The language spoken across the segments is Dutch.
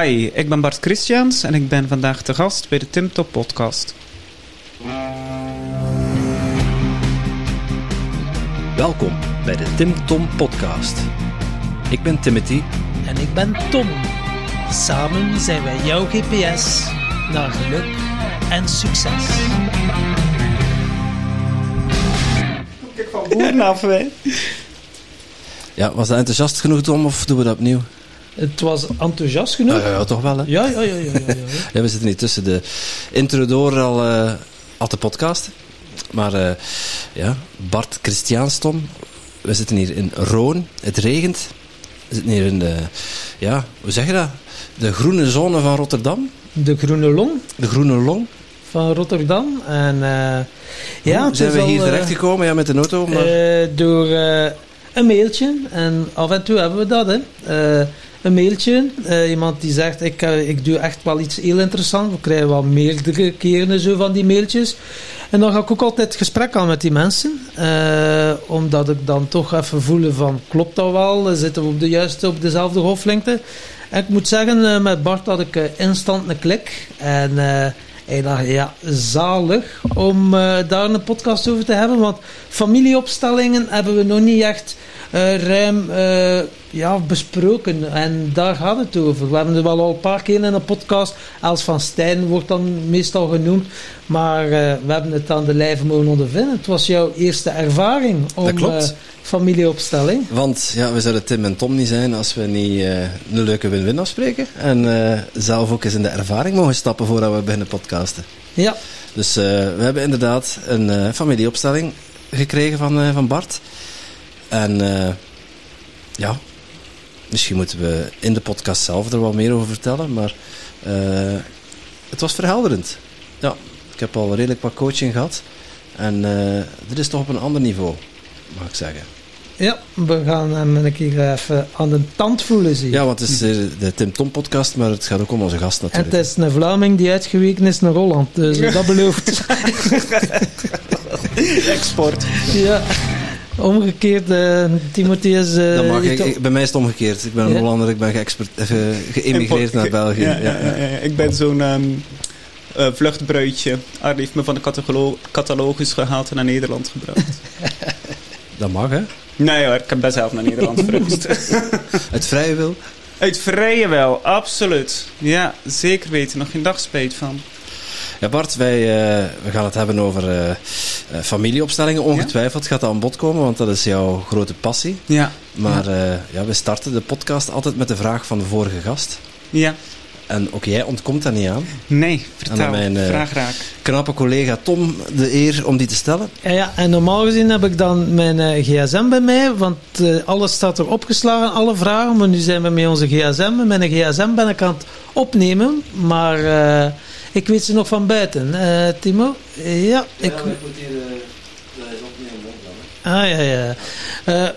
Hi, ik ben Bart Christians en ik ben vandaag te gast bij de Tim Top podcast. Welkom bij de Tim Tom podcast. Ik ben Timothy. En ik ben Tom. Samen zijn wij jouw GPS naar geluk en succes. Kijk van boeren af, hè. Ja, was dat enthousiast genoeg Tom of doen we dat opnieuw? Het was enthousiast genoeg. Ja, ja, toch wel hè? Ja, ja, ja, ja. ja, we zitten niet tussen de intro door al, eh, al te podcasten. Maar eh, ja, Bart Christiaans Tom. We zitten hier in Roon. Het regent. We zitten hier in de, ja, hoe zeg je dat? De groene zone van Rotterdam. De Groene Long De groene long. van Rotterdam. En eh, ja, zijn we al, hier eh, terechtgekomen? Ja, met de auto. Maar... door een mailtje. En af en toe hebben we dat, hè. Een mailtje. eh, iemand die zegt, ik, eh, ik doe echt wel iets heel interessants. We krijgen wel meerdere keren zo van die mailtjes. En dan ga ik ook altijd gesprek aan met die mensen. eh, omdat ik dan toch even voelen van, klopt dat wel? Zitten we op de juiste, op dezelfde golflengte? En ik moet zeggen, met Bart had ik instant een klik. En hij dacht, ja, zalig om daar een podcast over te hebben. Want familieopstellingen hebben we nog niet echt ruim eh, ja, besproken. En daar gaat het over. We hebben het wel al een paar keer in een podcast. Els van Stijn wordt dan meestal genoemd. Maar eh, we hebben het aan de lijve mogen ondervinden. Het was jouw eerste ervaring om Dat klopt. eh, familieopstelling. Want ja, we zouden Tim en Tom niet zijn als we niet eh, een leuke win-win afspreken. En eh, zelf ook eens in de ervaring mogen stappen voordat we beginnen podcasten. Ja, Dus eh, we hebben inderdaad een eh, familieopstelling gekregen van, eh, van Bart. En eh, ja, misschien moeten we in de podcast zelf er wat meer over vertellen. Maar eh, het was verhelderend. Ja, ik heb al redelijk wat coaching gehad. En eh dit is toch op een ander niveau, mag ik zeggen. ja, we gaan hem een keer even aan de tand voelen zien. Ja, want het is de Tim Tom podcast, maar het gaat ook om onze gast En natuurlijk. het is een Vlaming die uitgeweken is naar Holland. Dus dat belooft. Export. ja. Omgekeerd, eh, Timothy is... eh, Dat mag ik, bij mij is het omgekeerd. Ik ben een Ja. Hollander, ik ben eh, ge- geëmigreerd naar België. Ja, ja, ja, ja. Ik ben zo'n ehm, eh, vluchtbruidje. Arne heeft me van de catalo- catalogus gehaald en naar Nederland gebracht. Dat mag, hè? nee hoor, ik heb best zelf naar Nederland verhuisd. Het vrije wil. Uit vrije wel, absoluut. Ja, zeker weten. Nog geen dag spijt van. Ja, Bart, wij eh, we gaan het hebben over eh, eh, familieopstellingen. Ongetwijfeld gaat dat aan bod komen, want dat is jouw grote passie. Ja. Maar eh, ja, we starten de podcast altijd met de vraag van de vorige gast. Ja. En ook jij ontkomt daar niet aan. Nee, vertel. mijn, eh, Vraag raak. Knappe collega Tom de eer om die te stellen. Ja, ja, en normaal gezien heb ik dan mijn eh, gsm bij mij, want eh, alles staat er opgeslagen, alle vragen. Maar nu zijn we met onze gsm. Met mijn gsm ben ik aan het opnemen, maar eh, ik weet ze nog van buiten. Eh, Timo? Eh, ja, ik... Ah, ja, ja. Eh,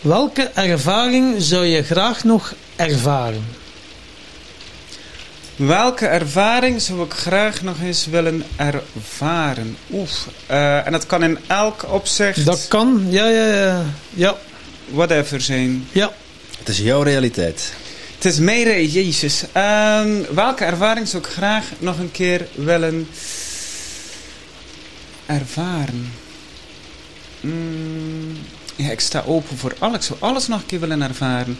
welke ervaring zou je graag nog ervaren? Welke ervaring zou ik graag nog eens willen ervaren? Oef. eh, en dat kan in elk opzicht Dat kan, ja, ja, ja. Ja, whatever zijn. ja. Het is jouw realiteit. Het is mede, jezus. Ehm, welke ervaring zou ik graag nog een keer willen ervaren? Mm, ja, ik sta open voor alles. Ik zou alles nog een keer willen ervaren.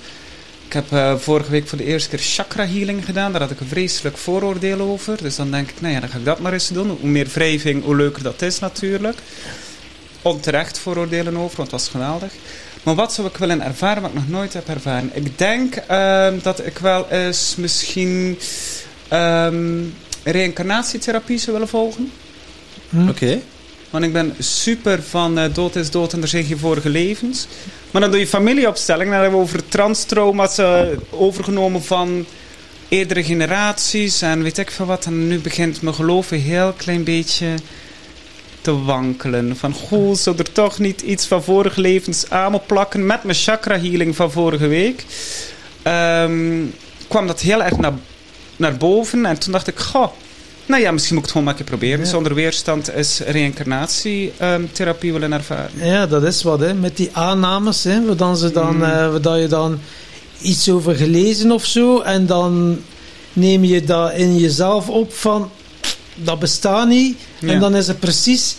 Ik heb eh, vorige week voor de eerste keer chakra healing gedaan. Daar had ik een vreselijk vooroordeel over. Dus dan denk ik, nou ja, dan ga ik dat maar eens doen. Hoe meer wrijving, hoe leuker dat is natuurlijk. Onterecht vooroordelen over, want het was geweldig. Maar wat zou ik willen ervaren wat ik nog nooit heb ervaren? Ik denk ehm, dat ik wel eens misschien ehm reïncarnatietherapie zou willen volgen. Hm. Oké. Want ik ben super van eh, dood is dood en er zijn geen vorige levens. Maar dan doe je familieopstelling. Dan hebben we over transtrauma's eh, overgenomen van eerdere generaties. En weet ik veel wat. En nu begint mijn geloof een heel klein beetje te wankelen. Van, goh, zou er toch niet iets van vorige levens aan me plakken met mijn chakra healing van vorige week? Ehm, kwam dat heel erg naar, naar boven. En toen dacht ik, goh, nou ja, misschien moet ik het gewoon maar een keer proberen. Ja. Zonder weerstand is reïncarnatietherapie willen ervaren. Ja, dat is wat, hè. Met die aannames, hè. Waar, dan ze dan, Mm. eh, dat je dan iets over gelezen of zo. En dan neem je dat in jezelf op van dat bestaat niet. Ja. En dan is het precies,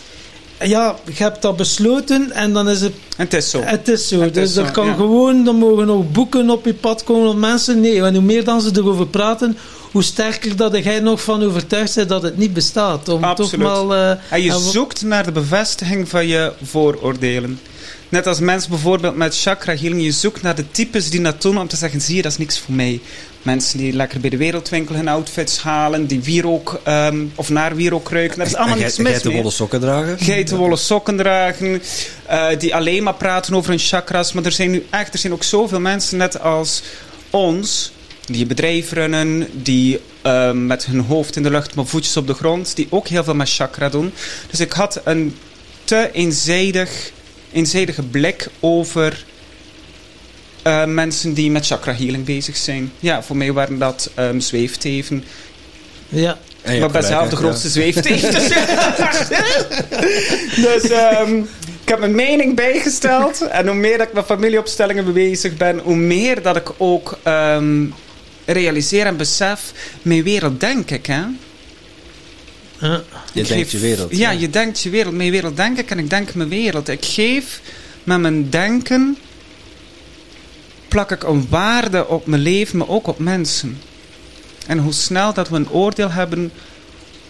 ja, je hebt dat besloten en dan is het, En het is zo. het is zo. Het dus is er zo, kan ja. gewoon, dan mogen nog boeken op je pad komen van mensen. Nee, en hoe meer dan ze erover praten, hoe sterker dat jij nog van overtuigd bent dat het niet bestaat. Om Absoluut. toch mal... eh, En je en zoekt naar de bevestiging van je vooroordelen. Net als mensen bijvoorbeeld met chakra healing, je zoekt naar de types die dat doen om te zeggen, zie je, dat is niks voor mij. Mensen die lekker bij de wereldwinkel hun outfits halen, die wierook ehm, of naar wierook ruiken, daar is allemaal niks mis geitenwolle sokken dragen. Geitenwolle sokken dragen, eh, die alleen maar praten over hun chakras. Maar er zijn nu echt, er zijn ook zoveel mensen, net als ons, die een bedrijf runnen, die ehm, met hun hoofd in de lucht, maar voetjes op de grond, die ook heel veel met chakra doen. Dus ik had een te eenzijdig, eenzijdige blik over eh, mensen die met chakra healing bezig zijn. Ja, voor mij waren dat ehm zweefteven. ja. Maar best zelf de grootste zweefteef. Dus, dus ehm, ik heb mijn mening bijgesteld. En hoe meer dat ik met familieopstellingen bezig ben, hoe meer dat ik ook ehm, realiseer en besef, mijn wereld denk ik. Hè? Ja. Je Ik denkt geef- je wereld. Ja, je denkt je wereld. Mijn wereld denk ik en ik denk mijn wereld. Ik geef met mijn denken, plak ik een waarde op mijn leven, maar ook op mensen. En hoe snel dat we een oordeel hebben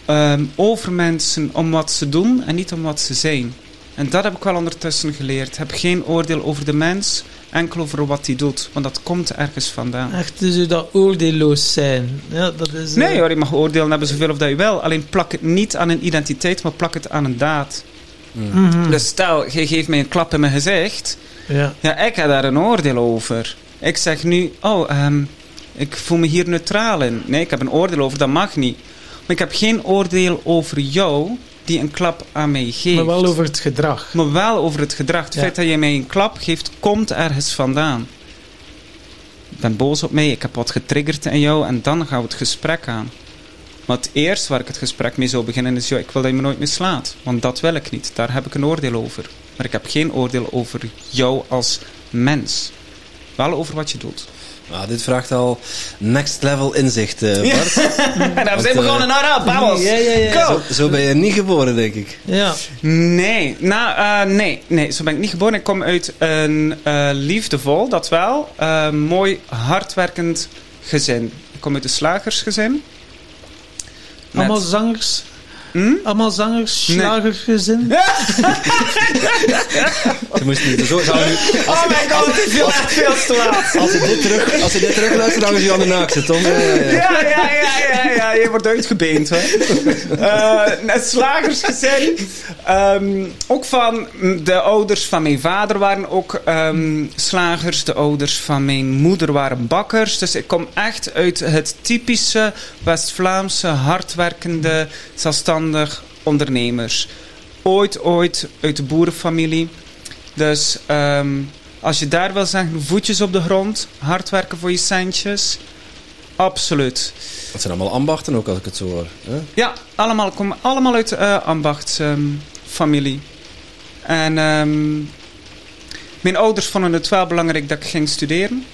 ehm, over mensen om wat ze doen en niet om wat ze zijn. En dat heb ik wel ondertussen geleerd. Heb geen oordeel over de mens, enkel over wat hij doet. Want dat komt ergens vandaan. Echt, dus dat oordeelloos zijn. Ja, dat is... eh, Nee hoor, je mag oordelen hebben zoveel of dat je wil. Alleen plak het niet aan een identiteit, maar plak het aan een daad. Mm. mhm. Dus stel, je geeft mij een klap in mijn gezicht. Ja. Ja, ik heb daar een oordeel over. Ik zeg nu, oh, ehm, ik voel me hier neutraal in. Nee, ik heb een oordeel over, dat mag niet. Maar ik heb geen oordeel over jou die een klap aan mij geeft. Maar wel over het gedrag. Maar wel over het gedrag. Het Ja. feit dat je mij een klap geeft, komt ergens vandaan. Ik ben boos op mij, ik heb wat getriggerd in jou en dan gaan we het gesprek aan. Maar het eerste waar ik het gesprek mee zou beginnen is, joh, ik wil dat je me nooit meer slaat. Want dat wil ik niet. Daar heb ik een oordeel over. Maar ik heb geen oordeel over jou als mens. Wel over wat je doet. Ah, dit vraagt al next level inzicht, eh, Bart. en dan zijn we gewoon gewoon naar babbels. Ja, ja, ja. Zo, zo ben je niet geboren, denk ik. Ja. Nee, nou, eh, nee, nee, zo ben ik niet geboren. Ik kom uit een eh, liefdevol, dat wel, eh, mooi hardwerkend gezin. Ik kom uit een slagersgezin. Met- Allemaal zangers. Hm? Allemaal zangers, Nee. slagergezin. Ze moesten niet zo gaan nu. Oh my god, het is veel, echt veel te laat. Als ze dit terug, als ze dit terug luisteren, dan ze je aan de naak zitten, Tom. Ja, ja, ja. Ja, ja, ja, ja, ja, je wordt uitgebeend, hè. Eh, een slagersgezin. Ehm, ook van de ouders van mijn vader waren ook ehm, slagers. De ouders van mijn moeder waren bakkers. Dus ik kom echt uit het typische West-Vlaamse, hardwerkende, zelfstandig ondernemers. Ooit, ooit uit de boerenfamilie. Dus ehm, als je daar wil zeggen, voetjes op de grond, hard werken voor je centjes. Absoluut. Dat zijn allemaal ambachten ook, als ik het zo hoor. hè? Ja, allemaal, komen allemaal uit de ambachtsfamilie. en ehm, mijn ouders vonden het wel belangrijk dat ik ging studeren.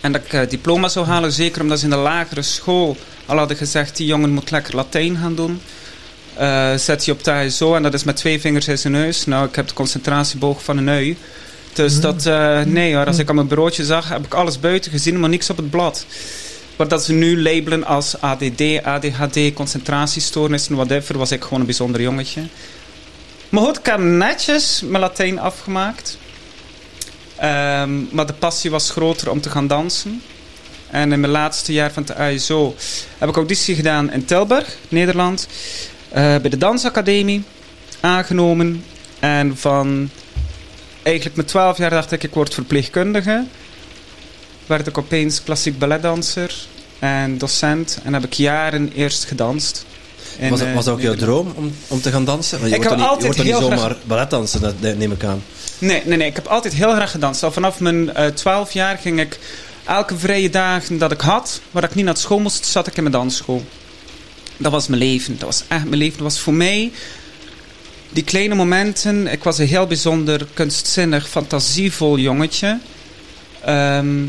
En dat ik eh, diploma zou halen, zeker omdat ze in de lagere school al hadden gezegd, die jongen moet lekker Latijn gaan doen. Eh, zet je op de HSO en dat is met twee vingers in zijn neus. Nou, ik heb de concentratieboog van een ui. Dus dat, eh, nee hoor, als ik aan mijn broodje zag, heb ik alles buiten gezien, maar niks op het blad. Wat dat ze nu labelen als ADD, ADHD, concentratiestoornis en whatever, was ik gewoon een bijzonder jongetje. Maar goed, ik heb netjes mijn Latijn afgemaakt. Ehm, maar de passie was groter om te gaan dansen. En in mijn laatste jaar van de ASO heb ik auditie gedaan in Tilburg, Nederland. Eh, bij de Dansacademie. Aangenomen. En van eigenlijk met 12 jaar dacht ik, ik word verpleegkundige. Werd ik opeens klassiek balletdanser en docent. En heb ik jaren eerst gedanst. Was, dat- eh, was dat ook jouw droom om, om te gaan dansen? Want je Ik wordt heb dan niet, je wordt dan niet zomaar balletdansen, dat neem ik aan. Nee, nee, nee. Ik heb altijd heel graag gedanst. Al vanaf mijn eh 12 jaar ging ik elke vrije dagen dat ik had, waar ik niet naar school moest, zat ik in mijn dansschool. Dat was mijn leven. Dat was echt mijn leven. Dat was voor mij die kleine momenten. Ik was een heel bijzonder kunstzinnig, fantasievol jongetje. Ehm,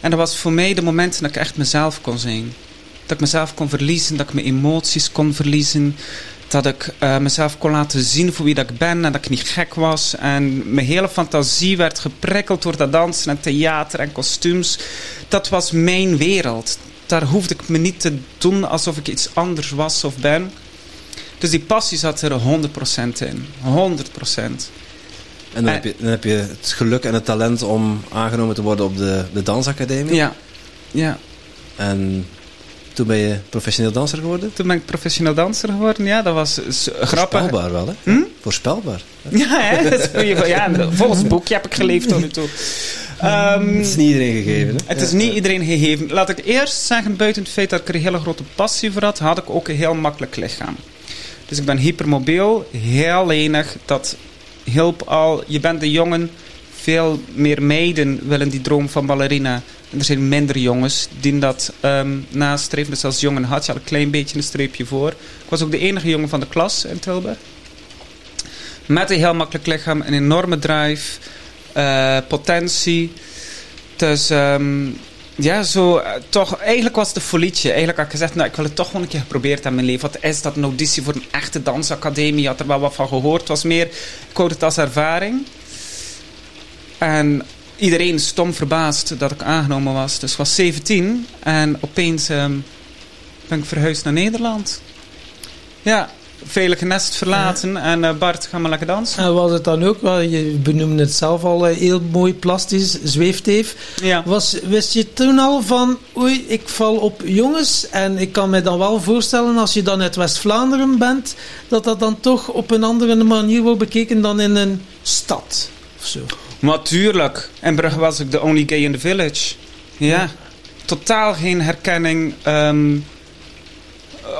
en dat was voor mij de momenten dat ik echt mezelf kon zijn. Dat ik mezelf kon verliezen, dat ik mijn emoties kon verliezen. Dat ik eh, mezelf kon laten zien voor wie dat ik ben en dat ik niet gek was. En mijn hele fantasie werd geprikkeld door dat dansen en theater en kostuums. Dat was mijn wereld. Daar hoefde ik me niet te doen alsof ik iets anders was of ben. Dus die passie zat er 100% in. 100%. En dan, heb je, dan heb je het geluk en het talent om aangenomen te worden op de, de dansacademie. Ja, ja. En toen ben je professioneel danser geworden. Toen ben ik professioneel danser geworden. Ja, dat was grappig. Voorspelbaar wel, hè? Hm? Voorspelbaar. Ja, hè? Ja, en volgens het boekje heb ik geleefd tot nu toe. Ehm, Het is niet iedereen gegeven, hè? het is niet iedereen gegeven. Laat ik eerst zeggen, buiten het feit dat ik er een hele grote passie voor had, had ik ook een heel makkelijk lichaam. Dus ik ben hypermobiel, heel lenig. Dat hielp al. Je bent een jongen. Veel meer meiden willen die droom van ballerina. En er zijn minder jongens die dat ehm, nastreven. Dus als jongen had je al een klein beetje een streepje voor. Ik was ook de enige jongen van de klas in Tilburg. Met een heel makkelijk lichaam, een enorme drive, eh, potentie. Dus ehm, ja, zo eh, toch, eigenlijk was het een folietje. Eigenlijk had ik gezegd, nou, ik wil het toch gewoon een keer geprobeerd in mijn leven. Wat is dat, een auditie voor een echte dansacademie? Had er wel wat van gehoord. Het was meer, ik wou het als ervaring. En iedereen stom verbaasd dat ik aangenomen was. Dus ik was 17 en opeens ehm, ben ik verhuisd naar Nederland. Ja, veilige nest verlaten en eh, Bart, ga maar lekker dansen. En was het dan ook, wel, je benoemde het zelf al eh, heel mooi plastisch, zweefteef. Ja. Was, wist je toen al van, oei, ik val op jongens. En ik kan me dan wel voorstellen, als je dan uit West-Vlaanderen bent, dat dat dan toch op een andere manier wordt bekeken dan in een stad. Of zo. Maar tuurlijk. In Brugge was ik de only gay in the village. Ja. Totaal geen herkenning. ehm,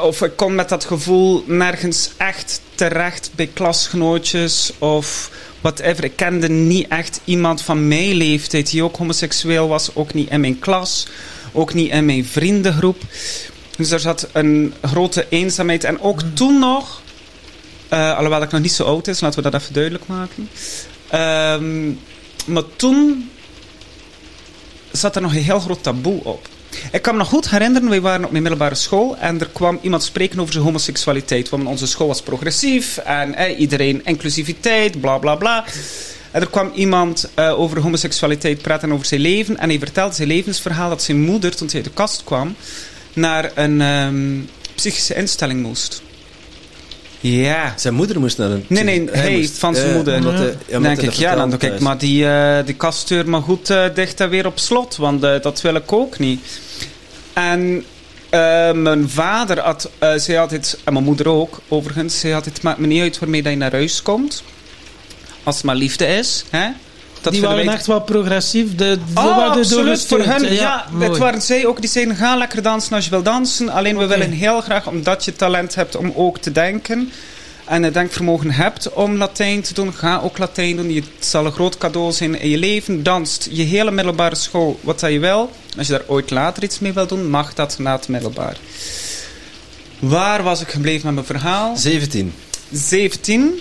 of ik kon met dat gevoel nergens echt terecht bij klasgenootjes of whatever. Ik kende niet echt iemand van mijn leeftijd die ook homoseksueel was. Ook niet in mijn klas. Ook niet in mijn vriendengroep. Dus er zat een grote eenzaamheid. En ook toen nog, eh, alhoewel ik nog niet zo oud is, laten we dat even duidelijk maken. Ehm, maar toen zat er nog een heel groot taboe op. Ik kan me nog goed herinneren, wij waren op mijn middelbare school en er kwam iemand spreken over zijn homoseksualiteit. Want onze school was progressief en eh, iedereen inclusiviteit, bla bla bla. En er kwam iemand eh, over homoseksualiteit praten over zijn leven en hij vertelde zijn levensverhaal dat zijn moeder, toen zij uit de kast kwam, naar een ehm, psychische instelling moest. Ja. Zijn moeder moest naar een... Nee, nee, moest- van zijn eh, moeder. omdat hij- ja, denk ik, ja, dan thuis. maar die, eh die kastdeur maar goed eh, dicht en weer op slot, want dat wil ik ook niet. En mijn vader had, zei altijd, en mijn moeder ook overigens, zei altijd, maakt me niet uit waarmee dat je naar huis komt. Als het maar liefde is, hè. Dat die waren echt wel progressief. De, de Oh, waren absoluut, voor hen. Ja, het waren zij ook. Die zeiden, ga lekker dansen als je wil dansen. Alleen we willen heel graag, omdat je talent hebt om ook te denken. En het denkvermogen hebt om Latijn te doen. Ga ook Latijn doen. Het zal een groot cadeau zijn in je leven. Danst je hele middelbare school wat dat je wil. Als je daar ooit later iets mee wil doen, mag dat na het middelbaar. Waar was ik gebleven met mijn verhaal? 17. 17.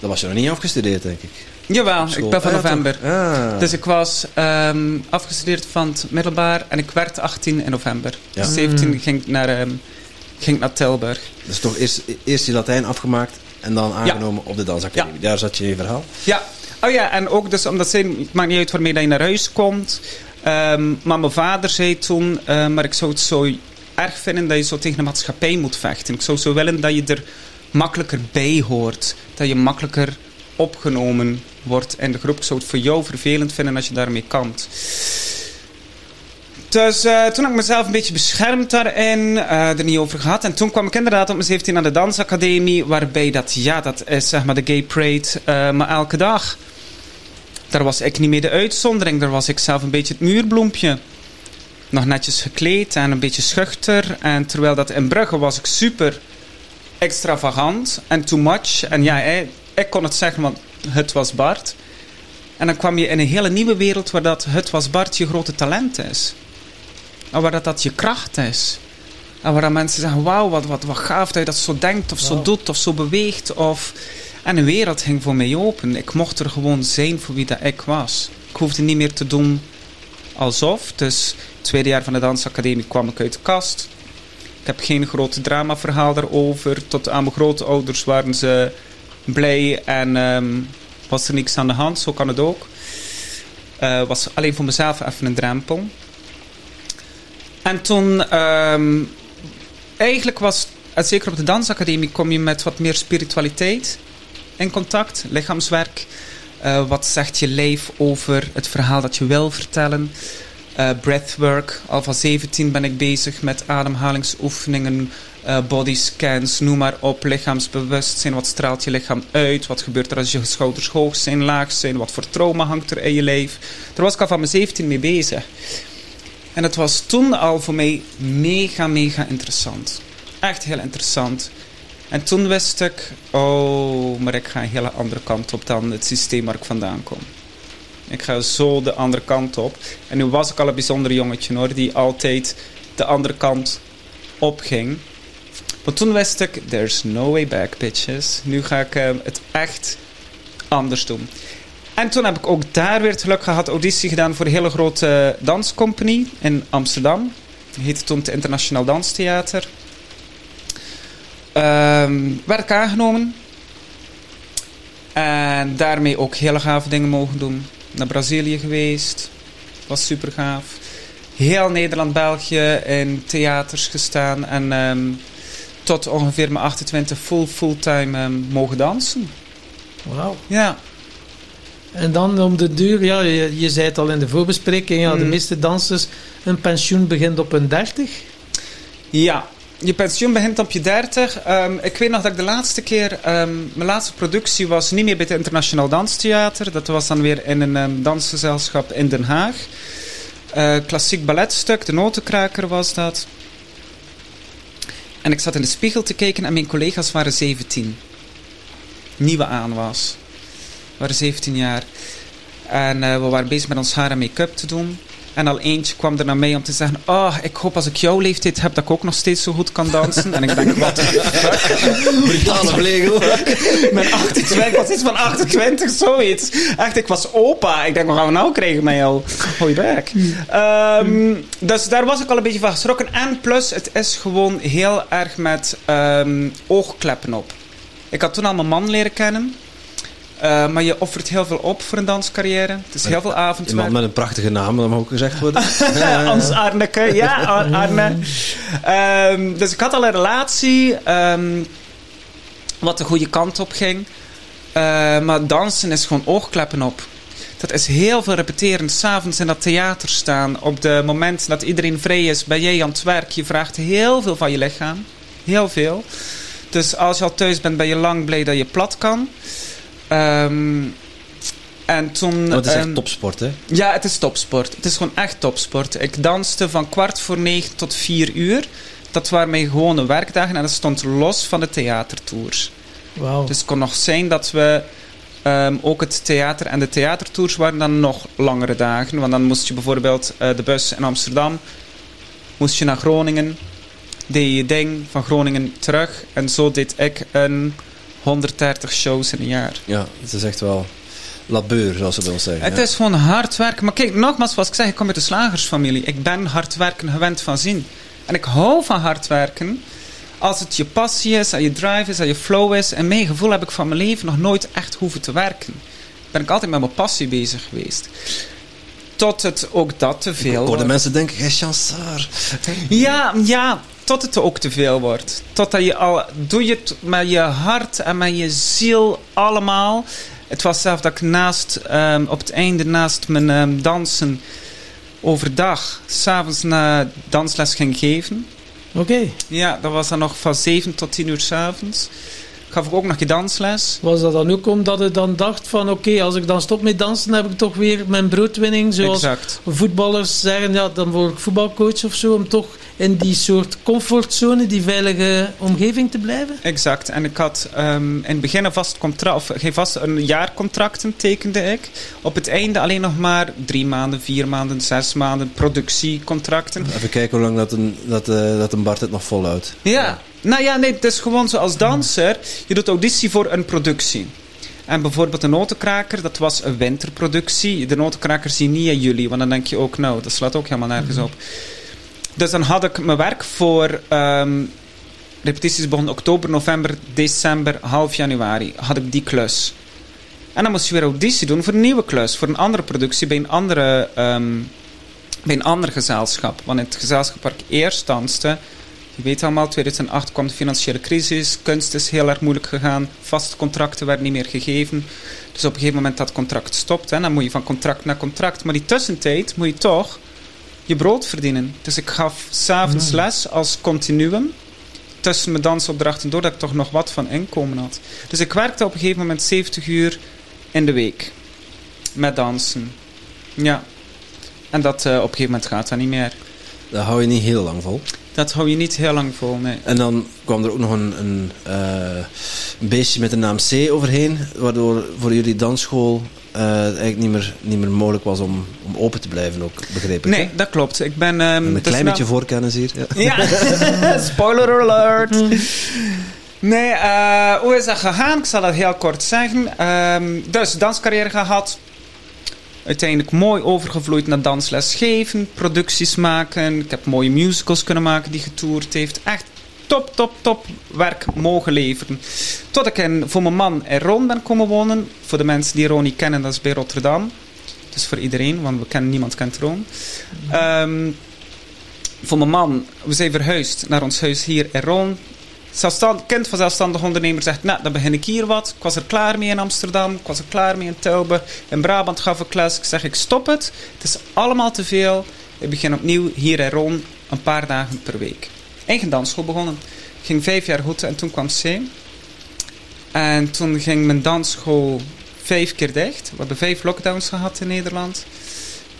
Dat was je nog niet afgestudeerd, denk ik. Jawel, ik ben van Ah, ja, november. Ah. Dus ik was ehm, afgestudeerd van het middelbaar en ik werd 18 in november. Ja. Dus 17 ging ik naar, ehm, ging ik naar Tilburg. Dus toch eerst, eerst je Latijn afgemaakt en dan aangenomen op de dansacademie. Daar zat je in je verhaal. Ja, oh ja, en ook dus omdat ze, het maakt niet uit waarmee dat je naar huis komt. Ehm, maar mijn vader zei toen, eh, maar ik zou het zo erg vinden dat je zo tegen de maatschappij moet vechten. Ik zou zo willen dat je er makkelijker bij hoort. Dat je makkelijker opgenomen wordt in de groep. Zou het voor jou vervelend vinden als je daarmee kampt. Dus eh, toen heb ik mezelf een beetje beschermd daarin, eh, er niet over gehad. En toen kwam ik inderdaad op mijn 17 naar de dansacademie, waarbij dat, ja, dat is zeg maar de gay parade, eh, maar elke dag. Daar was ik niet meer de uitzondering, daar was ik zelf een beetje het muurbloempje. Nog netjes gekleed en een beetje schuchter. En terwijl dat in Brugge was ik super extravagant en too much. En ja, hè, ik kon het zeggen, want het was Bart. En dan kwam je in een hele nieuwe wereld waar dat het was Bart je grote talent is. En waar dat, dat je kracht is. En waar dat mensen zeggen, wauw, wat, wat, wat gaaf dat je dat zo denkt of zo doet of zo beweegt. Of... En een wereld ging voor mij open. Ik mocht er gewoon zijn voor wie dat ik was. Ik hoefde niet meer te doen alsof. Dus het tweede jaar van de dansacademie kwam ik uit de kast. Ik heb geen groot dramaverhaal daarover. Tot aan mijn grootouders waren ze blij en ehm, was er niks aan de hand. Zo kan het ook. Uh, was alleen voor mezelf even een drempel. En toen, ehm, eigenlijk was, zeker op de dansacademie, kom je met wat meer spiritualiteit in contact, lichaamswerk. Uh, wat zegt je lijf over het verhaal dat je wil vertellen? Uh, breathwork. Al van 17 ben ik bezig met ademhalingsoefeningen, uh, bodyscans, noem maar op. Lichaamsbewustzijn. Wat straalt je lichaam uit? Wat gebeurt er als je schouders hoog zijn, laag zijn? Wat voor trauma hangt er in je lijf? Daar was ik al van mijn 17 mee bezig. En het was toen al voor mij mega, mega interessant. Echt heel interessant. En toen wist ik, oh, maar ik ga een hele andere kant op dan het systeem waar ik vandaan kom. Ik ga zo de andere kant op. En nu was ik al een bijzonder jongetje hoor, die altijd de andere kant op ging. Maar toen wist ik, there's no way back bitches. Nu ga ik uh, het echt anders doen. En toen heb ik ook daar weer geluk gehad, auditie gedaan voor een hele grote danscompagnie in Amsterdam. Die heette toen het Internationaal Danstheater. Um, werd ik aangenomen. En daarmee ook hele gave dingen mogen doen. Naar Brazilië geweest. Was super gaaf. Heel Nederland-België in theaters gestaan. En um, tot ongeveer mijn 28 full, fulltime um, mogen dansen. Wauw. Ja. En dan om de duur, ja, je, je zei het al in de voorbespreking, ja, de Mm. meeste dansers, een pensioen begint op een 30. Ja, je pensioen begint op je 30. Ehm, ik weet nog dat ik de laatste keer, ehm, mijn laatste productie was niet meer bij het Internationaal Danstheater. Dat was dan weer in een ehm, dansgezelschap in Den Haag. Eh, klassiek balletstuk, de notenkraker was dat. En ik zat in de spiegel te kijken en mijn collega's waren 17. Nieuwe aan was. waren 17 jaar. En eh, we waren bezig met ons haar en make-up te doen. En al eentje kwam er naar mij om te zeggen: Oh, ik hoop als ik jouw leeftijd heb dat ik ook nog steeds zo goed kan dansen. En ik denk: Wat de fuck? Brutale. Mijn 28, ik was iets van 28, zoiets. Echt, ik was opa. Ik denk: Wat gaan we nou krijgen met jou? Hoi back. Ehm, dus daar was ik al een beetje van geschrokken. En plus, het is gewoon heel erg met ehm, oogkleppen op. Ik had toen al mijn man leren kennen. Uh, maar je offert heel veel op voor een danscarrière. Het is heel veel avondwerk. Iemand met een prachtige naam, dat mag ook gezegd worden. Ans Arneke, ja, Ar Arne. Um, dus ik had al een relatie, um, wat de goede kant op ging. Uh, maar dansen is gewoon oogkleppen op. Dat is heel veel repeteren. S'avonds in dat theater staan. Op de momenten dat iedereen vrij is, ben jij aan het werk. Je vraagt heel veel van je lichaam. Heel veel. Dus als je al thuis bent, ben je lang blij dat je plat kan. Um, en toen, oh, het is echt um, topsport, hè? Ja, het is topsport. Het is gewoon echt topsport. Ik danste van kwart voor negen tot vier uur. Dat waren mijn gewone werkdagen en dat stond los van de theatertours. Wow. Dus het kon nog zijn dat we um, ook het theater en de theatertours waren dan nog langere dagen. Want dan moest je bijvoorbeeld uh, de bus in Amsterdam, moest je naar Groningen, deed je ding van Groningen terug. En zo deed ik een 130 shows in een jaar. Ja, het is echt wel labeur, zoals ze ons zeggen. Het ja. is gewoon hard werken. Maar kijk, nogmaals, zoals ik zeg, ik kom uit de slagersfamilie. Ik ben hard werken gewend van zien. En ik hou van hard werken. Als het je passie is, als je drive is, als je flow is. En mijn gevoel heb ik van mijn leven nog nooit echt hoeven te werken. Ben ik altijd met mijn passie bezig geweest. Tot het ook dat te veel Ik hoor de mensen denken, jij chansard. Ja, ja, tot het ook te veel wordt. Totdat je al, doe je het met je hart en met je ziel allemaal. Het was zelf dat ik naast, um, op het einde naast mijn um, dansen overdag, s'avonds na dansles ging geven. Oké. Okay. Ja, dat was dan nog van 7 tot 10 uur s'avonds. Gaf ik ook nog je dansles. Was dat dan ook omdat je dan dacht van oké, okay, als ik dan stop met dansen, heb ik toch weer mijn broodwinning. Zoals exact. voetballers zeggen, ja, dan word ik voetbalcoach of zo. Om toch in die soort comfortzone, die veilige omgeving te blijven. Exact. En ik had um, in het begin een vast contract, of geen vast een jaarcontracten tekende ik. Op het einde alleen nog maar drie maanden, vier maanden, zes maanden productiecontracten. Even kijken hoe lang dat een, dat, uh, dat een Bart het nog volhoudt. Ja. Nou ja, nee, het is gewoon zoals danser. Je doet auditie voor een productie. En bijvoorbeeld de Notenkraker, dat was een winterproductie. De Notenkraker zie je niet in juli, want dan denk je ook, nou, dat slaat ook helemaal nergens op. Dus dan had ik mijn werk voor ehm, repetities begonnen oktober, november, december, half januari. Had ik die klus. En dan moest je weer auditie doen voor een nieuwe klus, voor een andere productie bij een andere, ehm, bij een ander gezelschap. Want in het gezelschap waar ik eerst danste, je weet allemaal, 2008 kwam de financiële crisis, kunst is heel erg moeilijk gegaan, vaste contracten werden niet meer gegeven. Dus op een gegeven moment dat contract stopt, hè, dan moet je van contract naar contract. Maar die tussentijd moet je toch je brood verdienen. Dus ik gaf s'avonds Mm. les als continuum tussen mijn dansopdrachten door dat ik toch nog wat van inkomen had. Dus ik werkte op een gegeven moment 70 uur in de week met dansen. Ja. En dat eh, op een gegeven moment gaat dat niet meer. Dat hou je niet heel lang vol. Dat hou je niet heel lang vol, nee. En dan kwam er ook nog een, een, eh, een beestje met de naam C overheen, waardoor voor jullie dansschool eh, eigenlijk niet meer, niet meer mogelijk was om, om open te blijven, ook, begreep ik. Nee, hè? dat klopt. Ik ben... ehm, En een dus klein beetje voorkennis hier. Ja. Ja, spoiler alert. Nee, eh, hoe is dat gegaan? Ik zal dat heel kort zeggen. Ehm, dus danscarrière gehad. Uiteindelijk mooi overgevloeid naar dansles geven, producties maken. Ik heb mooie musicals kunnen maken die getoerd heeft. Echt top, top, top werk mogen leveren. Tot ik in, voor mijn man in Ron ben komen wonen. Voor de mensen die Ron niet kennen, dat is bij Rotterdam. Dus voor iedereen, want we kennen, niemand kent Ron. Ehm, voor mijn man, we zijn verhuisd naar ons huis hier in Ron. Zelfstand, kind van zelfstandig ondernemer zegt, nou, dan begin ik hier wat. Ik was er klaar mee in Amsterdam, ik was er klaar mee in Tilburg. In Brabant gaf ik les. Ik zeg, ik stop het. Het is allemaal te veel. Ik begin opnieuw hier in Ron, een paar dagen per week. Eigen dansschool begonnen. Ik ging vijf jaar goed en toen kwam C. En toen ging mijn dansschool vijf keer dicht. We hebben vijf lockdowns gehad in Nederland.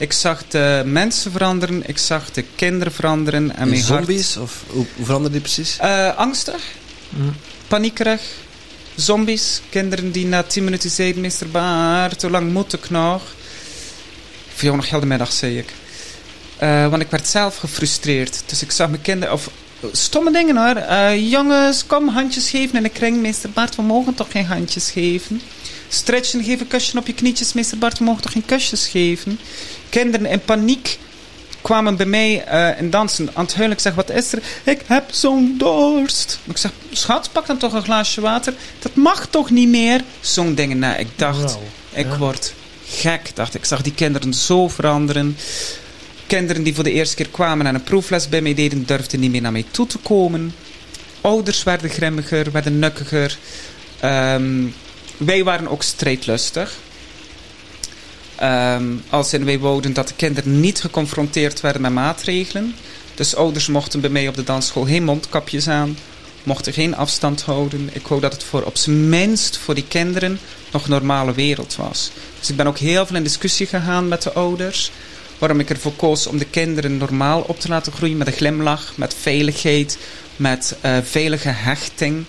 Ik zag de mensen veranderen, ik zag de kinderen veranderen. En En mijn hart... zombies? Of hoe, hoe veranderde die precies? Eh, angstig, Mm. paniekerig, zombies, kinderen die na 10 minuten zeiden: Meester Baart, hoe lang moet ik nog? Voor jou nog heel de middag, zei ik. Eh, want ik werd zelf gefrustreerd. Dus ik zag mijn kinderen, of stomme dingen hoor. Eh, jongens, kom handjes geven in de kring. Meester Bart, we mogen toch geen handjes geven? Stretchen, geef een kusje op je knietjes. Meester Bart, we mogen toch geen kusjes geven? Kinderen in paniek kwamen bij mij eh in dansen aan het huilen. Ik zeg, wat is er? Ik heb zo'n dorst. Ik zeg, schat, pak dan toch een glaasje water. Dat mag toch niet meer? Zo'n dingen. Nou, ik dacht, Wauw. ik Ja. word gek. Dacht, ik Ik zag die kinderen zo veranderen. Kinderen die voor de eerste keer kwamen en een proefles bij mij deden, durfden niet meer naar mij toe te komen. Ouders werden grimmiger, werden nukkiger. Ehm, wij waren ook strijdlustig. Ehm, als in wij wouden dat de kinderen niet geconfronteerd werden met maatregelen. Dus ouders mochten bij mij op de dansschool geen mondkapjes aan, mochten geen afstand houden. Ik wou dat het voor op zijn minst voor die kinderen nog een normale wereld was. Dus ik ben ook heel veel in discussie gegaan met de ouders. Waarom ik ervoor koos om de kinderen normaal op te laten groeien met een glimlach, met veiligheid, met eh, veilige hechting.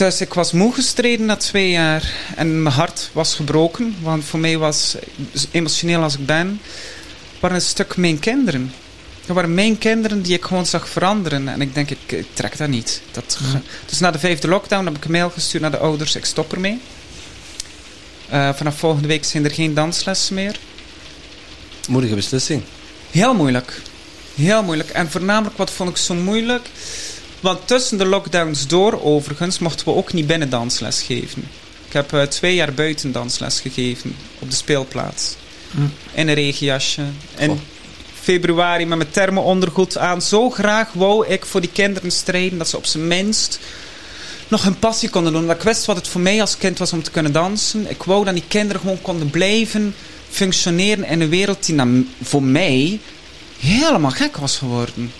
Dus ik was moe gestreden na twee jaar en mijn hart was gebroken. Want voor mij was, emotioneel als ik ben, waren een stuk mijn kinderen. Dat waren mijn kinderen die ik gewoon zag veranderen. En ik denk, ik, ik trek dat niet. Dat, Ja. Dus na de vijfde lockdown heb ik een mail gestuurd naar de ouders. Ik stop ermee. Eh, vanaf volgende week zijn er geen danslessen meer. Moedige beslissing. Heel moeilijk. Heel moeilijk. En voornamelijk, wat vond ik zo moeilijk? Want tussen de lockdowns door, overigens, mochten we ook niet binnen dansles geven. Ik heb eh, twee jaar buiten dansles gegeven. Op de speelplaats. Hm. In een regenjasje. In Goh. februari met mijn thermo-ondergoed aan. Zo graag wou ik voor die kinderen strijden dat ze op zijn minst nog hun passie konden doen. Omdat ik wist wat het voor mij als kind was om te kunnen dansen. Ik wou dat die kinderen gewoon konden blijven functioneren in een wereld die voor mij helemaal gek was geworden.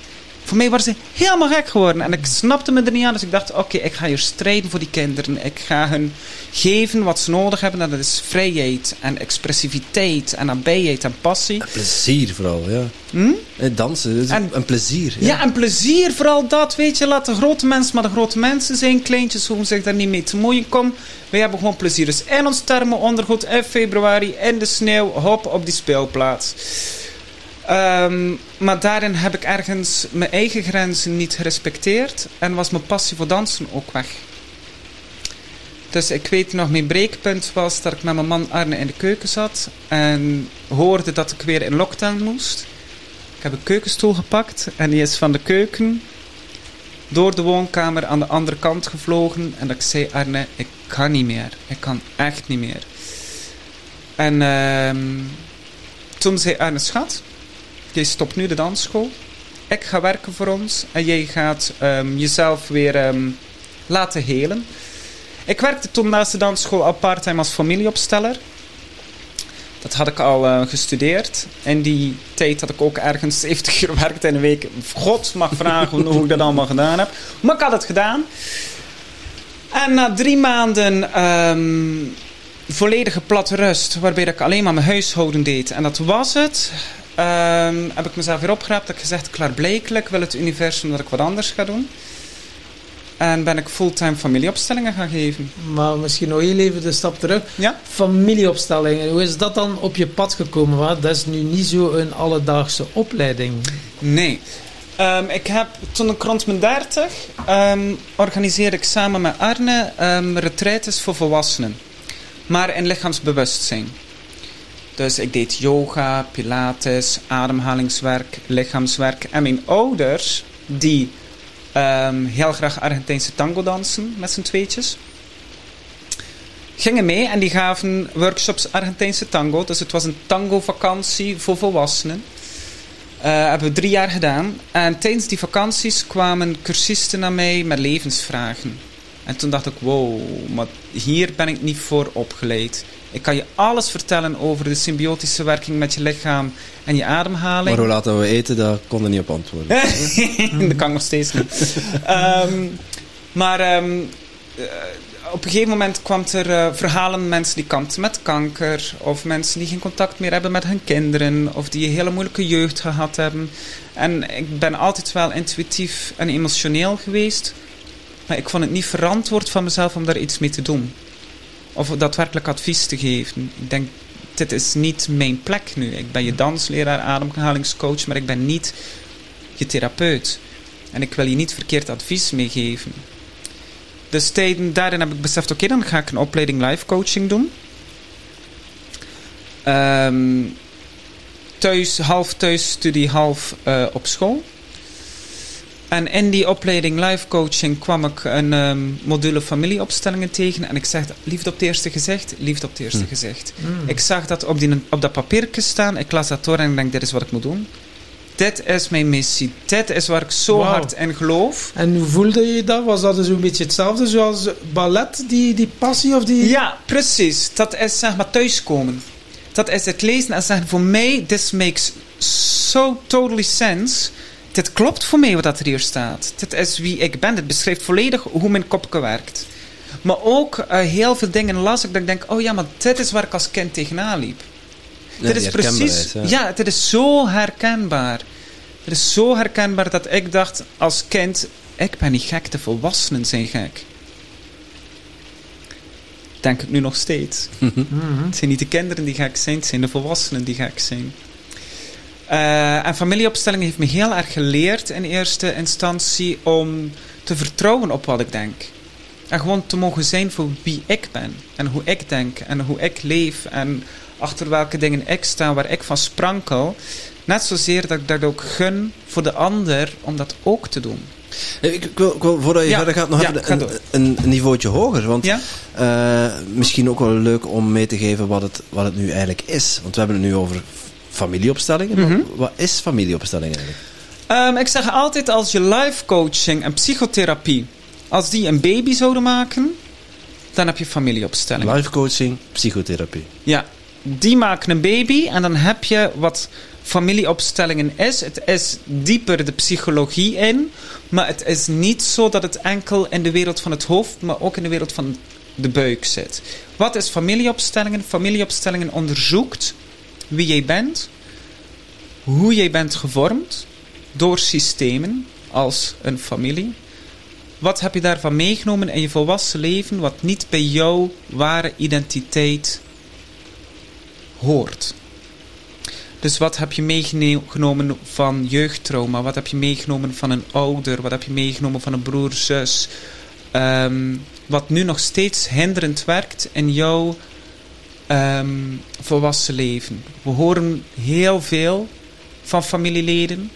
Voor mij waren ze helemaal gek geworden. En ik snapte me er niet aan. Dus ik dacht, oké, ik ga hier strijden voor die kinderen. Ik ga hun geven wat ze nodig hebben. En dat is vrijheid en expressiviteit en nabijheid en passie. En plezier vooral, ja. Hm? Eh, Dansen, En- een plezier. Ja. Ja, en plezier, vooral dat, weet je. Laat de grote mensen maar de grote mensen zijn. Kleintjes hoeven zich daar niet mee te moeien. Kom, wij hebben gewoon plezier. Dus in ons thermo ondergoed in februari, in de sneeuw, hop op die speelplaats. Ehm, maar daarin heb ik ergens mijn eigen grenzen niet gerespecteerd. En was mijn passie voor dansen ook weg. Dus ik weet nog, mijn breekpunt was dat ik met mijn man Arne in de keuken zat. En hoorde dat ik weer in lockdown moest. Ik heb een keukenstoel gepakt en die is van de keuken door de woonkamer aan de andere kant gevlogen. En ik zei, Arne, ik kan niet meer. Ik kan echt niet meer. En ehm, toen zei Arne, schat, je stopt nu de dansschool. Ik ga werken voor ons en jij gaat ehm, jezelf weer ehm, laten helen. Ik werkte toen naast de dansschool al part-time als familieopsteller. Dat had ik al uh, gestudeerd. In die tijd had ik ook ergens 70 uur gewerkt in een week. God mag vragen hoe ik dat allemaal gedaan heb. Maar ik had het gedaan. En na drie maanden um, volledige platte rust, waarbij ik alleen maar mijn huishouden deed. En dat was het. Um, heb ik mezelf weer opgeraapt. Heb ik gezegd, klaarblijkelijk wil het universum dat ik wat anders ga doen. En ben ik fulltime familieopstellingen gaan geven. Maar misschien nog heel even de stap terug. Ja? Familieopstellingen, hoe is dat dan op je pad gekomen? Dat is nu niet zo een alledaagse opleiding. Nee. Um, ik heb toen ik rond mijn 30 um, organiseerde ik samen met Arne um, retraites voor volwassenen. Maar in lichaamsbewustzijn. Dus ik deed yoga, pilates, ademhalingswerk, lichaamswerk. En mijn ouders, die Um, heel graag Argentijnse tango dansen met z'n tweetjes. Gingen mee en die gaven workshops Argentijnse tango. Dus het was een tango vakantie voor volwassenen. Uh, hebben we drie jaar gedaan. En tijdens die vakanties kwamen cursisten naar mij met levensvragen. En toen dacht ik, wow, maar hier ben ik niet voor opgeleid. Ik kan je alles vertellen over de symbiotische werking met je lichaam en je ademhaling. Maar hoe laten we eten, daar konden niet op antwoorden. dat kan nog steeds niet. um, maar um, uh, op een gegeven moment kwam er uh, verhalen mensen die kampten met kanker. Of mensen die geen contact meer hebben met hun kinderen. Of die een hele moeilijke jeugd gehad hebben. En ik ben altijd wel intuïtief en emotioneel geweest. Maar ik vond het niet verantwoord van mezelf om daar iets mee te doen. Of daadwerkelijk advies te geven. Ik denk, dit is niet mijn plek nu. Ik ben je dansleraar, ademhalingscoach, maar ik ben niet je therapeut. En ik wil je niet verkeerd advies meegeven. Dus tijden, daarin heb ik beseft, oké, okay, dan ga ik een opleiding life coaching doen. Um, thuis, half thuisstudie, half uh, op school. En in die opleiding life coaching kwam ik een um, module familieopstellingen tegen. En ik zeg, liefde op het eerste gezicht, liefde op het eerste mm. gezicht. Mm. Ik zag dat op, die, op dat papiertje staan. Ik las dat door en ik denk, dit is wat ik moet doen. Dit is mijn missie. Dit is waar ik zo wow. hard in geloof. En hoe voelde je dat? Was dat zo'n beetje hetzelfde zoals ballet, die, die passie? Of die... Ja, precies. Dat is zeg maar thuiskomen. Dat is het lezen en zeggen, voor mij, this makes so totally sense dit klopt voor mij wat dat er hier staat. Dit is wie ik ben. Dit beschrijft volledig hoe mijn kopje werkt. Maar ook uh, heel veel dingen las ik dat ik denk, oh ja, maar dit is waar ik als kind tegenaan liep. Ja, dit is precies, ja. ja, dit is zo herkenbaar. Het is zo herkenbaar dat ik dacht als kind, ik ben niet gek, de volwassenen zijn gek. Denk ik nu nog steeds. Mhm. Het zijn niet de kinderen die gek zijn, het zijn de volwassenen die gek zijn. Uh, en familieopstelling heeft me heel erg geleerd in eerste instantie om te vertrouwen op wat ik denk. En gewoon te mogen zijn voor wie ik ben. En hoe ik denk. En hoe ik leef. En achter welke dingen ik sta. Waar ik van sprankel. Net zozeer dat ik dat ook gun voor de ander om dat ook te doen. Ik, ik, wil, ik wil, voordat je ja, verder gaat, nog ja, even een, een, een, niveautje hoger. Want ja? uh, misschien ook wel leuk om mee te geven wat het, wat het nu eigenlijk is. Want we hebben het nu over familieopstellingen. Mhm. Mm -hmm. Wat is familieopstelling eigenlijk? Um, ik zeg altijd als je life coaching en psychotherapie, als die een baby zouden maken, dan heb je familieopstelling. Life coaching, psychotherapie. Ja, die maken een baby en dan heb je wat familieopstellingen is. Het is dieper de psychologie in, maar het is niet zo dat het enkel in de wereld van het hoofd, maar ook in de wereld van de buik zit. Wat is familieopstellingen? Familieopstellingen onderzoekt wie jij bent, hoe jij bent gevormd door systemen als een familie. Wat heb je daarvan meegenomen in je volwassen leven wat niet bij jouw ware identiteit hoort? Dus wat heb je meegenomen van jeugdtrauma? Wat heb je meegenomen van een ouder? Wat heb je meegenomen van een broer, zus? Um, wat nu nog steeds hinderend werkt in jouw um, volwassen leven. We horen heel veel van familieleden,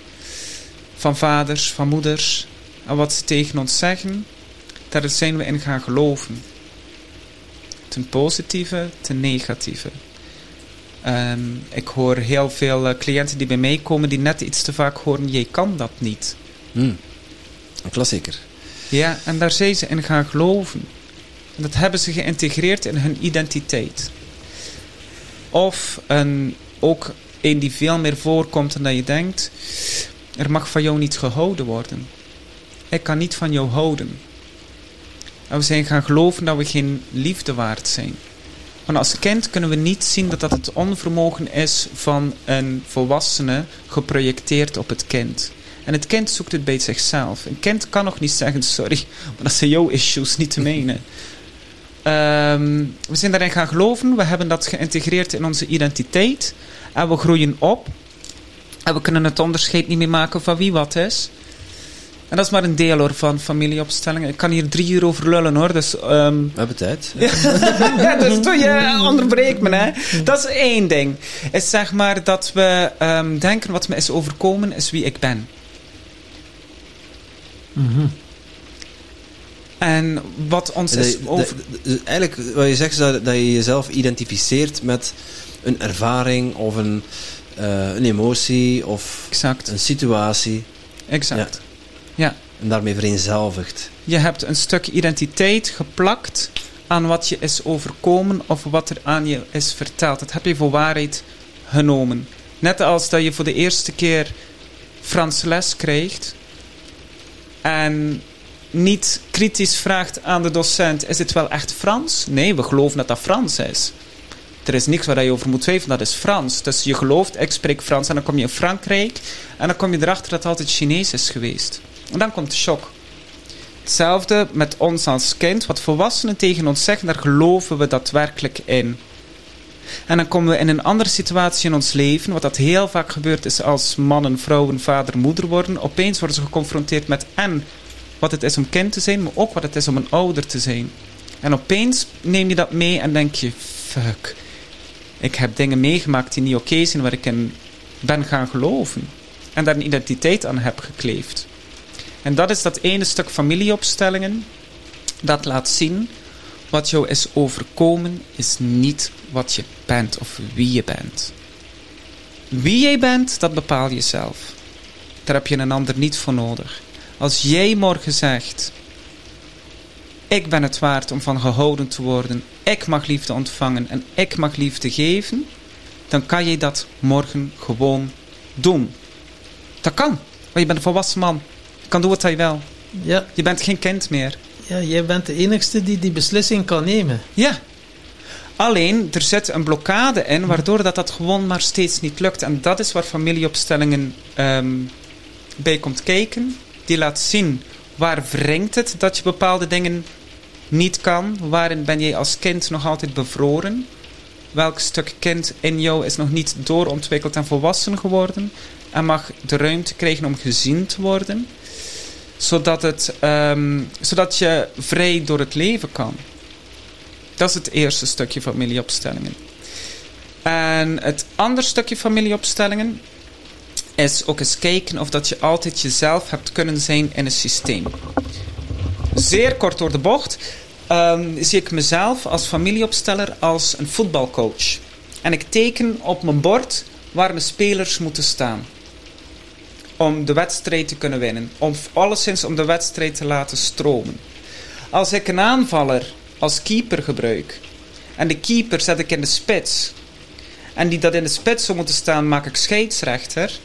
van vaders, van moeders. En wat ze tegen ons zeggen, daar zijn we in gaan geloven. Ten positieve, ten negatieve. En ik hoor heel veel eh, cliënten die bij mij komen die net iets te vaak horen, jij kan dat niet. Hmm. Een klassieker. Ja, en daar zijn ze in gaan geloven. En dat hebben ze geïntegreerd in hun identiteit. Of een, ook een die veel meer voorkomt dan je denkt. Er mag van jou niet gehouden worden. Ik kan niet van jou houden. En we zijn gaan geloven dat we geen liefde waard zijn. Want als kind kunnen we niet zien dat dat het onvermogen is van een volwassene geprojecteerd op het kind. En het kind zoekt het bij zichzelf. Een kind kan nog niet zeggen, sorry, maar dat zijn jouw issues, niet te menen. Ehm, we zijn daarin gaan geloven, we hebben dat geïntegreerd in onze identiteit. En we groeien op. En we kunnen het onderscheid niet meer maken van wie wat is. En dat is maar een deel hoor, van familieopstellingen. Ik kan hier drie uur over lullen hoor. Dus, ehm, We hebben tijd. ja, dus doe je onderbreek me. Hè. Dat is één ding. Is zeg maar dat we ehm, denken wat me is overkomen is wie ik ben. Mhm. En wat ons Dat is je- over... dat- dat- eigenlijk, wat je zegt, is dat, dat je jezelf identificeert met een ervaring of een, eh, een emotie of Exact, een situatie exact. en daarmee vereenzelvigt. Je hebt een stuk identiteit geplakt aan wat je is overkomen of wat er aan je is verteld. Dat heb je voor waarheid genomen. Net als dat je voor de eerste keer Frans les krijgt en niet kritisch vraagt aan de docent: is dit wel echt Frans? Nee, we geloven dat dat Frans is. Er is niks waar je over moet twijfelen, dat is Frans. Dus je gelooft, ik spreek Frans en dan kom je in Frankrijk en dan kom je erachter dat het altijd Chinees is geweest. En dan komt de shock. Hetzelfde met ons als kind. Wat volwassenen tegen ons zeggen, daar geloven we daadwerkelijk in. En dan komen we in een andere situatie in ons leven, wat dat heel vaak gebeurt is als mannen, vrouwen, vader, moeder worden. Opeens worden ze geconfronteerd met en wat het is om kind te zijn, maar ook wat het is om een ouder te zijn. En opeens neem je dat mee en denk je, fuck, ik heb dingen meegemaakt die niet oké zijn, waar ik in ben gaan geloven. En daar een identiteit aan heb gekleefd. En dat is dat ene stuk familieopstellingen. Dat laat zien wat jou is overkomen, is niet wat je bent of wie je bent. Wie jij bent, dat bepaal je zelf. Daar heb je een ander niet voor nodig. Als jij morgen zegt: Ik ben het waard om van gehouden te worden, ik mag liefde ontvangen en ik mag liefde geven, dan kan je dat morgen gewoon doen. Dat kan, want je bent een volwassen man. Je kan doen wat je wil. Ja, Je bent geen kind meer. ja, jij bent de enigste die die beslissing kan nemen. Ja. Alleen, er zit een blokkade in, waardoor dat, dat gewoon maar steeds niet lukt. En dat is waar familieopstellingen ehm, bij komt kijken. Die laat zien, waar wringt het dat je bepaalde dingen niet kan? Waarin ben jij als kind nog altijd bevroren? Welk stuk kind in jou is nog niet doorontwikkeld en volwassen geworden? En mag de ruimte krijgen om gezien te worden? Zodat, het, ehm, zodat je vrij door het leven kan. Dat is het eerste stukje familieopstellingen. En het andere stukje familieopstellingen is ook eens kijken of dat je altijd jezelf hebt kunnen zijn in een systeem. Zeer kort door de bocht ehm, zie ik mezelf als familieopsteller als een voetbalcoach. En ik teken op mijn bord waar mijn spelers moeten staan. Om de wedstrijd te kunnen winnen. Om alleszins om de wedstrijd te laten stromen. Als ik een aanvaller als keeper gebruik. En de keeper zet ik in de spits. En die dat in de spits zou moeten staan, maak ik scheidsrechter.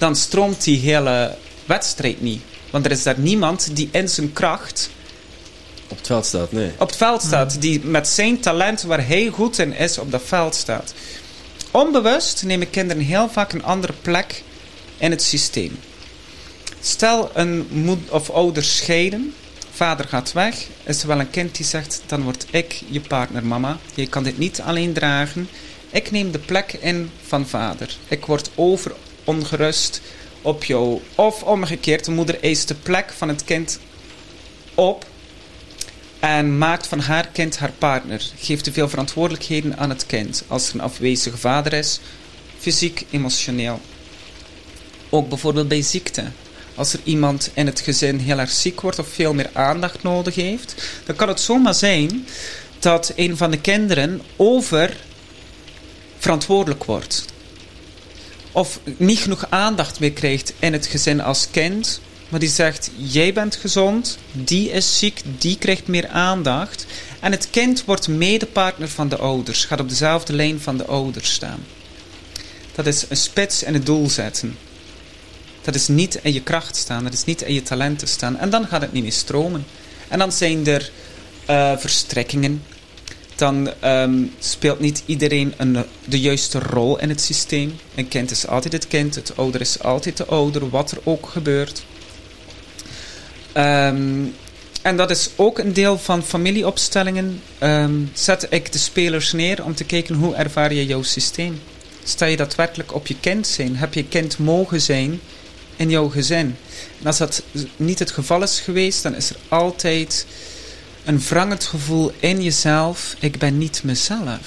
Dan stroomt die hele wedstrijd niet. Want er is daar niemand die in zijn kracht Op het veld staat, nee. op het veld staat. Die met zijn talent, waar hij goed in is, op dat veld staat. Onbewust nemen kinderen heel vaak een andere plek in het systeem. Stel een moed of ouders scheiden. Vader gaat weg. Is er wel een kind die zegt: Dan word ik je partner, mama. Je kan dit niet alleen dragen. Ik neem de plek in van vader. Ik word over ongerust op jou. Of omgekeerd, de moeder eist de plek van het kind op en maakt van haar kind haar partner. Geeft te veel verantwoordelijkheden aan het kind als er een afwezige vader is, fysiek, emotioneel. Ook bijvoorbeeld bij ziekte. Als er iemand in het gezin heel erg ziek wordt of veel meer aandacht nodig heeft, dan kan het zomaar zijn dat een van de kinderen over verantwoordelijk wordt. Of niet genoeg aandacht meer krijgt in het gezin als kind. Maar die zegt, jij bent gezond, die is ziek, die krijgt meer aandacht. En het kind wordt medepartner van de ouders, gaat op dezelfde lijn van de ouders staan. Dat is een spits en het doel zetten. Dat is niet in je kracht staan, dat is niet in je talenten staan. En dan gaat het niet meer stromen. En dan zijn er uh, verstrekkingen. Dan um, speelt niet iedereen een, de juiste rol in het systeem. Een kind is altijd het kind, het ouder is altijd de ouder, wat er ook gebeurt. Um, en dat is ook een deel van familieopstellingen. Um, zet ik de spelers neer om te kijken hoe ervaar je jouw systeem. Sta je daadwerkelijk op je kind zijn? Heb je kind mogen zijn in jouw gezin? En als dat niet het geval is geweest, dan is er altijd een wrangend gevoel in jezelf. Ik ben niet mezelf.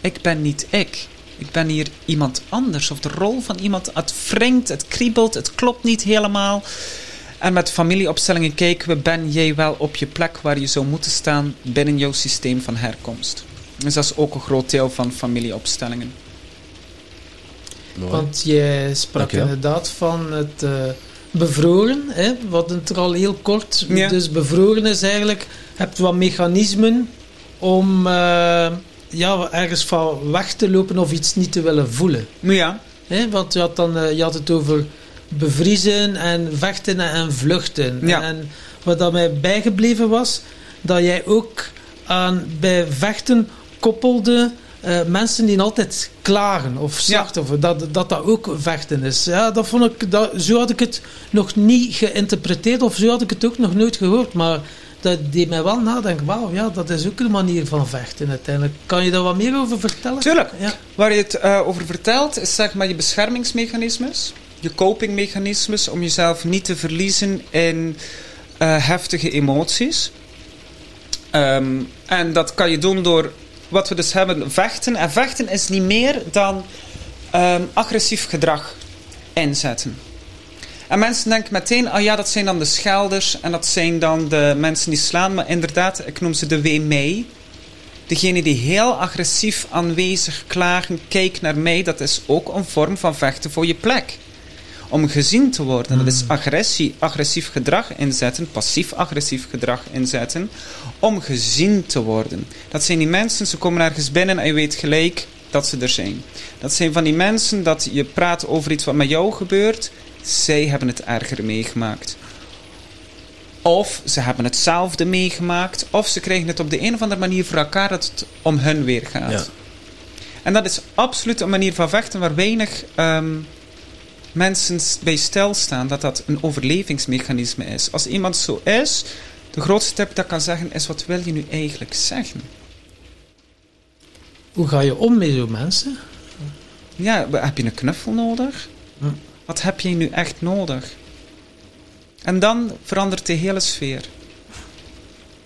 Ik ben niet ik. Ik ben hier iemand anders. Of de rol van iemand. Het wringt, het kriebelt, het klopt niet helemaal. En met familieopstellingen kijken we, ben jij wel op je plek waar je zou moeten staan binnen jouw systeem van herkomst. Dus dat is ook een groot deel van familieopstellingen. Mooi. Want je sprak inderdaad van het uh, bevroren, hè, wat het er al heel kort. Ja. Dus bevroren is eigenlijk, je hebt wat mechanismen om uh, ja, ergens van weg te lopen of iets niet te willen voelen. Ja. Hè, want je had, dan, uh, je had het over bevriezen en vechten en vluchten. Ja. En wat dat mij bijgebleven was, dat jij ook aan, bij vechten koppelde uh, mensen die altijd klagen of slachtoffer, ja. dat, dat dat ook vechten is. Ja, dat vond ik, dat, zo had ik het nog niet geïnterpreteerd of zo had ik het ook nog nooit gehoord, maar dat deed mij wel nadenken. Wauw, ja, dat is ook een manier van vechten uiteindelijk. Kan je daar wat meer over vertellen? Tuurlijk. Ja. Waar je het uh, over vertelt, is zeg maar je beschermingsmechanismes je copingmechanismes om jezelf niet te verliezen in uh, heftige emoties. Um, en dat kan je doen door wat we dus hebben, vechten. En vechten is niet meer dan um, agressief gedrag inzetten. En mensen denken meteen, oh ja, dat zijn dan de schelders en dat zijn dan de mensen die slaan. Maar inderdaad, ik noem ze de wee mee. Degene die heel agressief aanwezig klagen, kijk naar mij, dat is ook een vorm van vechten voor je plek om gezien te worden. Dat is hmm. agressie, agressief gedrag inzetten, passief-agressief gedrag inzetten, om gezien te worden. Dat zijn die mensen, ze komen ergens binnen en je weet gelijk dat ze er zijn. Dat zijn van die mensen dat je praat over iets wat met jou gebeurt, zij hebben het erger meegemaakt. Of ze hebben hetzelfde meegemaakt, of ze krijgen het op de een of andere manier voor elkaar dat het om hun weer gaat. Ja. En dat is absoluut een manier van vechten waar weinig um, mensen bij stilstaan dat dat een overlevingsmechanisme is. Als iemand zo is, de grootste tip dat ik kan zeggen is: wat wil je nu eigenlijk zeggen? Hoe ga je om met zo'n mensen? Ja, heb je een knuffel nodig? Hm. Wat heb je nu echt nodig? En dan verandert de hele sfeer.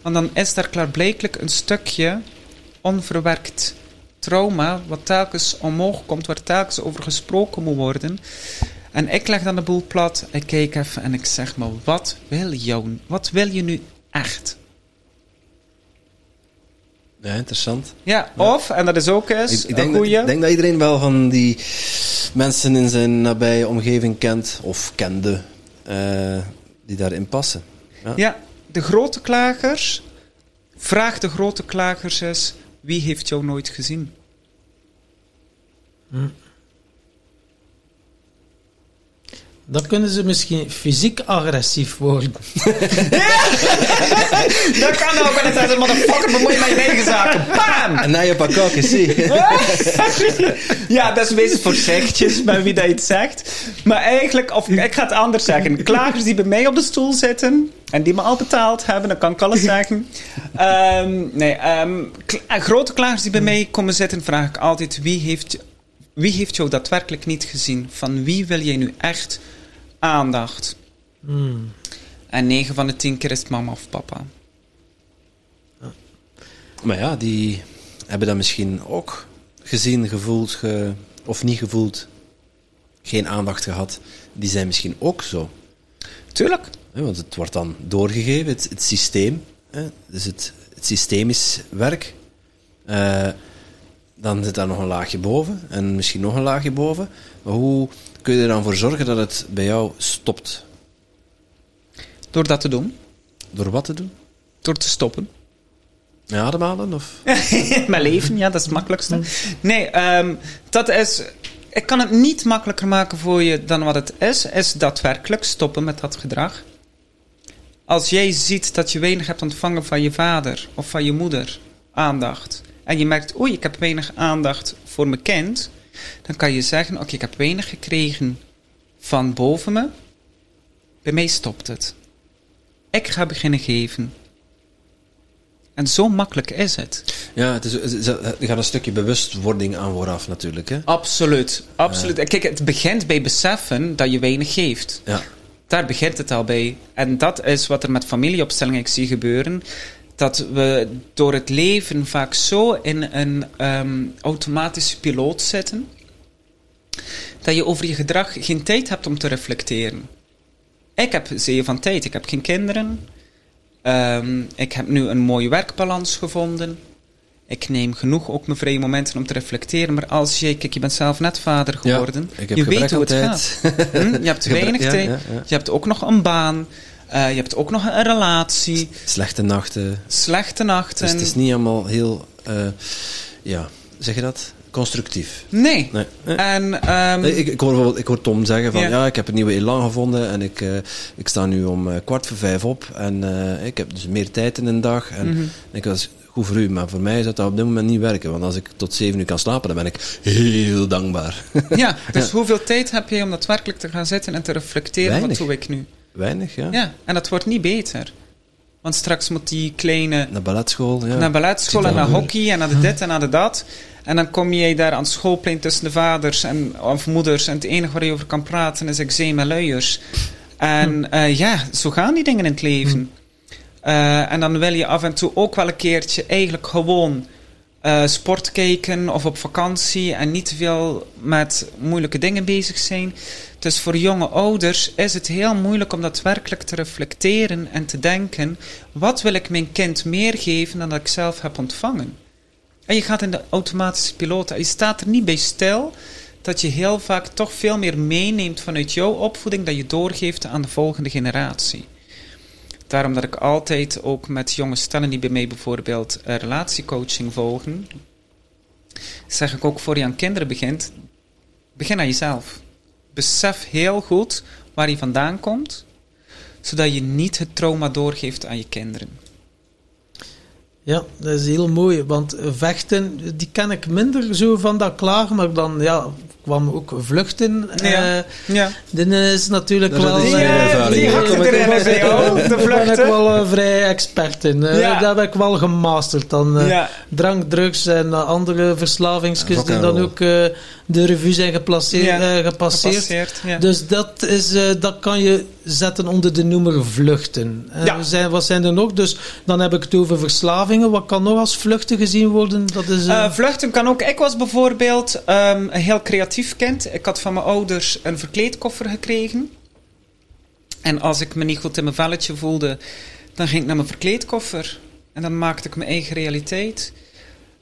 Want dan is daar klaarblijkelijk een stukje onverwerkt trauma, wat telkens omhoog komt, waar telkens over gesproken moet worden. En ik leg dan de boel plat, ik kijk even en ik zeg maar, wat wil jou, wat wil je nu echt? Ja, interessant. Ja, of, en dat is ook eens ik, ik denk, een goeie... Ik denk dat iedereen wel van die mensen in zijn nabije omgeving kent, of kende, uh, die daarin passen. Ja. ja, de grote klagers, vraag de grote klagers eens, wie heeft jou nooit gezien? Hm. Dan kunnen ze misschien fysiek agressief worden. ja! dat kan ook. En dan zeggen ze, motherfucker, bemoei mij eigen zaken. Bam! En naar je pakken, zie Ja, dat is meest voorzichtig bij wie dat iets zegt. Maar eigenlijk, of ik ga het anders zeggen. Klagers die bij mij op de stoel zitten en die me al betaald hebben, dan kan ik alles zeggen. Um, nee, um, grote klagers die bij mij komen zitten, vraag ik altijd: wie heeft, wie heeft jou daadwerkelijk niet gezien? Van wie wil jij nu echt aandacht? Hmm. En 9 van de 10 keer is het mama of papa. Ja. Maar ja, die hebben dat misschien ook gezien, gevoeld ge, of niet gevoeld. geen aandacht gehad, die zijn misschien ook zo. Tuurlijk. Want het wordt dan doorgegeven, het, het systeem. Hè, dus het, het systemisch werk. Eh, dan zit daar nog een laagje boven en misschien nog een laagje boven. Maar hoe kun je er dan voor zorgen dat het bij jou stopt? Door dat te doen. Door wat te doen? Door te stoppen. Met ademhalen? Of? Mijn leven, ja, dat is het makkelijkste. Nee, ehm, dat is... Ik kan het niet makkelijker maken voor je dan wat het is. Is daadwerkelijk stoppen met dat gedrag. Als jij ziet dat je weinig hebt ontvangen van je vader of van je moeder, aandacht. En je merkt, oei, ik heb weinig aandacht voor mijn kind. Dan kan je zeggen, oké, ik heb weinig gekregen van boven me. Bij mij stopt het. Ik ga beginnen geven. En zo makkelijk is het. Ja, het is, het is- er gaat een stukje bewustwording aan vooraf natuurlijk. Hè? Absoluut, absoluut. En Kijk, het begint bij beseffen dat je weinig geeft. Ja. Daar begint het al bij. En dat is wat er met familieopstellingen ik zie gebeuren. Dat we door het leven vaak zo in een ehm, automatische piloot zitten. Dat je over je gedrag geen tijd hebt om te reflecteren. Ik heb zeeën van tijd. Ik heb geen kinderen. Ehm, ik heb nu een mooie werkbalans gevonden. Ik neem genoeg ook mijn vrije momenten om te reflecteren. Maar als je, kijk, je bent zelf net vader geworden. je weet hoe het gaat. Hm? Je hebt weinig tijd. ja, ja. Je hebt ook nog een baan. Eh, je hebt ook nog een relatie. Slechte nachten. Slechte nachten. Dus het is niet allemaal heel, eh, ja, zeg je dat? Constructief. Nee. Nee. En, ehm, Nee, ik, ik, hoor bijvoorbeeld, ik hoor Tom zeggen van Ja. ja, ik heb een nieuwe elan gevonden en ik, eh, ik sta nu om kwart voor vijf op en ik heb dus meer tijd in een dag. En Mhm. ik was goed voor u, maar voor mij zou dat op dit moment niet werken, want als ik tot zeven uur kan slapen, dan ben ik heel dankbaar. ja, dus hoeveel tijd heb je om daadwerkelijk te gaan zitten en te reflecteren? Weinig. Wat doe ik nu? Weinig, ja. Ja, en dat wordt niet beter. Want straks moet die kleine Naar balletschool, ja. naar balletschool en naar hockey en naar de dit en naar de dat. En dan kom je daar aan het schoolplein tussen de vaders en of moeders. En het enige waar je over kan praten is eczeem en luiers. En eh, ja, zo gaan die dingen in het leven. Eh, en dan wil je af en toe ook wel een keertje eigenlijk gewoon eh, sport kijken of op vakantie en niet te veel met moeilijke dingen bezig zijn. Dus voor jonge ouders is het heel moeilijk om daadwerkelijk te reflecteren en te denken: wat wil ik mijn kind meer geven dan dat ik zelf heb ontvangen? En je gaat in de automatische piloot. Je staat er niet bij stil dat je heel vaak toch veel meer meeneemt vanuit jouw opvoeding dat je doorgeeft aan de volgende generatie. Daarom dat ik altijd ook met jonge stellen die bij mij bijvoorbeeld eh, relatiecoaching volgen, zeg ik ook voor je aan kinderen begint, begin aan jezelf. Besef heel goed waar je vandaan komt, zodat je niet het trauma doorgeeft aan je kinderen. Ja, dat is heel mooi, want vechten, die ken ik minder zo van dat klaar, maar dan ja, kwam ook vluchten. Ja. Eh, Ja. dit is natuurlijk Daar wel... eh, die, ervaring die in. hakt Kom ik erin even- bij jou, de Daar ben ik vluchten. wel eh, vrij expert in. Eh, Ja. Dat heb ik wel gemasterd. Dan, eh, Ja. Drank, drugs en andere verslavingsjes Rock die dan ook eh, de revue zijn geplaceerd, Ja, eh, gepasseerd. Gepasseerd, ja. Dus dat, is, eh, dat kan je zetten onder de noemer vluchten. Ja. we zijn, wat zijn er nog? Dus dan heb ik het over verslavingen. Wat kan nog als vluchten gezien worden? Dat is, vluchten kan ook. Ik was bijvoorbeeld ehm, heel creatief Ik had van mijn ouders een verkleedkoffer gekregen. En als ik me niet goed in mijn velletje voelde, dan ging ik naar mijn verkleedkoffer. En dan maakte ik mijn eigen realiteit.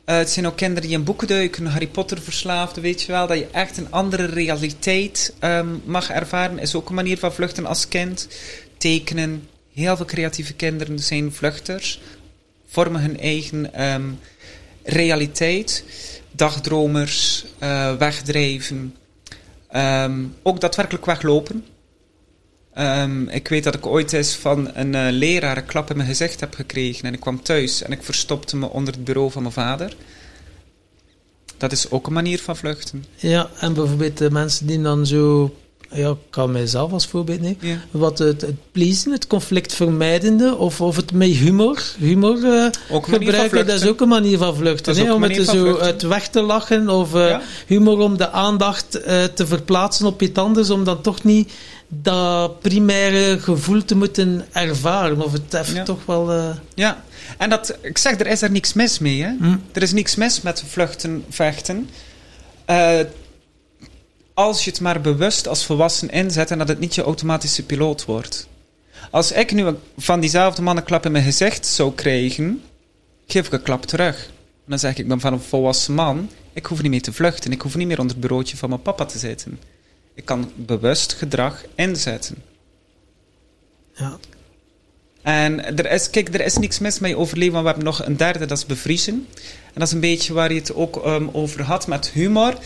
Eh, het zijn ook kinderen die in boeken duiken, Harry Potter verslaafden, weet je wel. Dat je echt een andere realiteit ehm, mag ervaren. Is ook een manier van vluchten als kind. Tekenen. Heel veel creatieve kinderen zijn vluchters. Vormen hun eigen ehm, realiteit. Dagdromers, eh, wegdrijven. Ehm, ook daadwerkelijk weglopen. Ehm, ik weet dat ik ooit eens van een eh, leraar een klap in mijn gezicht heb gekregen. En ik kwam thuis en ik verstopte me onder het bureau van mijn vader. Dat is ook een manier van vluchten. Ja, en bijvoorbeeld de mensen die dan zo... Ja, ik kan mijzelf als voorbeeld nemen. Ja. Wat het, het pleasen, het conflict vermijdende, of, of het met humor, humor eh, van gebruiken, dat is ook een manier van vluchten. Hè, om het, zo uit weg te lachen, of eh, Ja. humor om de aandacht eh, te verplaatsen op iets anders, om dan toch niet dat primaire gevoel te moeten ervaren. Of het Ja. toch wel... eh, Ja, en dat, ik zeg, er is er niks mis mee. Hè? hm. Er is niks mis met vluchten, vechten. Als je het maar bewust als volwassen inzet en dat het niet je automatische piloot wordt. Als ik nu van diezelfde man een klap in mijn gezicht zou krijgen, geef ik een klap terug. En dan zeg ik, ik ben van een volwassen man, ik hoef niet meer te vluchten, ik hoef niet meer onder het bureautje van mijn papa te zitten. Ik kan bewust gedrag inzetten. Ja. En er is, kijk, er is niks mis met je overleven, want we hebben nog een derde, dat is bevriezen. En dat is een beetje waar je het ook um, over had met humor.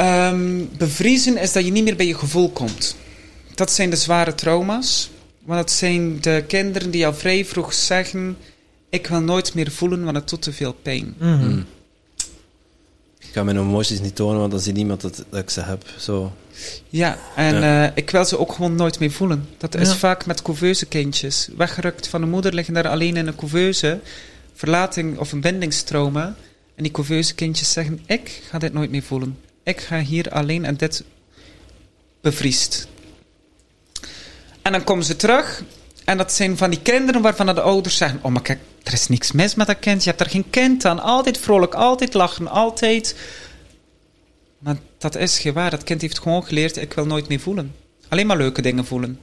Um, bevriezen is dat je niet meer bij je gevoel komt. Dat zijn de zware trauma's. Want dat zijn de kinderen die al vrij vroeg zeggen: Ik wil nooit meer voelen, want het doet te veel pijn. Mhm. Mm. Ik kan mijn emoties niet tonen, want dan ziet niemand dat, dat ik ze heb. Zo. Ja, en Ja. eh, ik wil ze ook gewoon nooit meer voelen. Dat is Ja. vaak met couveuse kindjes. Weggerukt van de moeder, liggen daar alleen in een couveuse. Verlating of een bindingstrauma. En die couveuse kindjes zeggen, ik ga dit nooit meer voelen. Ik ga hier alleen en dit bevriest. En dan komen ze terug. En dat zijn van die kinderen waarvan de ouders zeggen... Oh, maar kijk, er is niks mis met dat kind. Je hebt er geen kind aan. Altijd vrolijk, altijd lachen, altijd... Maar dat is geen waar. Dat kind heeft gewoon geleerd, ik wil nooit meer voelen. Alleen maar leuke dingen voelen.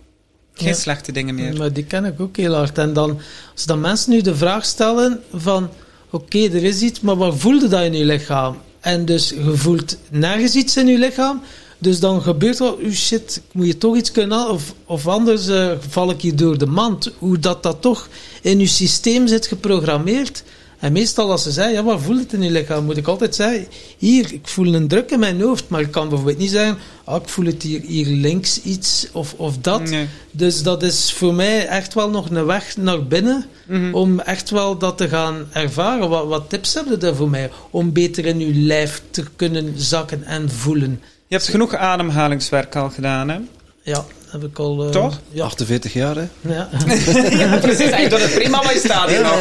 Geen Ja. slechte dingen meer. Maar die ken ik ook heel hard. En dan, als dan mensen nu de vraag stellen van... Oké, er is iets, maar wat voelde dat in je lichaam? En dus je voelt nergens iets in je lichaam. Dus dan gebeurt er, oh shit, moet je toch iets kunnen... Of, of anders eh, val ik hier door de mand. Hoe dat, dat toch in je systeem zit geprogrammeerd. En meestal als ze zeggen, ja, wat voelt het in je lichaam? Moet ik altijd zeggen, hier, ik voel een druk in mijn hoofd. Maar ik kan bijvoorbeeld niet zeggen, ah, ik voel het hier, hier links iets of, of dat. Nee. Dus dat is voor mij echt wel nog een weg naar binnen. Mhm. Om echt wel dat te gaan ervaren. Wat, wat tips hebben je daar voor mij? Om beter in uw lijf te kunnen zakken en voelen. Je hebt genoeg ademhalingswerk al gedaan, hè? Ja, heb ik al... eh, Toch? Ja. 48 jaar, hè? ja. ja, precies. En je doet het prima, maar je staat hier nog.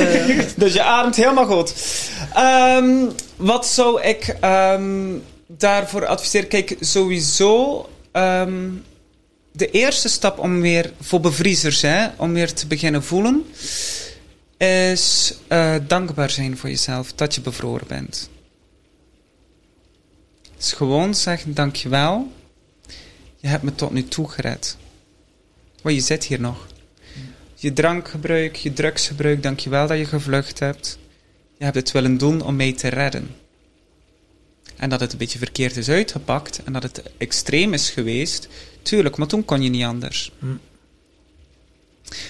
Dus je ademt helemaal goed. Ehm, wat zou ik ehm, daarvoor adviseren? Kijk, sowieso... ehm, de eerste stap om weer... Voor bevriezers, hè, om weer te beginnen voelen... is eh, dankbaar zijn voor jezelf dat je bevroren bent. Dus gewoon zeggen, dankjewel. Je hebt me tot nu toe gered. Want je zit hier nog. Je drankgebruik, je drugsgebruik, dankjewel dat je gevlucht hebt. Je hebt het willen doen om mij te redden. En dat het een beetje verkeerd is uitgepakt en dat het extreem is geweest, tuurlijk, maar toen kon je niet anders. Hm.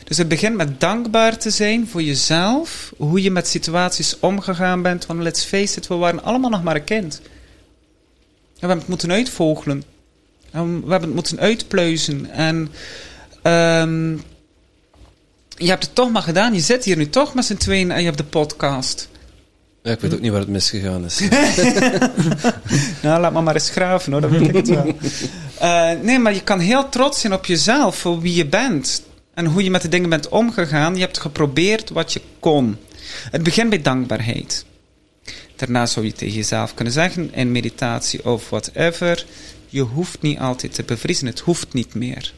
Dus het begint met dankbaar te zijn voor jezelf, hoe je met situaties omgegaan bent. Want let's face it, we waren allemaal nog maar een kind. En we hebben het moeten uitvogelen. En we hebben het moeten uitpluizen. En ehm, je hebt het toch maar gedaan. Je zit hier nu toch met z'n tweeën en je hebt de podcast. Ja, ik weet ook niet waar het misgegaan is. Nou, laat me maar eens graven hoor, dan weet ik het wel. Eh, nee, maar je kan heel trots zijn op jezelf, voor wie je bent. En hoe je met de dingen bent omgegaan. Je hebt geprobeerd wat je kon. Het begint bij dankbaarheid. Daarna zou je tegen jezelf kunnen zeggen, in meditatie of whatever... Je hoeft niet altijd te bevriezen, het hoeft niet meer.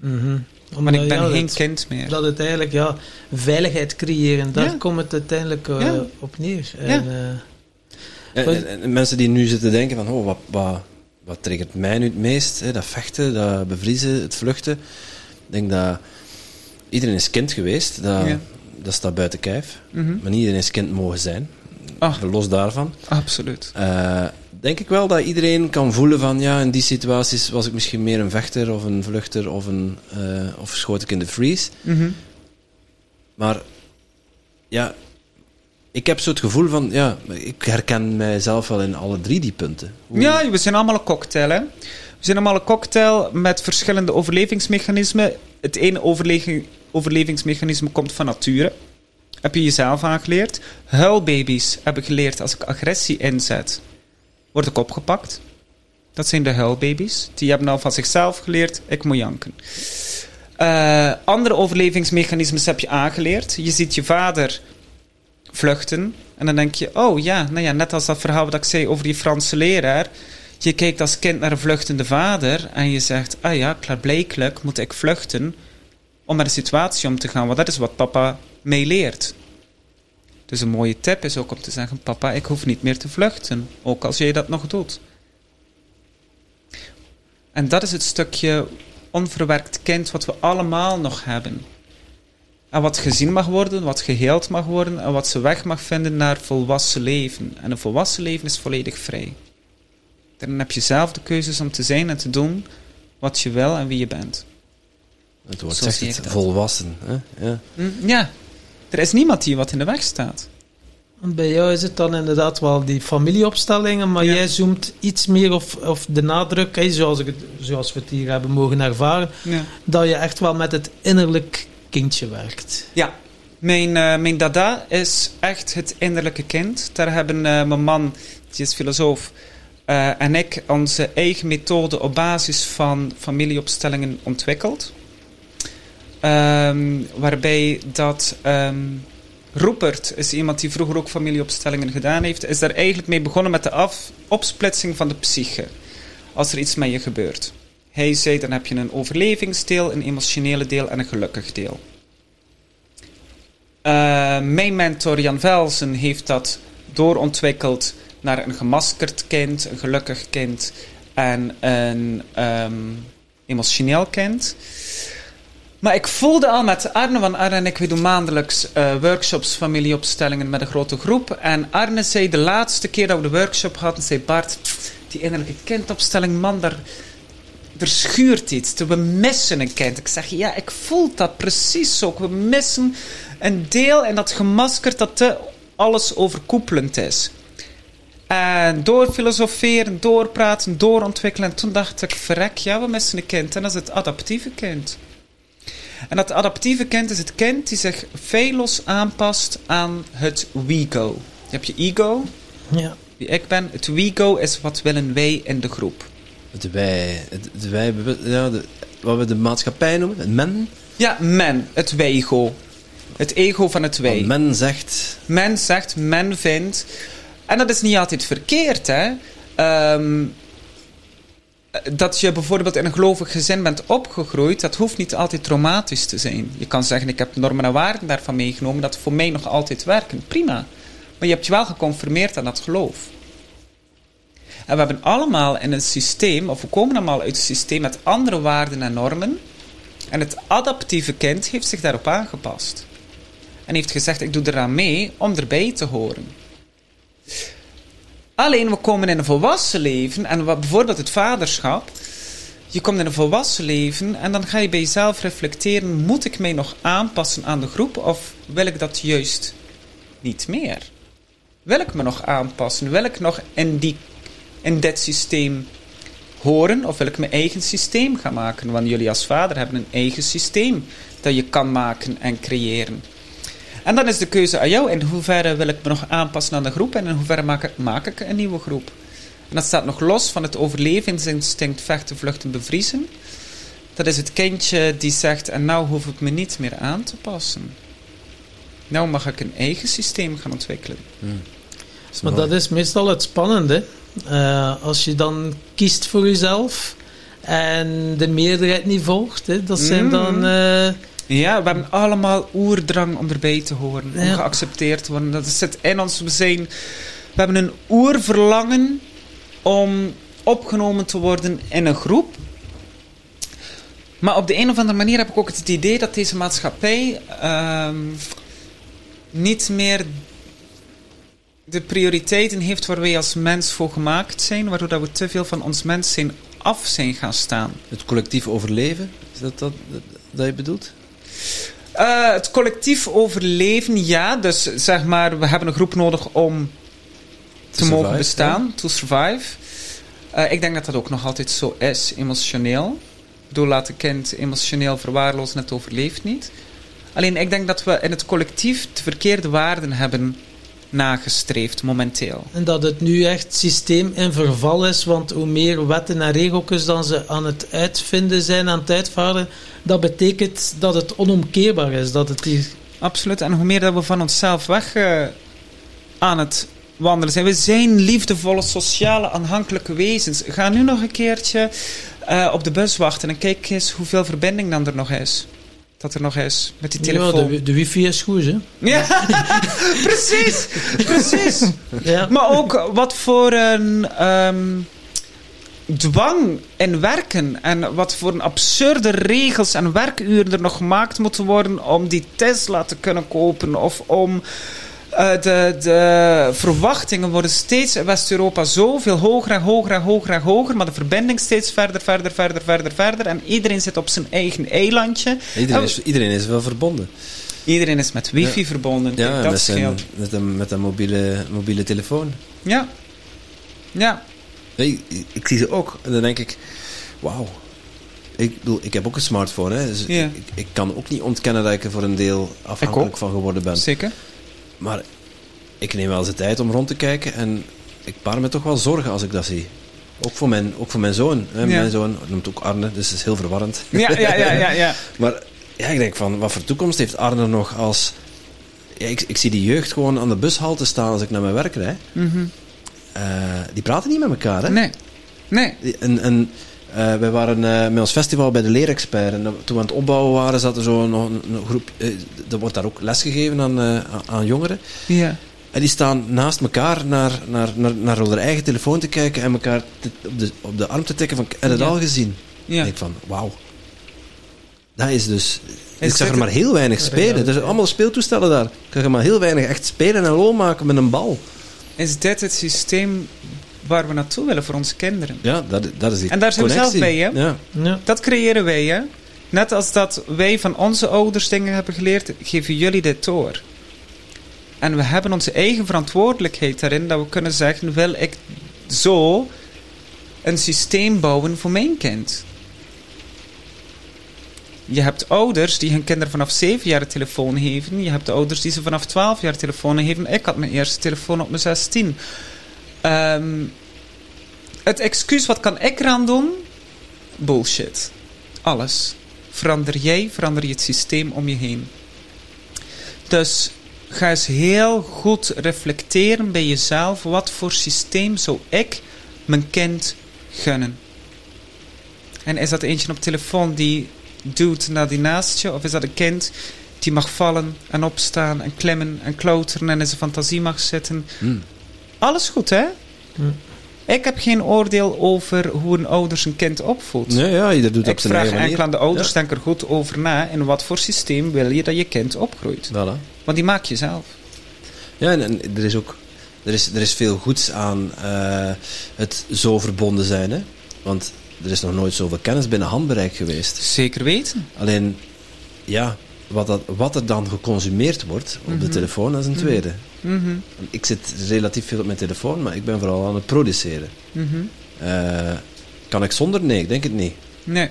Mhm. Maar Omdat, ik ben ja, geen dat- kind meer. Dat het eigenlijk, ja, veiligheid creëren. Daar Ja. komt het uiteindelijk eh, Ja. op neer. En, Ja. eh, En, en- en mensen die nu zitten denken van, oh, wat, wat, wat triggert mij nu het meest? Hè? Dat vechten, dat bevriezen, het vluchten. Ik denk dat iedereen is kind geweest. Dat, Ja. dat staat buiten kijf. Mhm. Maar niet iedereen is kind mogen zijn. Ah. Los daarvan. Absoluut. Eh, denk ik wel dat iedereen kan voelen van, ja, in die situaties was ik misschien meer een vechter of een vluchter of, een, eh, of schoot ik in de freeze. Mhm. Maar ja, ik heb zo het gevoel van, ja, ik herken mijzelf wel in alle drie die punten. Hoe- Ja, we zijn allemaal een cocktail, hè. We zijn allemaal een cocktail met verschillende overlevingsmechanismen. Het ene overle- overlevingsmechanisme komt van nature. Heb je jezelf aangeleerd. Huilbaby's hebben geleerd als ik agressie inzet, word ik opgepakt. Dat zijn de huilbaby's. Die hebben al van zichzelf geleerd, ik moet janken. Eh, andere overlevingsmechanismes heb je aangeleerd. Je ziet je vader vluchten. En dan denk je, oh ja, nou ja, net als dat verhaal wat ik zei over die Franse leraar. Je kijkt als kind naar een vluchtende vader en je zegt, ah ja, klaarblijkelijk moet ik vluchten om met de situatie om te gaan. Want dat is wat papa mij leert. Dus een mooie tip is ook om te zeggen, papa, ik hoef niet meer te vluchten. Ook als jij dat nog doet. En dat is het stukje onverwerkt kind wat we allemaal nog hebben. En wat gezien mag worden, wat geheeld mag worden en wat ze weg mag vinden naar volwassen leven. En een volwassen leven is volledig vrij. Dan heb je zelf de keuzes om te zijn en te doen wat je wil en wie je bent. Het woord Zo zegt het, volwassen. Hè? Ja. Hm, Ja, er is niemand die wat in de weg staat. En Bij jou is het dan inderdaad wel die familieopstellingen, maar Ja. jij zoomt iets meer of, of de nadruk, zoals, ik het, zoals we het hier hebben mogen ervaren, Ja. dat je echt wel met het innerlijk kindje werkt. Ja, mijn, eh, mijn dada is echt het innerlijke kind. Daar hebben eh, mijn man, die is filosoof, eh, en ik onze eigen methode op basis van familieopstellingen ontwikkeld. Ehm, waarbij dat ehm, Rupert is iemand die vroeger ook familieopstellingen gedaan heeft, is daar eigenlijk mee begonnen met de af, opsplitsing van de psyche. Als er iets met je gebeurt. Hij zei, dan heb je een overlevingsdeel, een emotionele deel en een gelukkig deel. Eh, mijn mentor Jan Velsen heeft dat doorontwikkeld naar een gemaskerd kind, een gelukkig kind en een ehm, emotioneel kind. Maar ik voelde al met Arne, want Arne en ik doen maandelijks eh, workshops, familieopstellingen met een grote groep. En Arne zei de laatste keer dat we de workshop hadden, zei Bart, die innerlijke kindopstelling, man, daar, er schuurt iets. We missen een kind. Ik zeg, ja, ik voel dat precies ook. We missen een deel en dat gemaskerd dat alles overkoepelend is. En door filosoferen, doorpraten, doorontwikkelen. En toen dacht ik, verrek, ja, we missen een kind. En dat is het adaptieve kind. En dat adaptieve kind is het kind die zich feilloos aanpast aan het we-go. Je hebt je ego, Ja. wie ik ben. Het we-go is wat willen wij in de groep. Het wij, het, het wij ja, de, wat we de maatschappij noemen, het men. Ja, men, het wij-go. Het ego van het wij. Men zegt, Men zegt, men vindt. En dat is niet altijd verkeerd, hè. Ehm, dat je bijvoorbeeld in een gelovig gezin bent opgegroeid, dat hoeft niet altijd traumatisch te zijn. Je kan zeggen, ik heb normen en waarden daarvan meegenomen, dat voor mij nog altijd werken. Prima. Maar je hebt je wel geconformeerd aan dat geloof. En we hebben allemaal in een systeem, of we komen allemaal uit een systeem met andere waarden en normen. En het adaptieve kind heeft zich daarop aangepast. En heeft gezegd, ik doe eraan mee om erbij te horen. Alleen, we komen in een volwassen leven, en wat, bijvoorbeeld het vaderschap. Je komt in een volwassen leven en dan ga je bij jezelf reflecteren, moet ik mij nog aanpassen aan de groep of wil ik dat juist niet meer? Wil ik me nog aanpassen? Wil ik nog in, die, in dit systeem horen of wil ik mijn eigen systeem gaan maken? Want jullie als vader hebben een eigen systeem dat je kan maken en creëren. En dan is de keuze aan jou. In hoeverre wil ik me nog aanpassen aan de groep en in hoeverre maak ik, maak ik een nieuwe groep? En dat staat nog los van het overlevingsinstinct vechten, vluchten, bevriezen. Dat is het kindje die zegt, en nou hoef ik me niet meer aan te passen. Nou mag ik een eigen systeem gaan ontwikkelen. is Maar dat is meestal het spannende. Eh, als je dan kiest voor jezelf en de meerderheid niet volgt, hè, dat zijn Mm. dan... eh, Ja, we hebben allemaal oerdrang om erbij te horen, om geaccepteerd te worden. Dat zit in ons. We, zijn, we hebben een oerverlangen om opgenomen te worden in een groep. Maar op de een of andere manier heb ik ook het idee dat deze maatschappij ehm, niet meer de prioriteiten heeft waar wij als mens voor gemaakt zijn, waardoor dat we te veel van ons mens zijn af zijn gaan staan. het collectief overleven, is dat dat, dat, dat je bedoelt? Eh, het collectief overleven, ja. Dus zeg maar, we hebben een groep nodig om te, To mogen survive, bestaan, to survive. Eh, ik denk dat dat ook nog altijd zo is, emotioneel. Door laat een kind emotioneel verwaarlozen, het overleeft niet. Alleen ik denk dat we in het collectief de verkeerde waarden hebben nagestreefd, momenteel. En dat het nu echt systeem in verval is, want hoe meer wetten en regeltjes dan ze aan het uitvinden zijn, aan het uitvaarden, dat betekent dat het onomkeerbaar is. Dat het die... Absoluut. En hoe meer dat we van onszelf weg eh, aan het wandelen zijn. We zijn liefdevolle, sociale, aanhankelijke wezens. Ga nu nog een keertje eh, op de bus wachten en kijk eens hoeveel verbinding dan er nog is. Dat er nog is met die Ja, telefoon. de, de wifi is goed, hè? Ja, precies. Precies. Ja. Maar ook wat voor een ehm, dwang in werken en wat voor een absurde regels en werkuren er nog gemaakt moeten worden om die Tesla te kunnen kopen of om de, de verwachtingen worden steeds in West-Europa zoveel hoger en hoger en hoger en hoger, maar de verbinding steeds verder, verder, verder, verder, verder en iedereen zit op zijn eigen eilandje. Iedereen, Oh. is, iedereen is wel verbonden. Iedereen is met wifi verbonden, Kijk, Ja, dat met, zijn, scheelt. met, een, met een mobiele, mobiele telefoon. Ja. Ja. Nee, ik, ik zie ze ook. En dan denk ik, wauw. Ik, bedoel, ik heb ook een smartphone. Hè, dus Ja. ik, ik kan ook niet ontkennen dat ik er voor een deel afhankelijk van geworden ben. Zeker. Maar ik neem wel eens de tijd om rond te kijken. En ik baar me toch wel zorgen als ik dat zie. Ook voor mijn, ook voor mijn zoon. Hè. Ja. Mijn zoon noemt ook Arne, dus het is heel verwarrend. Ja, ja, ja, ja. ja. Maar ja, ik denk van, wat voor toekomst heeft Arne nog als... Ja, ik, ik zie die jeugd gewoon aan de bushalte staan als ik naar mijn werk rijd. Mhm. Eh, die praten niet met elkaar, hè? Nee. Nee. En, en eh, wij waren eh, met ons festival bij de Leerexpert. En toen we aan het opbouwen waren, zat er zo nog een, een groep... eh, er wordt daar ook lesgegeven aan, aan- jongeren. Ja. En die staan naast elkaar naar, naar, naar, naar hun eigen telefoon te kijken en elkaar te- op, de, op de arm te tikken van... Heb je het Ja. al gezien? Ja. Ik ik van, wauw. Dat is dus... Is ik zag er maar heel weinig spelen. Er zijn allemaal speeltoestellen daar. Ik zag er maar heel weinig echt spelen en lol maken met een bal. Is dit het systeem waar we naartoe willen voor onze kinderen? Ja, dat, dat is die En daar zijn we zelf bij, hè? Ja. Ja. Dat creëren wij, hè? Net als dat wij van onze ouders dingen hebben geleerd, geven jullie dit door. En we hebben onze eigen verantwoordelijkheid daarin dat we kunnen zeggen: wil ik zo een systeem bouwen voor mijn kind? Je hebt ouders die hun kinderen vanaf 7 jaar een telefoon geven. Je hebt ouders die ze vanaf 12 jaar telefoon geven. Ik had mijn eerste telefoon op mijn 16. Ehm, het excuus, wat kan ik eraan doen? Bullshit. Alles. Verander jij, verander je het systeem om je heen. Dus ga eens heel goed reflecteren bij jezelf. Wat voor systeem zou ik mijn kind gunnen? En is dat eentje op telefoon die doet naar die naast je? Of is dat een kind die mag vallen en opstaan en klimmen en klauteren en in zijn fantasie mag zitten? Hm. Alles goed, hè? Hm. Ik heb geen oordeel over hoe een ouder zijn kind opvoedt. Nee, ja, ieder doet Ik vraag eigen manier. enkel aan de ouders, Ja. denk er goed over na. In wat voor systeem wil je dat je kind opgroeit? Voilà. Want die maak je zelf. Ja, en, en er is ook er is, er is veel goeds aan eh, het zo verbonden zijn. Hè? Want er is nog nooit zoveel kennis binnen handbereik geweest. Zeker weten. Alleen, ja, wat, dat, wat er dan geconsumeerd wordt op de Mhm. telefoon, dat is een Mhm. tweede. Mhm, Ik zit relatief veel op mijn telefoon, maar ik ben vooral aan het produceren. Eh, kan ik zonder? Nee, ik denk het niet. Nee.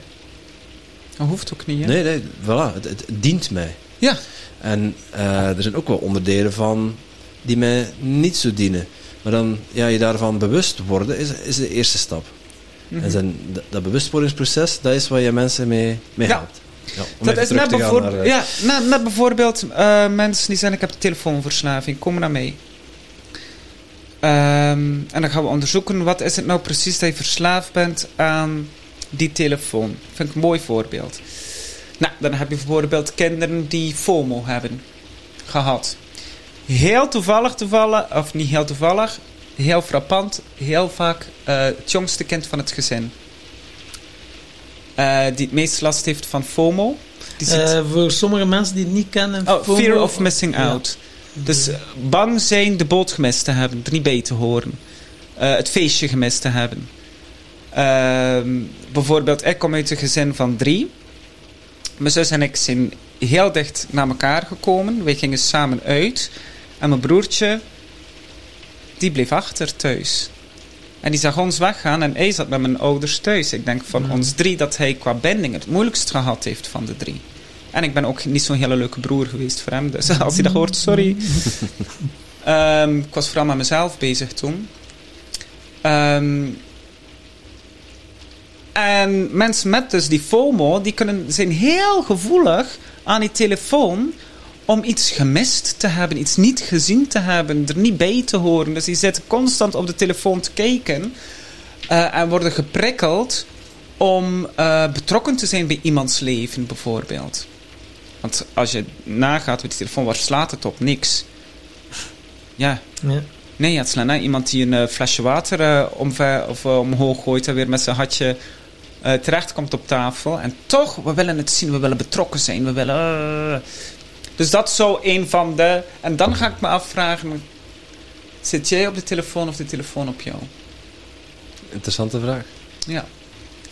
Dat hoeft ook niet, hè? Nee, nee, voilà, het, het dient mij. Ja. En eh, er zijn ook wel onderdelen van die mij niet zo dienen. Maar dan ja, je daarvan bewust worden is, is de eerste stap. En zijn, dat, dat bewustwordingsproces, dat is waar je mensen mee, mee Ja. helpt. Ja, Dat is net, gaan bijvoorbeeld, naar, eh, ja, net, net bijvoorbeeld eh, mensen die zeggen: Ik heb telefoonverslaving, kom naar mij. Ehm, en dan gaan we onderzoeken wat is het nou precies dat je verslaafd bent aan die telefoon. Vind ik een mooi voorbeeld. Nou, dan heb je bijvoorbeeld kinderen die FOMO hebben gehad. Heel toevallig, toevallig, of niet heel toevallig, heel frappant, heel vaak eh, het jongste kind van het gezin. Eh, die het meest last heeft van FOMO. Eh, voor sommige mensen die het niet kennen. oh, FOMO, fear of missing ja. out. Dus eh, bang zijn de boot gemist te hebben, er niet bij te horen. Het feestje gemist te hebben. Ehm, bijvoorbeeld, ik kom uit een gezin van drie. Mijn zus en ik zijn heel dicht naar elkaar gekomen. Wij gingen samen uit. En mijn broertje, die bleef achter thuis. En die zag ons weggaan en hij zat met mijn ouders thuis. Ik denk van Mhm. ons drie dat hij qua binding het moeilijkst gehad heeft van de drie. En ik ben ook niet zo'n hele leuke broer geweest voor hem. Dus als hij dat hoort, sorry. Ehm, ik was vooral met mezelf bezig toen. Ehm, en mensen met dus die FOMO, die kunnen, zijn heel gevoelig aan die telefoon om iets gemist te hebben, iets niet gezien te hebben, er niet bij te horen. Dus die zitten constant op de telefoon te kijken eh, en worden geprikkeld om eh, betrokken te zijn bij iemands leven, bijvoorbeeld. Want als je nagaat met die telefoon, waar slaat het op? Niks. Ja, Ja. Nee, het hè, iemand die een eh, flesje water omver, of, omhoog gooit en weer met zijn hatje terecht komt op tafel. En toch, we willen het zien, we willen betrokken zijn, we willen... Dus dat is zo een van de... En dan ga ik me afvragen, zit jij op de telefoon of de telefoon op jou? Interessante vraag. Ja.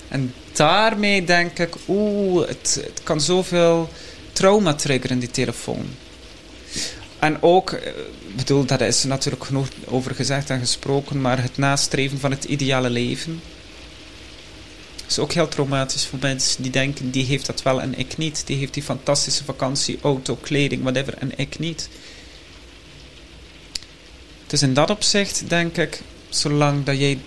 En daarmee denk ik, oeh, het, het kan zoveel trauma triggeren, die telefoon. En ook, eh, ik bedoel, daar is natuurlijk genoeg over gezegd en gesproken, maar het nastreven van het ideale leven is ook heel traumatisch voor mensen die denken, die heeft dat wel en ik niet. Die heeft die fantastische vakantie, auto, kleding, whatever, en ik niet. Dus in dat opzicht denk ik, zolang dat jij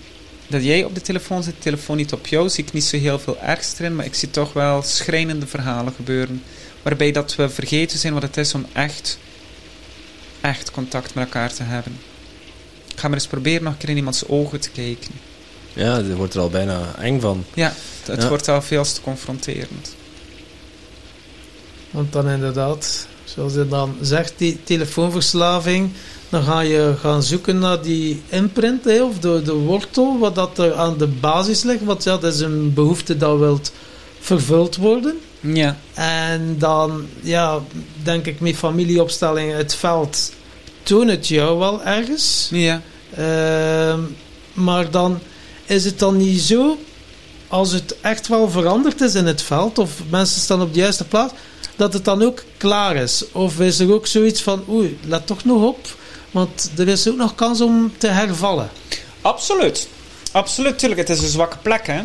dat jij op de telefoon zit, de telefoon niet op jou, zie ik niet zo heel veel ergs erin, maar ik zie toch wel schrijnende verhalen gebeuren. Waarbij dat we vergeten zijn wat het is om echt, echt contact met elkaar te hebben. Ik ga maar eens proberen nog een keer in iemands ogen te kijken. Ja, er wordt er al bijna eng van. Ja, het Ja. wordt al veel te confronterend. Want dan inderdaad, zoals je dan zegt, die telefoonverslaving, dan ga je gaan zoeken naar die imprint, hè, of de, de wortel, wat dat er aan de basis ligt. Want ja, dat is een behoefte dat wilt vervuld worden. Ja, En dan, ja, denk ik, met familieopstellingen, het veld toont het jou wel ergens. ja, Ehm, maar dan is het dan niet zo, als het echt wel veranderd is in het veld, of mensen staan op de juiste plaats, dat het dan ook klaar is. Of is er ook zoiets van, oei, let toch nog op, want er is ook nog kans om te hervallen. absoluut. Absoluut, tuurlijk. Het is een zwakke plek, hè.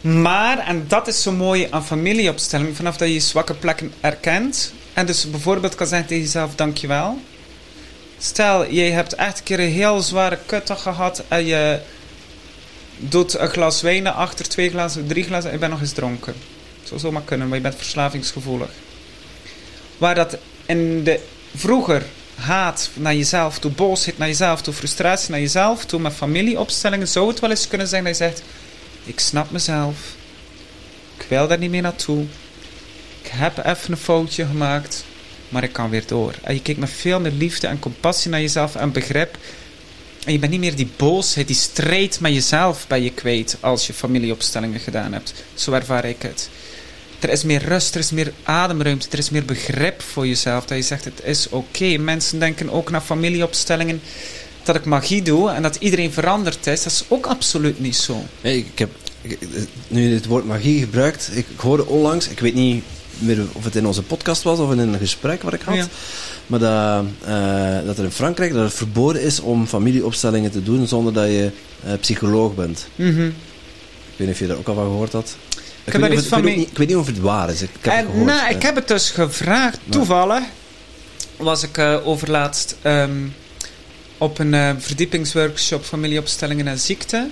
Maar, en dat is zo mooi aan familieopstelling, vanaf dat je je zwakke plekken erkent en dus bijvoorbeeld kan zeggen tegen jezelf, dankjewel. Stel, jij hebt echt een keer een heel zware kutdag gehad en je doet een glas wijn achter, twee glazen, drie glazen en je bent nog eens dronken. Zou zomaar kunnen, maar je bent verslavingsgevoelig. Waar dat in de vroeger haat naar jezelf toe, boosheid naar jezelf toe, frustratie naar jezelf toe, met familieopstellingen, zou het wel eens kunnen zijn dat je zegt, ik snap mezelf. Ik wil daar niet meer naartoe. Ik heb even een foutje gemaakt, maar ik kan weer door. En je kijkt met veel meer liefde en compassie naar jezelf en begrip. En je bent niet meer die boosheid, die strijd met jezelf bij je kwijt als je familieopstellingen gedaan hebt. Zo ervaar ik het. Er is meer rust, er is meer ademruimte, er is meer begrip voor jezelf. Dat je zegt, het is oké. Mensen denken ook naar familieopstellingen dat ik magie doe en dat iedereen veranderd is. Dat is ook absoluut niet zo. Nee, ik heb nu het woord magie gebruikt. Ik, ik hoorde onlangs, ik weet niet meer of het in onze podcast was of in een gesprek wat ik had. Ja. Maar dat, eh, dat er in Frankrijk dat het verboden is om familieopstellingen te doen zonder dat je eh, psycholoog bent. Mhm. Ik weet niet of je daar ook al van gehoord had. Ik, weet, niet van ik, weet niet, ik weet niet of het waar is. Ik, heb het gehoord. nou, Eh, ik heb het dus gevraagd. Toevallig was ik eh, overlaatst ehm, op een eh, verdiepingsworkshop familieopstellingen en ziekte.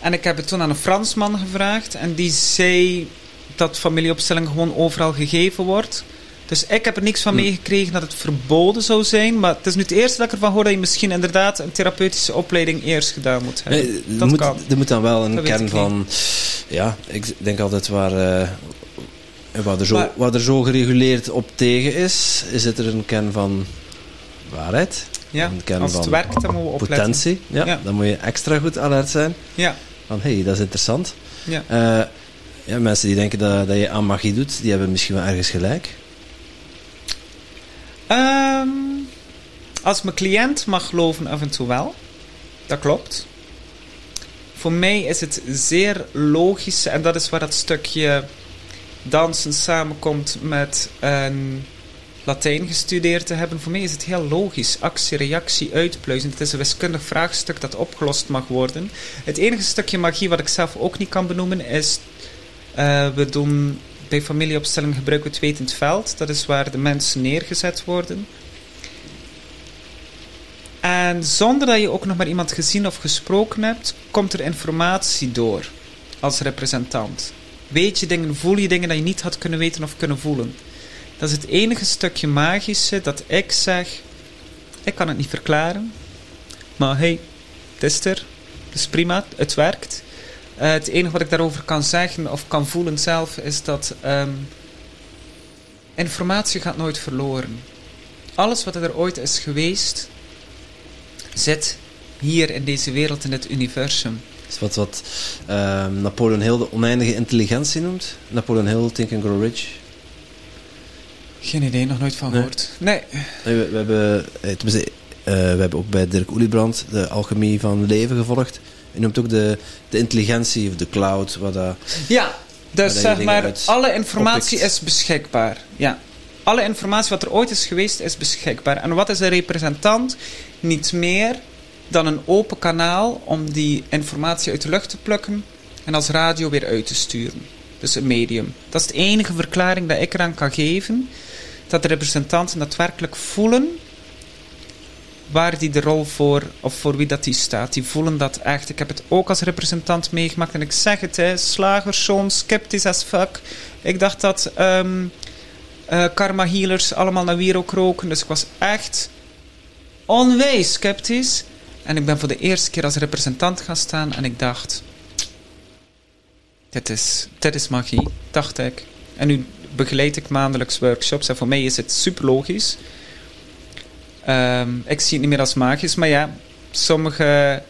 En ik heb het toen aan een Fransman gevraagd. En die zei dat familieopstelling gewoon overal gegeven wordt. Dus ik heb er niks van Hm. meegekregen dat het verboden zou zijn. Maar het is nu het eerste dat ik ervan hoor dat je misschien inderdaad een therapeutische opleiding eerst gedaan moet hebben. Nee, er, dat moet, kan. er moet dan wel een Dat kern van... Ja, ik denk altijd waar, eh, waar, er zo, Maar- waar er zo gereguleerd op tegen is, is het er een kern van waarheid. Ja, een kern als het van werkt, dan moeten we opletten. Potentie. Ja, Ja. Dan moet je extra goed alert zijn. Ja, Van, hé, hey, dat is interessant. ja. Eh, ja, mensen die denken dat, dat je aan magie doet, die hebben misschien wel ergens gelijk. Ehm, als mijn cliënt mag geloven, af en toe wel. Dat klopt. Voor mij is het zeer logisch, en dat is waar dat stukje dansen samenkomt met een Latijn gestudeerd te hebben. Voor mij is het heel logisch. Actie, reactie, uitpluizen. Het is een wiskundig vraagstuk dat opgelost mag worden. Het enige stukje magie wat ik zelf ook niet kan benoemen is... eh, we doen bij familieopstelling gebruiken we het wetend veld. Dat is waar de mensen neergezet worden. En zonder dat je ook nog maar iemand gezien of gesproken hebt, komt er informatie door als representant. Weet je dingen, voel je dingen dat je niet had kunnen weten of kunnen voelen. Dat is het enige stukje magische dat ik zeg, ik kan het niet verklaren, maar hey, het is er, het is prima, het werkt. Eh, het enige wat ik daarover kan zeggen of kan voelen zelf is dat ehm, informatie gaat nooit verloren. Alles wat er ooit is geweest, zit hier in deze wereld, in het universum. Is wat, wat ehm, Napoleon Hill de oneindige intelligentie noemt. Napoleon Hill, Think and Grow Rich. Geen idee, nog nooit van gehoord. Nee. Nee, we, we hebben, eh, eh, we hebben ook bij Dirk Oeliebrand de alchemie van leven gevolgd. Hij noemt ook de, de intelligentie of de cloud. Wat dat, Ja, dus je zeg maar, alle informatie oppikt. is beschikbaar. Ja. Alle informatie wat er ooit is geweest, is beschikbaar. En wat is een representant? Niet meer dan een open kanaal om die informatie uit de lucht te plukken en als radio weer uit te sturen. Dus een medium. Dat is de enige verklaring dat ik eraan kan geven. Dat de representanten daadwerkelijk voelen waar die de rol voor, of voor wie dat die staat. Die voelen dat echt. Ik heb het ook als representant meegemaakt. En ik zeg het, hè, slagerszoon, sceptisch as fuck. Ik dacht dat ehm, eh, karma healers allemaal naar wierook roken. Dus ik was echt onwijs sceptisch. En ik ben voor de eerste keer als representant gaan staan. En ik dacht, dit is, dit is magie, dacht ik. En nu begeleid ik maandelijks workshops. En voor mij is het super logisch. Ehm, ik zie het niet meer als magisch, maar ja, sommige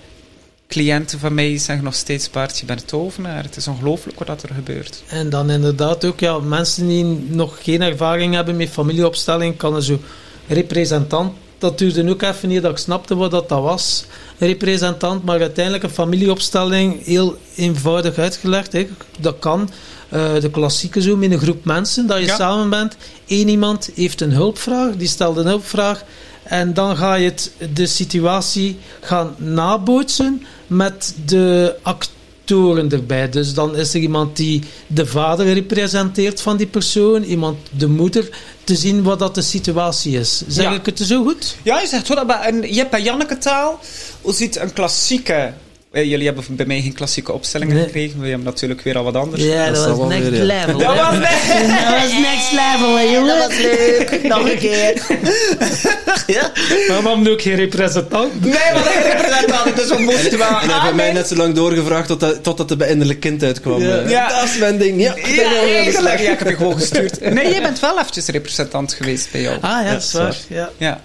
cliënten van mij zeggen nog steeds: Bart, je bent tovenaar. Het is ongelooflijk wat dat er gebeurt. En dan inderdaad ook, ja, mensen die nog geen ervaring hebben met familieopstelling, kan er zo representant, dat duurde ook even niet dat ik snapte wat dat, dat was, een representant, maar uiteindelijk een familieopstelling, heel eenvoudig uitgelegd, hè. dat kan. Eh, de klassieke zo, met een groep mensen, dat je Ja. samen bent. Eén iemand heeft een hulpvraag, die stelt een hulpvraag, en dan ga je het, de situatie gaan nabootsen met de actoren erbij. Dus dan is er iemand die de vader representeert van die persoon, iemand de moeder, te zien wat dat de situatie is. Zeg Ja. ik het zo goed? Ja, je zegt wat, maar een Jip en Janneke taal. Ziet een klassieke. Eh, jullie hebben bij mij geen klassieke opstellingen Nee. gekregen. We hebben natuurlijk weer al wat anders. Ja, dat dat, was next weer, ja. level. Dat was. Dat next level, jongen. Dat was leuk. Nog een keer. ja. Maar we hebben ook geen representant. Nee, maar geen representant, dus we moesten wel. en hij heeft bij mij net zo lang doorgevraagd totdat, totdat er bij innerlijk kind uitkwam. Ja. Eh, Ja. Dat is mijn ding. Ja, ik Ja, wel heel eigenlijk. slecht. Ja, ik heb je gewoon gestuurd. Nee, jij bent wel eventjes representant geweest bij jou. Ah ja, Ja, dat is waar. Ja.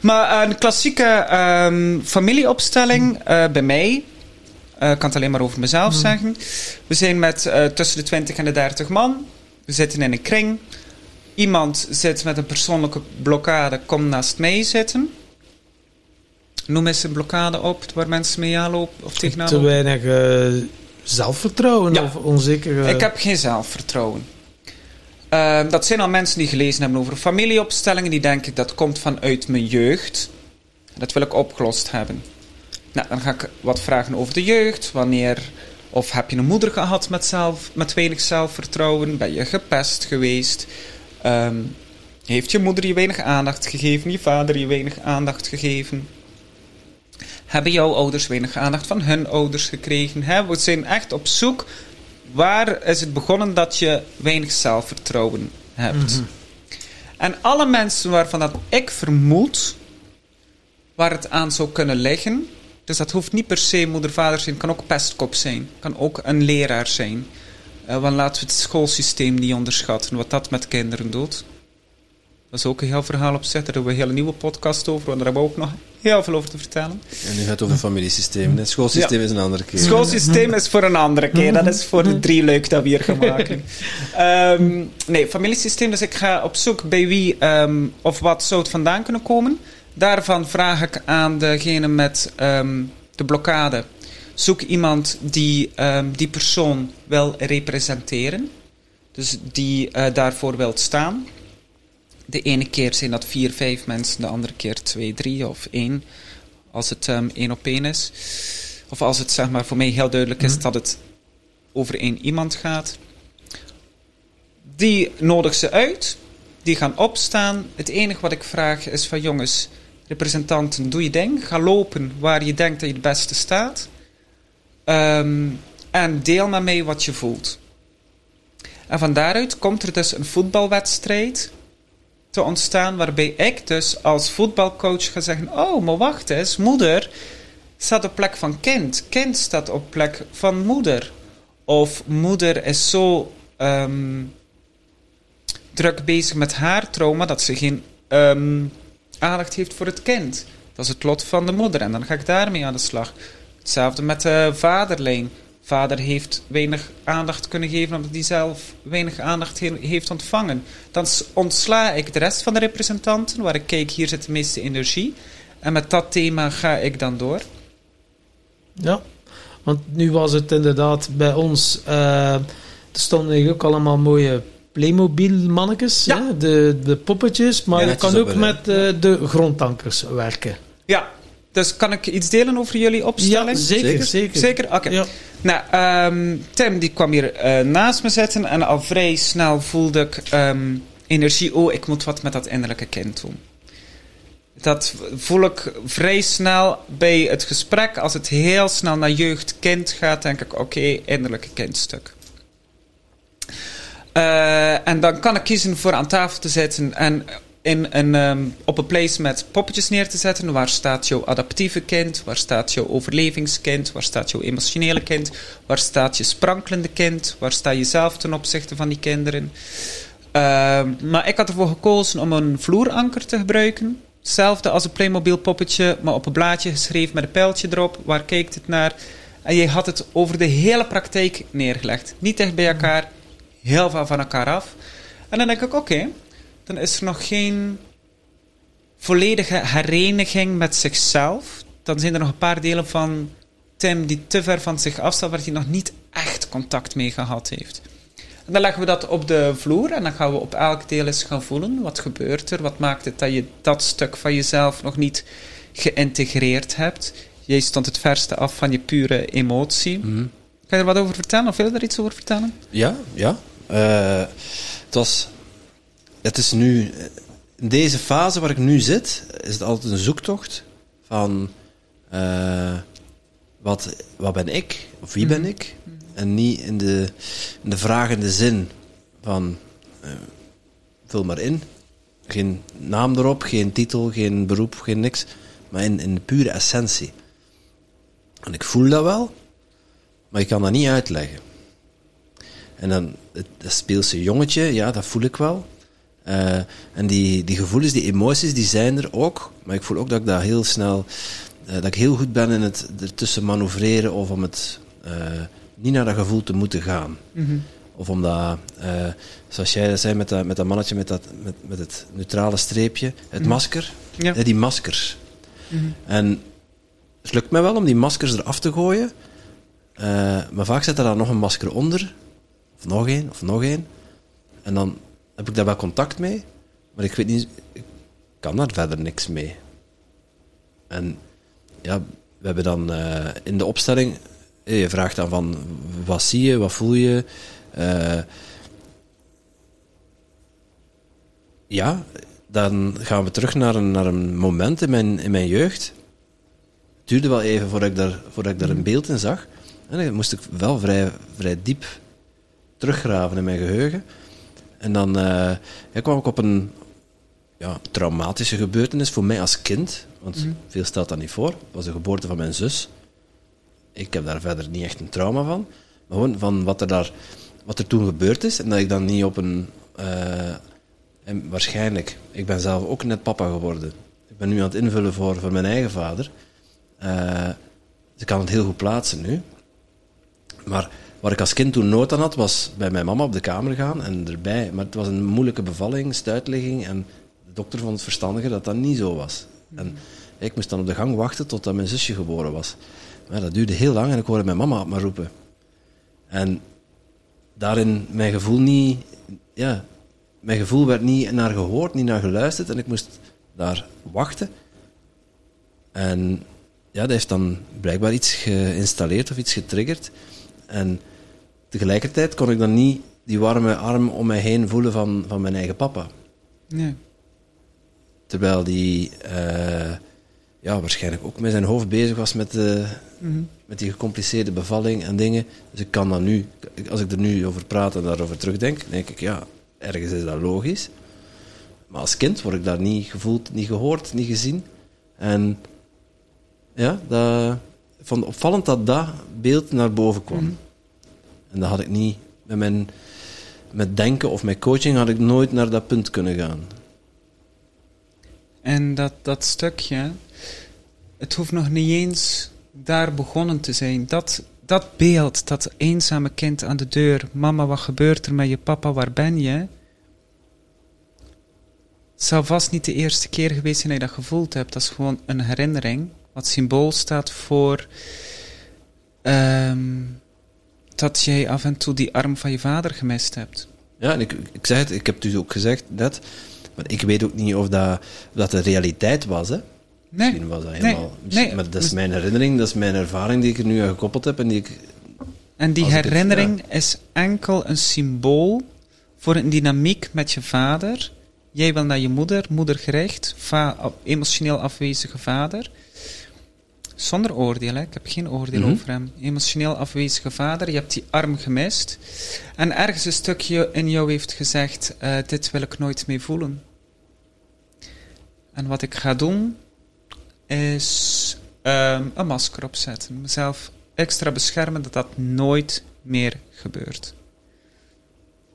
Maar een klassieke ehm, familieopstelling eh, bij mij. Eh, Ik kan het alleen maar over mezelf zeggen. We zijn met eh, tussen de 20 en de 30 man. We zitten in een kring. Iemand zit met een persoonlijke blokkade, komt naast mij zitten. Noem eens een blokkade op waar mensen mee aanlopen of tegenaan Te weinig eh, zelfvertrouwen Ja. of onzeker. Ik heb geen zelfvertrouwen. Dat zijn al mensen die gelezen hebben over familieopstellingen. Die denken dat komt vanuit mijn jeugd. Dat wil ik opgelost hebben. Nou, dan ga ik wat vragen over de jeugd. Wanneer, of heb je een moeder gehad met, zelf, met weinig zelfvertrouwen? Ben je gepest geweest? Ehm, heeft je moeder je weinig aandacht gegeven? Je vader je weinig aandacht gegeven? Hebben jouw ouders weinig aandacht van hun ouders gekregen? We zijn echt op zoek. Waar is het begonnen dat je weinig zelfvertrouwen hebt? Mhm. En alle mensen waarvan dat ik vermoed waar het aan zou kunnen liggen. Dus dat hoeft niet per se moeder, vader zijn. kan ook pestkop zijn. kan ook een leraar zijn. Eh, want laten we het schoolsysteem niet onderschatten. Wat dat met kinderen doet. Dat is ook een heel verhaal op zich. Daar hebben we een hele nieuwe podcast over. Want daar hebben we ook nog heel veel over te vertellen. En nu gaat het over familiesysteem. Het schoolsysteem is een andere keer. Het schoolsysteem is voor een andere keer. Dat is voor de drie leuk dat we hier gaan maken. Ehm, nee, familiesysteem. Dus ik ga op zoek bij wie ehm, of wat zou het vandaan kunnen komen. Daarvan vraag ik aan degene met ehm, de blokkade. Zoek iemand die ehm, die persoon wil representeren. Dus die eh, daarvoor wilt staan. De ene keer zijn dat vier, vijf mensen. De andere keer twee, drie of één. Als het ehm, één op één is. Of als het zeg maar voor mij heel duidelijk is Mhm. dat het over één iemand gaat. Die nodig ze uit. Die gaan opstaan. Het enige wat ik vraag is van jongens, representanten, doe je ding. Ga lopen waar je denkt dat je het beste staat. Ehm, en deel met mij wat je voelt. En van daaruit komt er dus een voetbalwedstrijd te ontstaan waarbij ik dus als voetbalcoach ga zeggen: Oh, maar wacht eens, moeder staat op plek van kind. Kind staat op plek van moeder. Of moeder is zo ehm, druk bezig met haar trauma dat ze geen ehm, aandacht heeft voor het kind. Dat is het lot van de moeder en dan ga ik daarmee aan de slag. Hetzelfde met de vaderlijn. Vader heeft weinig aandacht kunnen geven omdat hij zelf weinig aandacht he- heeft ontvangen. Dan ontsla ik de rest van de representanten, waar ik kijk, hier zit de meeste energie. En met dat thema ga ik dan door. Ja, want nu was het inderdaad bij ons. eh, er stonden ook allemaal mooie Playmobil-mannetjes, Ja. de, de poppetjes. Maar Ja, je kan ook met eh, de grondtankers werken. Ja, dus kan ik iets delen over jullie opstelling? Ja, zeker, Zeker. zeker. Zeker? Oké. Ja. Nou, ehm, Tim die kwam hier eh, naast me zitten en al vrij snel voelde ik ehm, energie. Oh, ik moet wat met dat innerlijke kind doen. Dat voel ik vrij snel bij het gesprek. Als het heel snel naar jeugd-kind gaat, denk ik: oké, innerlijke kindstuk. Eh, en dan kan ik kiezen voor aan tafel te zitten en in een, ehm, op een place met poppetjes neer te zetten. Waar staat jouw adaptieve kind? Waar staat jouw overlevingskind? Waar staat jouw emotionele kind? Waar staat je sprankelende kind? Waar sta je zelf ten opzichte van die kinderen? Ehm, maar ik had ervoor gekozen om een vloeranker te gebruiken. Hetzelfde als een Playmobil poppetje, maar op een blaadje geschreven met een pijltje erop. Waar kijkt het naar? En je had het over de hele praktijk neergelegd. Niet dicht bij elkaar, heel veel van elkaar af. En dan denk ik, oké, dan is er nog geen volledige hereniging met zichzelf. Dan zijn er nog een paar delen van Tim die te ver van zich afstaan, waar hij nog niet echt contact mee gehad heeft. En dan leggen we dat op de vloer en dan gaan we op elk deel eens gaan voelen. Wat gebeurt er? Wat maakt het dat je dat stuk van jezelf nog niet geïntegreerd hebt? Jij stond het verste af van je pure emotie. Mhm. Kan je er wat over vertellen? Of wil je er iets over vertellen? Ja, ja. Eh, het was... Het is nu... In deze fase waar ik nu zit, is het altijd een zoektocht van... eh, wat, wat ben ik? Of wie ben ik? En niet in de, in de vragende zin van... eh, vul maar in. Geen naam erop, geen titel, geen beroep, geen niks. Maar in, in de pure essentie. En ik voel dat wel, maar ik kan dat niet uitleggen. En dan, het, dat speelse jongetje, ja, dat voel ik wel. Eh, en die, die gevoelens, die emoties, die zijn er ook. Maar ik voel ook dat ik dat heel snel, eh, dat ik heel goed ben in het ertussen manoeuvreren of om het eh, niet naar dat gevoel te moeten gaan. Of omdat, eh, zoals jij dat zei met dat, met dat mannetje met, dat, met, met het neutrale streepje, het masker, Ja. die maskers. En het lukt mij wel om die maskers eraf te gooien, maar vaak zit er dan nog een masker onder, of nog één, of nog één. En dan heb ik daar wel contact mee, maar ik weet niet, ik kan daar verder niks mee. En ja, we hebben dan eh, in de opstelling, eh, je vraagt dan van, wat zie je, wat voel je? Eh, ja, dan gaan we terug naar een, naar een moment in mijn, in mijn jeugd. Het duurde wel even voordat ik daar, voordat ik daar een beeld in zag. En dan moest ik wel vrij, vrij diep teruggraven in mijn geheugen. En dan eh, ja, kwam ik op een ja, traumatische gebeurtenis voor mij als kind. Want veel stelt dat niet voor. Het was de geboorte van mijn zus. Ik heb daar verder niet echt een trauma van. Maar gewoon van wat er, daar, wat er toen gebeurd is. En dat ik dan niet op een... eh, en waarschijnlijk, ik ben zelf ook net papa geworden. Ik ben nu aan het invullen voor, voor mijn eigen vader. Eh, dus ik kan het heel goed plaatsen nu. Maar waar ik als kind toen nood aan had, was bij mijn mama op de kamer gaan en erbij. Maar het was een moeilijke bevalling, stuitligging. En de dokter vond het verstandiger dat dat niet zo was. En ik moest dan op de gang wachten totdat mijn zusje geboren was. Maar dat duurde heel lang en ik hoorde mijn mama maar roepen. En daarin mijn gevoel niet... Ja, mijn gevoel werd niet naar gehoord, niet naar geluisterd. En ik moest daar wachten. En ja, dat heeft dan blijkbaar iets geïnstalleerd of iets getriggerd. En tegelijkertijd kon ik dan niet die warme arm om mij heen voelen van, van mijn eigen papa. Nee. Terwijl die eh, ja, waarschijnlijk ook met zijn hoofd bezig was met, de, met die gecompliceerde bevalling en dingen. Dus ik kan dat nu, als ik er nu over praat en daarover terugdenk, denk ik, ja, ergens is dat logisch. Maar als kind word ik daar niet gevoeld, niet gehoord, niet gezien. En ja, dat, vond het opvallend dat dat beeld naar boven kwam. En dat had ik niet met mijn met denken of met coaching had ik nooit naar dat punt kunnen gaan. En dat, dat stukje, het hoeft nog niet eens daar begonnen te zijn. Dat, dat beeld, dat eenzame kind aan de deur. Mama, wat gebeurt er met je papa? Waar ben je? Het zal vast niet de eerste keer geweest zijn dat je dat gevoeld hebt. Dat is gewoon een herinnering. Wat symbool staat voor ehm, dat jij af en toe die arm van je vader gemist hebt. Ja, en ik, ik zeg het, ik heb het dus ook gezegd net, maar ik weet ook niet of dat, of dat de realiteit was, hè. Nee, Misschien was dat helemaal... nee. Maar dat is mijn herinnering, dat is mijn ervaring die ik er nu aan gekoppeld heb en die ik... En die het- herinnering is enkel een symbool voor een dynamiek met je vader. Jij wil naar je moeder, moedergericht, va emotioneel afwezige vader. Zonder oordeel, hè? ik heb geen oordeel Mhm. over hem. Emotioneel afwezige vader, je hebt die arm gemist. En ergens een stukje in jou heeft gezegd: eh, Dit wil ik nooit meer voelen. En wat ik ga doen, is ehm, een masker opzetten. Mezelf extra beschermen dat dat nooit meer gebeurt.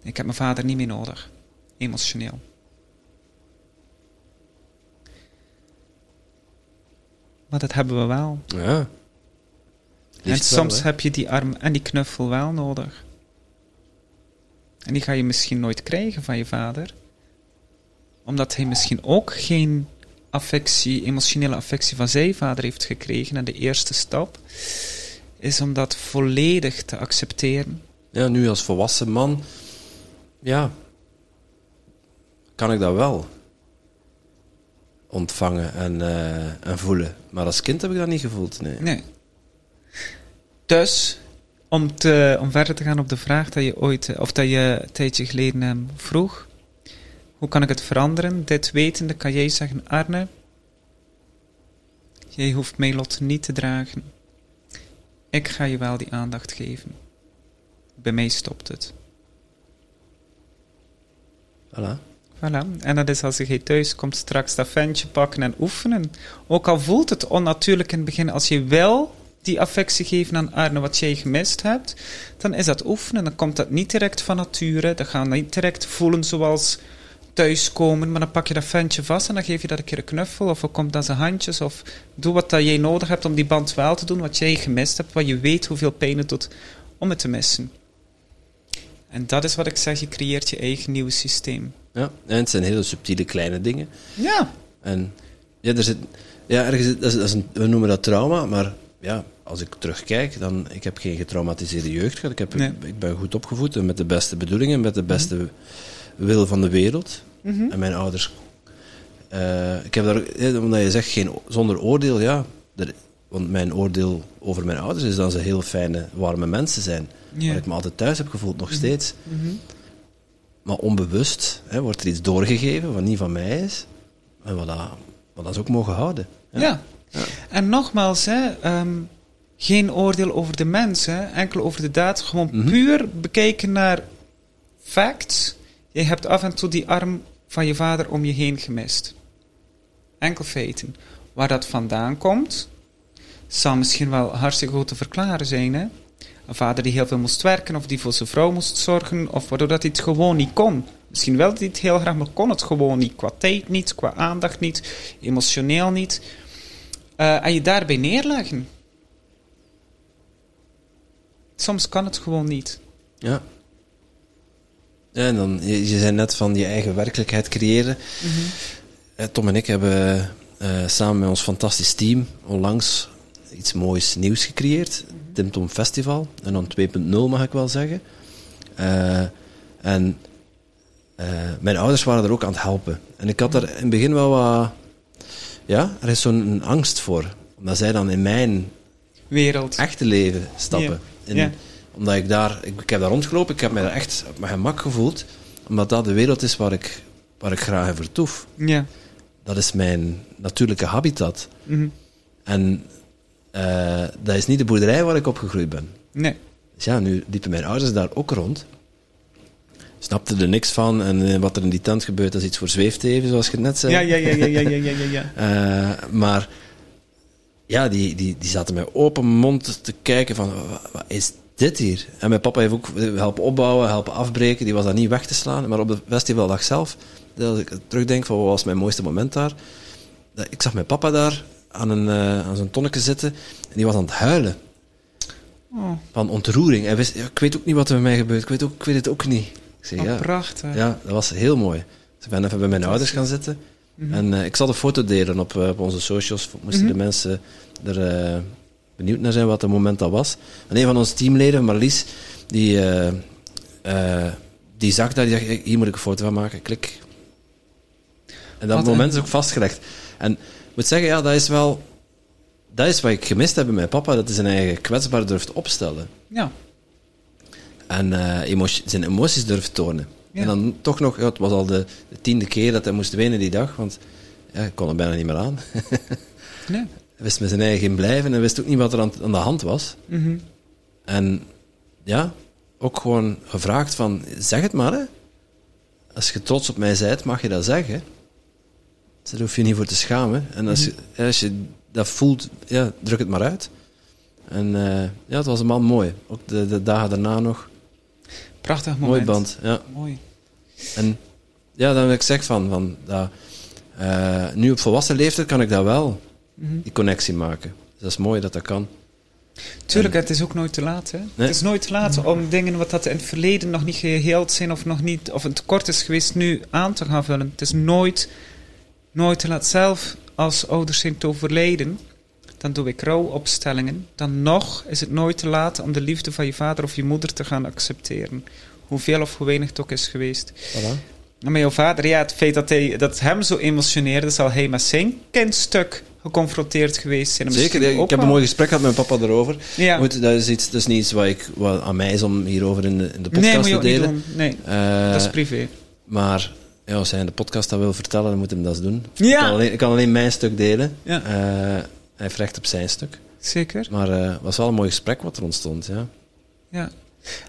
Ik heb mijn vader niet meer nodig, emotioneel. Maar dat hebben we wel. Ja. en Liefst soms heb je die arm en die knuffel wel nodig. En die ga je misschien nooit krijgen van je vader. Omdat hij misschien ook geen affectie, emotionele affectie van zijn vader heeft gekregen. En de eerste stap is om dat volledig te accepteren. Ja, nu als volwassen man, ja, kan ik dat wel ontvangen en, eh, en voelen. Maar als kind heb ik dat niet gevoeld, nee. Nee. Dus, om, te, om verder te gaan op de vraag dat je ooit, eh, of dat je een tijdje geleden eh, vroeg. Hoe kan ik het veranderen? Dit wetende kan jij zeggen, Arne, jij hoeft mijn lot niet te dragen. Ik ga je wel die aandacht geven. Bij mij stopt het. Voilà. Voilà. En dat is als je thuis komt, straks dat ventje pakken en oefenen. Ook al voelt het onnatuurlijk in het begin, als je wel die affectie geven aan Arne wat jij gemist hebt, dan is dat oefenen. Dan komt dat niet direct van nature. Dan gaan we niet direct voelen zoals thuiskomen, maar dan pak je dat ventje vast en dan geef je dat een keer een knuffel, of er komt aan zijn handjes, of doe wat dat jij nodig hebt om die band wel te doen, wat jij gemist hebt, wat je weet hoeveel pijn het doet om het te missen. En dat is wat ik zeg, je creëert je eigen nieuwe systeem. Ja, en het zijn hele subtiele kleine dingen. Ja, En ja, er zit, ja ergens, dat is, dat is een, we noemen dat trauma, maar ja, als ik terugkijk, dan ik heb geen getraumatiseerde jeugd gehad. Ik, heb, Nee. ik ben goed opgevoed en met de beste bedoelingen, met de beste wil van de wereld. Mhm. En mijn ouders. eh, ik heb daar, omdat je zegt geen, zonder oordeel, ja. Er, want mijn oordeel over mijn ouders is dat ze heel fijne, warme mensen zijn. Ja. Waar ik me altijd thuis heb gevoeld, nog steeds. Mhm. Maar onbewust hè, wordt er iets doorgegeven wat niet van mij is. En wat dat, wat dat ze ook mogen houden. Ja. En nogmaals, hè, ehm, geen oordeel over de mensen, enkel over de daad. Gewoon Mhm. puur bekijken naar facts. Je hebt af en toe die arm van je vader om je heen gemist. Enkel feiten. Waar dat vandaan komt, zal misschien wel hartstikke goed te verklaren zijn. Hè? Een vader die heel veel moest werken, of die voor zijn vrouw moest zorgen, of waardoor dat hij het gewoon niet kon. Misschien wel dat hij het heel graag, maar kon het gewoon niet. Qua tijd niet, qua aandacht niet, emotioneel niet. Eh, en je daarbij neerleggen. Soms kan het gewoon niet. Ja. En dan, je, je zei net van je eigen werkelijkheid creëren. Eh, Tom en ik hebben eh, samen met ons fantastisch team onlangs iets moois nieuws gecreëerd. Tim Tom Festival. En dan 2.0 mag ik wel zeggen. Eh, en eh, mijn ouders waren er ook aan het helpen. En ik had daar in het begin wel wat... Ja, er is zo'n angst voor. Omdat zij dan in mijn Wereld. echte leven stappen. Ja. In- Ja. Omdat ik daar, ik, ik heb daar rondgelopen, ik heb me daar echt op mijn gemak gevoeld. Omdat dat de wereld is waar ik, waar ik graag in vertoef. Ja. Dat is mijn natuurlijke habitat. Mhm. En eh, dat is niet de boerderij waar ik opgegroeid ben. Nee. Dus ja, nu liepen mijn ouders daar ook rond. Snapte er niks van en eh, wat er in die tent gebeurt, dat is iets voor zweefteven, zoals je net zei. Ja, ja, ja, ja, ja, ja, ja. ja. Eh, maar ja, die, die, die zaten met open mond te kijken van, wat, is dit hier? En mijn papa heeft ook helpen opbouwen, helpen afbreken. Die was daar niet weg te slaan. Maar op de festivaldag zelf, dat ik terugdenk van wat was mijn mooiste moment daar. Ik zag mijn papa daar aan, een, eh, aan zo'n tonneke zitten en die was aan het huilen. Oh, Van ontroering. Hij wist, ja, ik weet ook niet wat er met mij gebeurt. Ik weet, ook, ik weet het ook niet. Ik zei, ja, prachtig. ja, dat was heel mooi. Dus ik ben even bij mijn ouders gaan zitten. Mhm. En eh, ik zal de foto delen op, eh, op onze socials. Moesten Mhm. de mensen er benieuwd naar zijn wat het moment dat was. En een van onze teamleden, Marlies, die, die zag dat. Die dacht, hier moet ik een foto van maken. Klik. En dat Wat moment een- is ook vastgelegd. En moet zeggen, ja, dat is wel... Dat is wat ik gemist heb bij mijn papa. Dat hij zijn eigen kwetsbaar durft opstellen. Ja, En eh, emotie- zijn emoties durft tonen. Ja. En dan toch nog, ja, het was al de, de tiende keer dat hij moest wenen die dag, want ja, ik kon er bijna niet meer aan. nee. Hij wist met zijn eigen in blijven en wist ook niet wat er aan, aan de hand was. Mhm. En ja, ook gewoon gevraagd van, zeg het maar hè. Als je trots op mij bent, mag je dat zeggen. Daar hoef je niet voor te schamen. En als je, ja, als je dat voelt, ja, druk het maar uit. En eh, ja, het was een man mooi. Ook de, de dagen daarna nog. Prachtig moment. Mooi band, ja. Mooi. En ja, dan wil ik zeg van, van dat, eh, nu op volwassen leeftijd kan ik dat wel, Mhm. die connectie maken. Dus dat is mooi dat dat kan. Tuurlijk, het is ook nooit te laat. Hè? Het is nooit te laat om dingen wat dat in het verleden nog niet geheeld zijn of nog niet, of een tekort is geweest, nu aan te gaan vullen. Het is nooit, nooit te laat. Zelf als ouders zijn te overlijden, dan doe ik rouwopstellingen. Dan nog is het nooit te laat om de liefde van je vader of je moeder te gaan accepteren. Hoeveel of hoe weinig het ook is geweest. Voilà. Met jouw vader, ja, het feit dat, hij, dat hem zo emotioneerde, zal hij met zijn kindstuk geconfronteerd geweest zijn. Zeker, ik heb een mooi gesprek gehad met mijn papa erover. Ja. Goed, dat, is iets, dat is niet iets wat, ik, wat aan mij is om hierover in de, in de podcast nee, te niet delen. doen. Nee, Eh, dat is privé. maar ja, als hij in de podcast dat wil vertellen, dan moet hij dat doen. Ja. Ik, kan alleen, ik kan alleen mijn stuk delen. Ja. Eh, hij heeft recht op zijn stuk. Zeker, Maar eh, het was wel een mooi gesprek wat er ontstond. Ja. ja.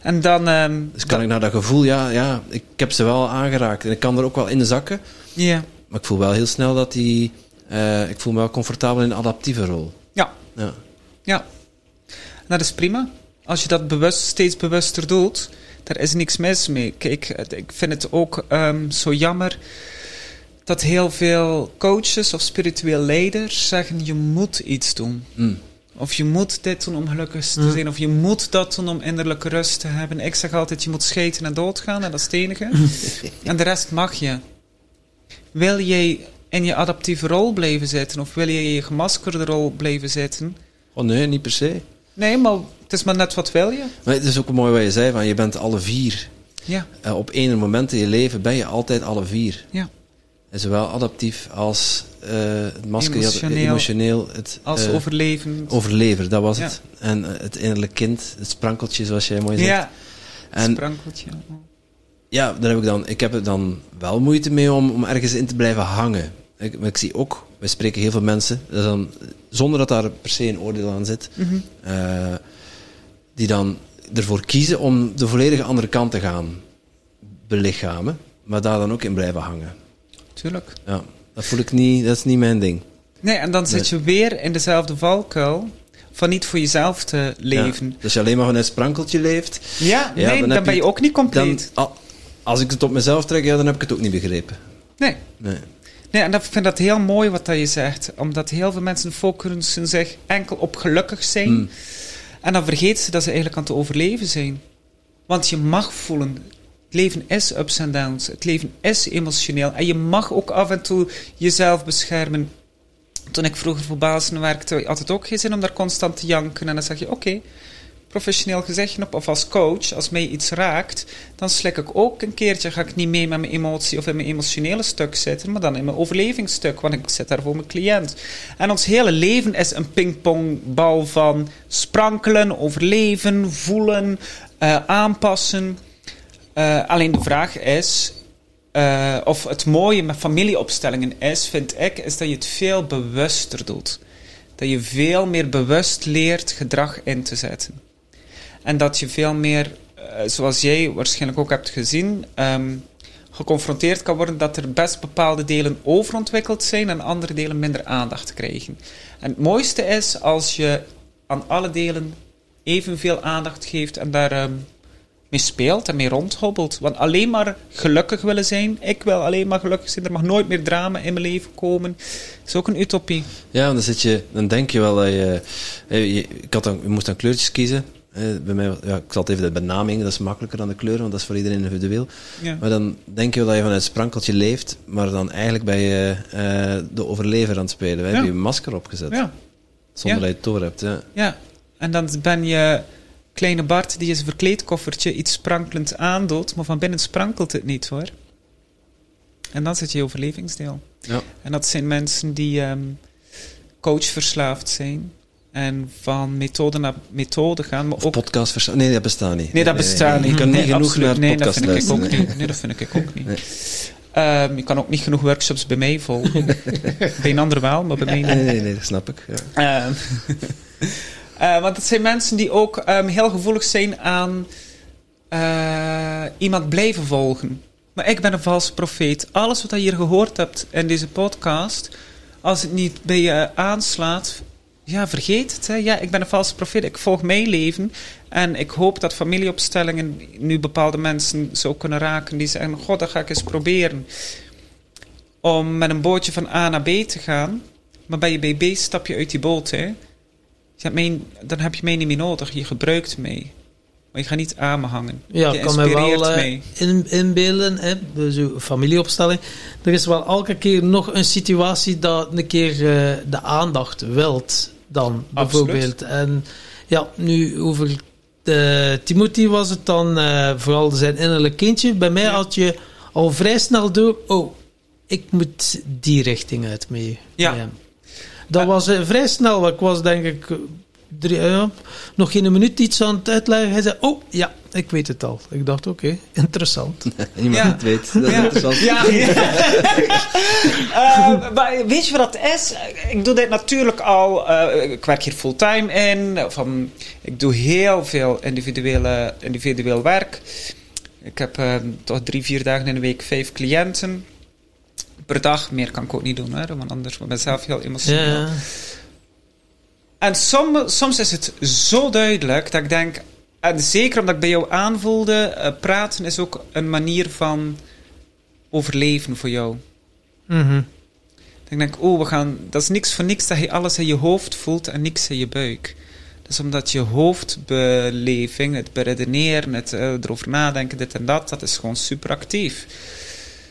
En dan... ehm, Dus kan ik naar dat gevoel, ja, ja, ik heb ze wel aangeraakt. En ik kan er ook wel in zakken. Ja, Maar ik voel wel heel snel dat die... eh, ik voel me wel comfortabel in een adaptieve rol. ja, Ja. ja. Dat is prima. Als je dat bewust, steeds bewuster doet, daar is niks mis mee. Kijk, ik vind het ook ehm, zo jammer dat heel veel coaches of spiritueel leiders zeggen je moet iets doen. Mm. Of je moet dit doen om gelukkig te Mm. zijn. Of je moet dat doen om innerlijke rust te hebben. Ik zeg altijd, je moet scheten en doodgaan. En dat is het enige. en de rest mag je. Wil jij in je adaptieve rol blijven zitten? Of wil je in je gemaskerde rol blijven zitten? Oh nee, niet per se. Nee, maar het is maar net wat wil je. Maar het is ook mooi wat je zei, van je bent alle vier. Ja, Eh, op één moment in je leven ben je altijd alle vier. ja. En zowel adaptief als eh, het masker, Emotioneel. emotioneel, het Als eh, overleven. overlever, dat was Ja. het. En het innerlijk kind, het sprankeltje zoals jij mooi zegt. Ja, En sprankeltje. ja, daar heb ik dan, ik heb er dan wel moeite mee om, om ergens in te blijven hangen. Ik, maar ik zie ook, wij spreken heel veel mensen, dat dan, zonder dat daar per se een oordeel aan zit, Mhm. eh, die dan ervoor kiezen om de volledige andere kant te gaan belichamen, maar daar dan ook in blijven hangen. Tuurlijk. Ja, dat voel ik niet, dat is niet mijn ding. Nee, en dan zit je weer in dezelfde valkuil van niet voor jezelf te leven. Ja, dus als je alleen maar vanuit sprankeltje leeft, Ja, Ja, nee, dan ben je- je ook niet compleet. al- als ik het op mezelf trek, ja, dan heb ik het ook niet begrepen. Nee. Nee. Nee, en dat, ik vind dat heel mooi wat dat je zegt. Omdat heel veel mensen focussen zich enkel op gelukkig zijn. Mm. En dan vergeten ze dat ze eigenlijk aan het overleven zijn. Want je mag voelen. Het leven is ups en downs. Het leven is emotioneel. En je mag ook af en toe jezelf beschermen. Toen ik vroeger voor bazen werkte, had het ook geen zin om daar constant te janken. En dan zeg je, oké, professioneel gezegd op, of als coach, als mij iets raakt, dan slik ik ook een keertje, ga ik niet mee met mijn emotie of in mijn emotionele stuk zitten, maar dan in mijn overlevingsstuk, want ik zit daar voor mijn cliënt. En ons hele leven is een pingpongbal van sprankelen, overleven, voelen, eh, aanpassen. Eh, alleen de vraag is, eh, of het mooie met familieopstellingen is, vind ik, is dat je het veel bewuster doet. Dat je veel meer bewust leert gedrag in te zetten. En dat je veel meer, eh, zoals jij waarschijnlijk ook hebt gezien, ehm, geconfronteerd kan worden dat er best bepaalde delen overontwikkeld zijn en andere delen minder aandacht krijgen. En het mooiste is als je aan alle delen evenveel aandacht geeft en daar ehm, mee speelt en mee rondhobbelt. Want alleen maar gelukkig willen zijn, ik wil alleen maar gelukkig zijn, er mag nooit meer drama in mijn leven komen, is ook een utopie. Ja, dan, zit je, dan denk je wel dat je... eh, je ik had dan, je moest dan kleurtjes kiezen. Eh, bij mij, ja, ik zal het even de benaming, dat is makkelijker dan de kleuren, want dat is voor iedereen individueel. Ja. Maar dan denk je wel dat je vanuit sprankeltje leeft, maar dan eigenlijk ben je eh, de overlever aan het spelen. We Ja. hebben je masker opgezet, Ja, zonder Ja. dat je het door hebt. Ja. ja. En dan ben je kleine Bart die zijn verkleedkoffertje iets sprankelend aandoet, maar van binnen sprankelt het niet hoor. En dan zit je overlevingsdeel. Ja. En dat zijn mensen die ehm, coachverslaafd zijn. En van methode naar methode gaan. Maar ook podcast Nee, dat bestaat niet. Nee, dat bestaat niet. Je kan niet genoeg naar nee, dat vind ik ook niet. Nee, dat vind ik ook niet. Ehm, je kan ook niet genoeg workshops bij mij volgen. bij een ander wel, maar bij mij niet. Nee, nee, nee, dat snap ik. Ja. Ehm, eh, want het zijn mensen die ook ehm, heel gevoelig zijn aan eh, iemand blijven volgen. Maar ik ben een valse profeet. Alles wat je hier gehoord hebt in deze podcast, als het niet bij je aanslaat, ja, vergeet het. Hè. Ja, ik ben een valse profeet. Ik volg mijn leven. En ik hoop dat familieopstellingen nu bepaalde mensen zo kunnen raken die zeggen: God, dat ga ik eens proberen. Om met een bootje van A naar B te gaan. Maar bij je bij B stap je uit die boot. Hè. Dan heb je mij niet meer nodig. Je gebruikt mij. Maar je gaat niet aan me hangen. Ja, je ik kan me wel eh, in, inbeelden, hè, bij zo'n familieopstelling. Er is wel elke keer nog een situatie dat een keer eh, de aandacht wilt dan, Absoluut. bijvoorbeeld. En ja, nu over de Timothy was het dan eh, vooral zijn innerlijk kindje. Bij mij Ja. had je al vrij snel door, oh, ik moet die richting uit mee. Ja. Dat Eh. was eh, vrij snel, ik was denk ik eh, drie, ja, nog geen minuut iets aan het uitleggen. Hij zei, oh ja, ik weet het al. Ik dacht, oké, interessant. Iemand Ja. die het weet. Dat is Ja. interessant. Ja. Eh, maar weet je wat dat is? Ik doe dit natuurlijk al. eh, ik werk hier fulltime in. Van, ik doe heel veel individuele, individueel werk. Ik heb eh, toch drie, vier dagen in de week vijf cliënten. Per dag. Meer kan ik ook niet doen, hè, want anders ben ik zelf heel emotioneel. Ja, En som, soms is het zo duidelijk dat ik denk, en zeker omdat ik bij jou aanvoelde, eh, praten is ook een manier van overleven voor jou. Mhm. Ik denk, oh, we gaan, dat is niks voor niks dat je alles in je hoofd voelt en niks in je buik. Dat is omdat je hoofdbeleving, het beredeneren, het eh, erover nadenken, dit en dat, dat is gewoon super actief.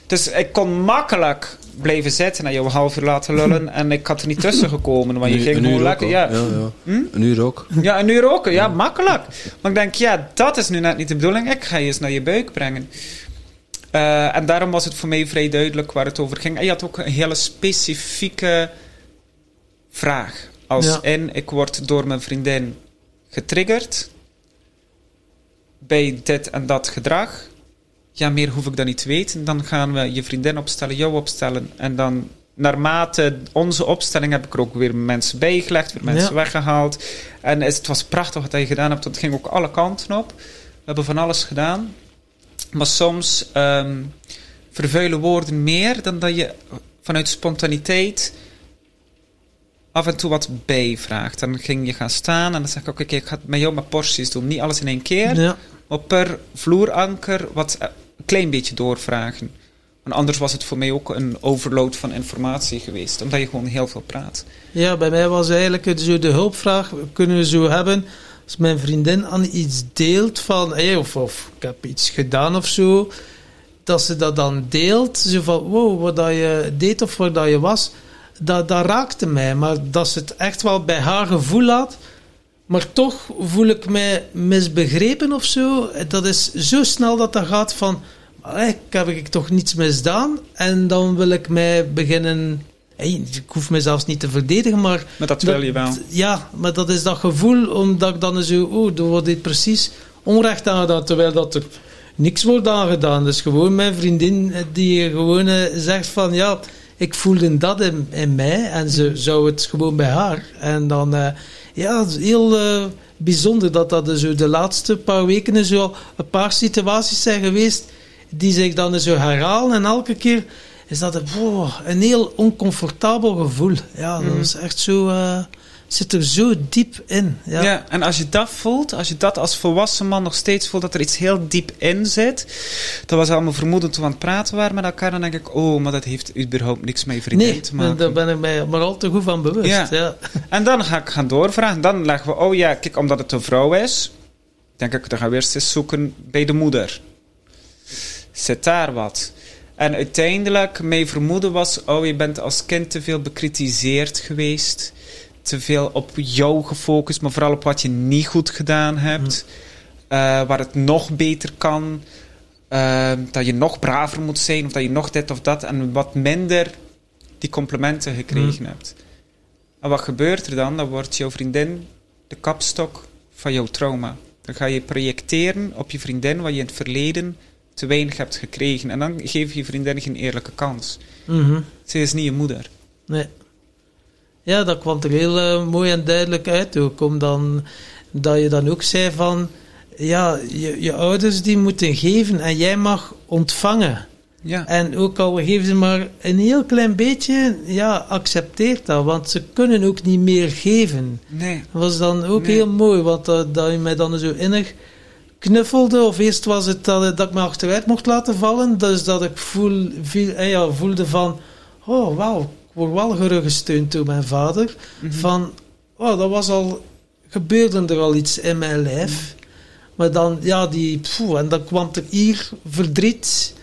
Dus ik kon makkelijk blijven zitten en jou een half uur laten lullen en ik had er niet tussen gekomen, maar je ging gewoon ook lekker. Ja. Ja, ja. Hm? Een uur ook. Ja, een uur roken. Ja, makkelijk. Maar ik denk, ja, dat is nu net niet de bedoeling. Ik ga je eens naar je buik brengen. Eh, en daarom was het voor mij vrij duidelijk waar het over ging. En je had ook een hele specifieke vraag. Als Ja. in, ik word door mijn vriendin getriggerd bij dit en dat gedrag. Ja, meer hoef ik dan niet te weten. Dan gaan we je vriendin opstellen, jou opstellen. En dan, naarmate onze opstelling, heb ik er ook weer mensen bijgelegd, weer mensen Ja. weggehaald. En het was prachtig wat je gedaan hebt, want het ging ook alle kanten op. We hebben van alles gedaan. Maar soms ehm, vervuilen woorden meer dan dat je vanuit spontaniteit af en toe wat bijvraagt. Dan ging je gaan staan en dan zeg ik, oké, ik ga met jou met porties doen. Niet alles in één keer, Ja. maar per vloeranker wat klein beetje doorvragen. Want anders was het voor mij ook een overload van informatie geweest, omdat je gewoon heel veel praat. ja, bij mij was eigenlijk zo de hulpvraag, kunnen we zo hebben, als mijn vriendin aan iets deelt van, hey, of, of ik heb iets gedaan of zo, dat ze dat dan deelt, zo van, wow, wat dat je deed of waar dat je was, dat, dat raakte mij. Maar dat ze het echt wel bij haar gevoel had, maar toch voel ik mij misbegrepen of zo. Dat is zo snel dat dat gaat van, "Allee, ik heb ik toch niets misdaan? En dan wil ik mij beginnen... Ik hoef me zelfs niet te verdedigen, maar... Maar dat wil je wel. Ja, maar dat is dat gevoel, omdat ik dan zo... Oh, er wordt dit precies onrecht aangedaan, terwijl dat er niks wordt aangedaan. Dus gewoon mijn vriendin eh, die gewoon eh, zegt van... Ja, ik voelde dat in, in mij en ze zou het gewoon bij haar. En dan... ja, het is heel eh, bijzonder dat dat zo de laatste paar weken zo een paar situaties zijn geweest die zich dan zo herhalen. En elke keer is dat een, wow, een heel oncomfortabel gevoel. Ja, dat Mhm. is echt zo... eh, zit er zo diep in. Ja. Ja. en als je dat voelt, als je dat als volwassen man nog steeds voelt dat er iets heel diep in zit, dat was allemaal vermoeden toen we aan het praten waren met elkaar, dan denk ik, oh, maar dat heeft überhaupt niks met je vriendin nee, te maken. daar ben ik mij maar al te goed van bewust. Ja. Ja. En dan ga ik gaan doorvragen. Dan leggen we, oh ja, kijk, omdat het een vrouw is, denk ik, dan gaan we eerst eens zoeken bij de moeder. Zit daar wat? En uiteindelijk, mijn vermoeden was, oh, je bent als kind te veel bekritiseerd geweest. Te veel op jou gefocust, maar vooral op wat je niet goed gedaan hebt. Eh, waar het nog beter kan. Eh, dat je nog braver moet zijn, of dat je nog dit of dat. En wat minder die complimenten gekregen hebt. En wat gebeurt er dan? Dan wordt jouw vriendin de kapstok van jouw trauma. Dan ga je projecteren op je vriendin wat je in het verleden te weinig hebt gekregen. En dan geef je je vriendin geen eerlijke kans. Mhm. Ze is niet je moeder. Nee. Ja, dat kwam er heel eh, mooi en duidelijk uit ook. Om dan, dat je dan ook zei van... Ja, je, je ouders die moeten geven en jij mag ontvangen. Ja. En ook al geven ze maar een heel klein beetje, ja, accepteer dat. Want ze kunnen ook niet meer geven. Nee. Dat was dan ook Nee. heel mooi, want dat, dat je mij dan zo innig knuffelde. Of eerst was het dat, dat ik me achteruit mocht laten vallen. Dus dat ik voel, viel, eh ja, voelde van... Oh, wauw, word wel gerugsteund door mijn vader. Mhm. Van, oh, dat was al... Gebeurde er al iets in mijn lijf. Maar dan, ja, die... Poeh, en dan kwam er hier verdriet.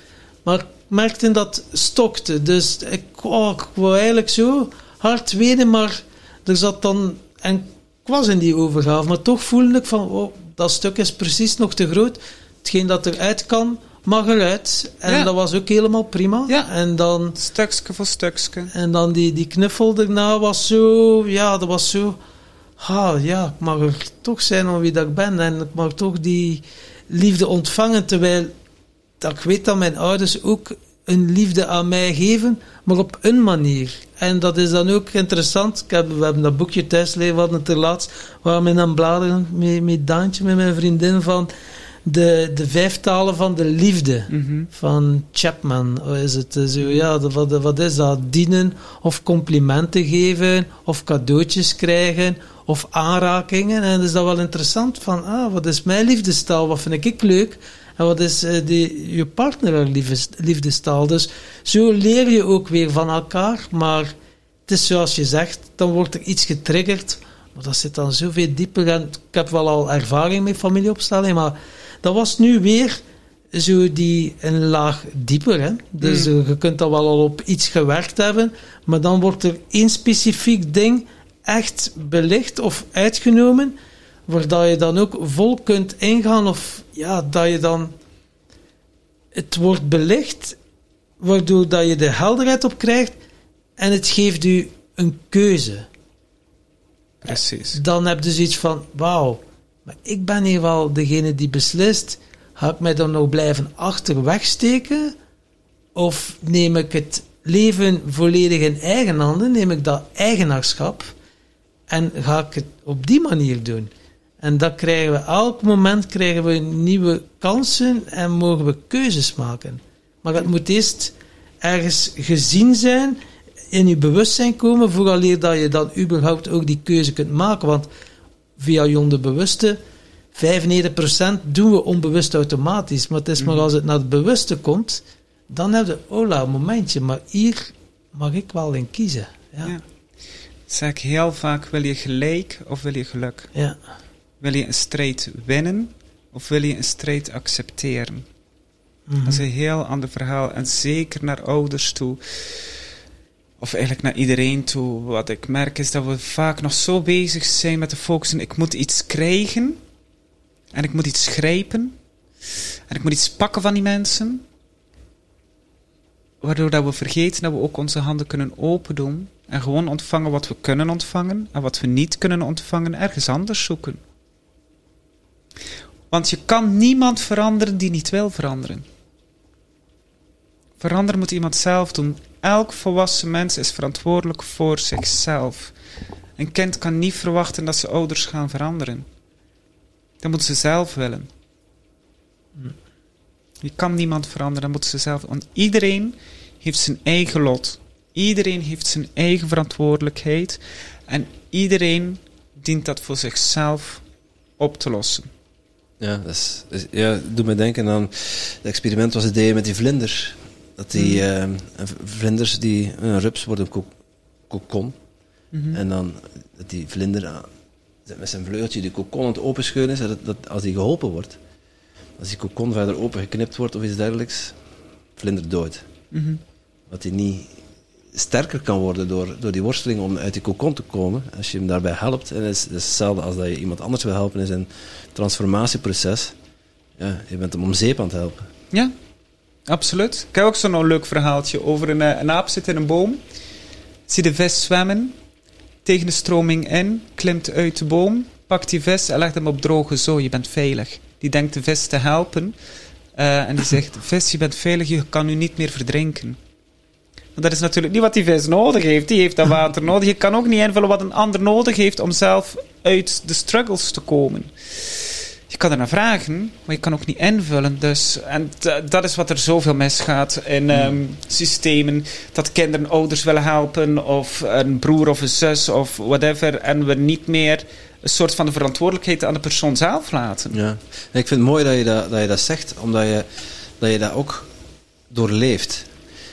Maar ik merkte dat het stokte. Dus ik, oh, ik wou eigenlijk zo hard wenen, maar er zat dan... En ik was in die overgave, maar toch voelde ik van... Oh, dat stuk is precies nog te groot. Hetgeen dat eruit kan, mag eruit. En Ja. dat was ook helemaal prima. Ja. En dan... Stukje voor stukje. En dan die, die knuffel daarna was zo... Ja, dat was zo... Ah, ja, ik mag er toch zijn om wie dat ik ben. En ik mag toch die liefde ontvangen. Terwijl dat ik weet dat mijn ouders ook een liefde aan mij geven, maar op een manier. En dat is dan ook interessant. Ik heb, we hebben dat boekje thuis liggen, we hadden het er laatst, waar we aan bladeren met, met Daantje, met mijn vriendin, van de, de vijf talen van de liefde Mhm. van Chapman. Hoe is het? Zo, ja, de- wat, wat is dat? Dienen of complimenten geven of cadeautjes krijgen of aanrakingen. En is dat wel interessant van, ah, wat is mijn liefdestaal? Wat vind ik leuk? En wat is eh, die, je partner liefdestaal? Dus zo leer je ook weer van elkaar. Maar het is zoals je zegt, dan wordt er iets getriggerd. Maar dat zit dan zoveel dieper. En ik heb wel al ervaring met familieopstelling, maar dat was nu weer zo die een laag dieper. Hè? Dus Mm. eh, je kunt dat wel al op iets gewerkt hebben, maar dan wordt er één specifiek ding echt belicht of uitgenomen, waar dat je dan ook vol kunt ingaan, of ja, dat je dan het wordt belicht, waardoor dat je de helderheid op krijgt en het geeft u een keuze Precies. dan heb je zoiets van, wauw, maar ik ben hier wel degene die beslist. Ga ik mij dan nog blijven achterweg steken? Of neem ik het leven volledig in eigen handen? Neem ik dat eigenaarschap? En ga ik het op die manier doen? En dat krijgen we, elk moment krijgen we nieuwe kansen en mogen we keuzes maken. Maar het moet eerst ergens gezien zijn, in je bewustzijn komen, vooraleer dat je dan überhaupt ook die keuze kunt maken. Want via je onderbewuste, 95% doen we onbewust automatisch. Maar het is maar Mhm. als het naar het bewuste komt, dan heb je, oh een momentje, maar hier mag ik wel in kiezen. Ja, Ja. Zeg ik heel vaak, wil je gelijk of wil je geluk? ja. Wil je een strijd winnen of wil je een strijd accepteren? Mhm. Dat is een heel ander verhaal. En zeker naar ouders toe. Of eigenlijk naar iedereen toe. Wat ik merk is dat we vaak nog zo bezig zijn met de focus. en Ik moet iets krijgen. En ik moet iets grijpen. En ik moet iets pakken van die mensen. Waardoor dat we vergeten dat we ook onze handen kunnen open doen. En gewoon ontvangen wat we kunnen ontvangen. En wat we niet kunnen ontvangen, ergens anders zoeken. Want je kan niemand veranderen die niet wil veranderen. Veranderen moet iemand zelf doen. Elk volwassen mens is verantwoordelijk voor zichzelf. Een kind kan niet verwachten dat zijn ouders gaan veranderen. Dat moeten ze zelf willen. Je kan niemand veranderen, dat moeten ze zelf. Want iedereen heeft zijn eigen lot. Iedereen heeft zijn eigen verantwoordelijkheid. En iedereen dient dat voor zichzelf op te lossen. Ja, dat is, ja, doet me denken aan het experiment wat ze deden met die vlinders. Dat die Mm. ehm, vlinders, die, een rups wordt een ko- kokon. Mhm. En dan dat die vlinder ah, met zijn vleugeltje die kokon aan het openscheuren is, dat, dat als die geholpen wordt, als die kokon verder opengeknipt wordt of iets dergelijks, vlinder dood. Mhm. Dat hij niet sterker kan worden door, door die worsteling om uit die kokon te komen. Als je hem daarbij helpt, en het is, het is hetzelfde als dat je iemand anders wil helpen in zijn transformatieproces. Ja, je bent hem om zeep aan het helpen. Ja, absoluut. Ik heb ook zo'n leuk verhaaltje over een, eh, een aap zit in een boom. Ziet de vis zwemmen, tegen de stroming in, klimt uit de boom, pakt die vis en legt hem op droge zo, je bent veilig. Die denkt de vis te helpen eh, en die zegt, vis, je bent veilig, je kan nu niet meer verdrinken. Want dat is natuurlijk niet wat die vis nodig heeft. Die heeft dat water nodig. Je kan ook niet invullen wat een ander nodig heeft om zelf uit de struggles te komen. Je kan er naar vragen, maar je kan ook niet invullen. Dus, en d- dat is wat er zoveel misgaat in ehm, systemen. Dat kinderen ouders willen helpen, of een broer of een zus of whatever. En we niet meer een soort van de verantwoordelijkheid aan de persoon zelf laten. Ja. Ik vind het mooi dat je dat, dat, je dat zegt, omdat je, dat je dat ook doorleeft.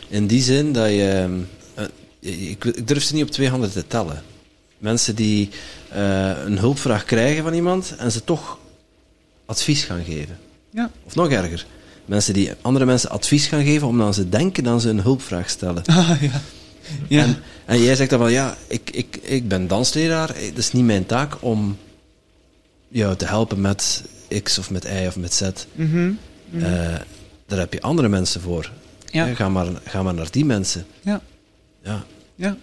In die zin dat je... ehm, eh, ik, ik durf ze niet op twee handen te tellen. Mensen die eh, een hulpvraag krijgen van iemand en ze toch advies gaan geven. Ja. Of nog erger. Mensen die andere mensen advies gaan geven omdat ze denken dat ze een hulpvraag stellen. Ah, ja. Ja. En, en jij zegt dan van ja, ik, ik, ik ben dansleraar. eh, Het is niet mijn taak om jou te helpen met X of met Y of met Z. Mhm. Eh, daar heb je andere mensen voor. Ja. Eh, Ga, maar, ga maar naar die mensen. Ja. Ja. Ja.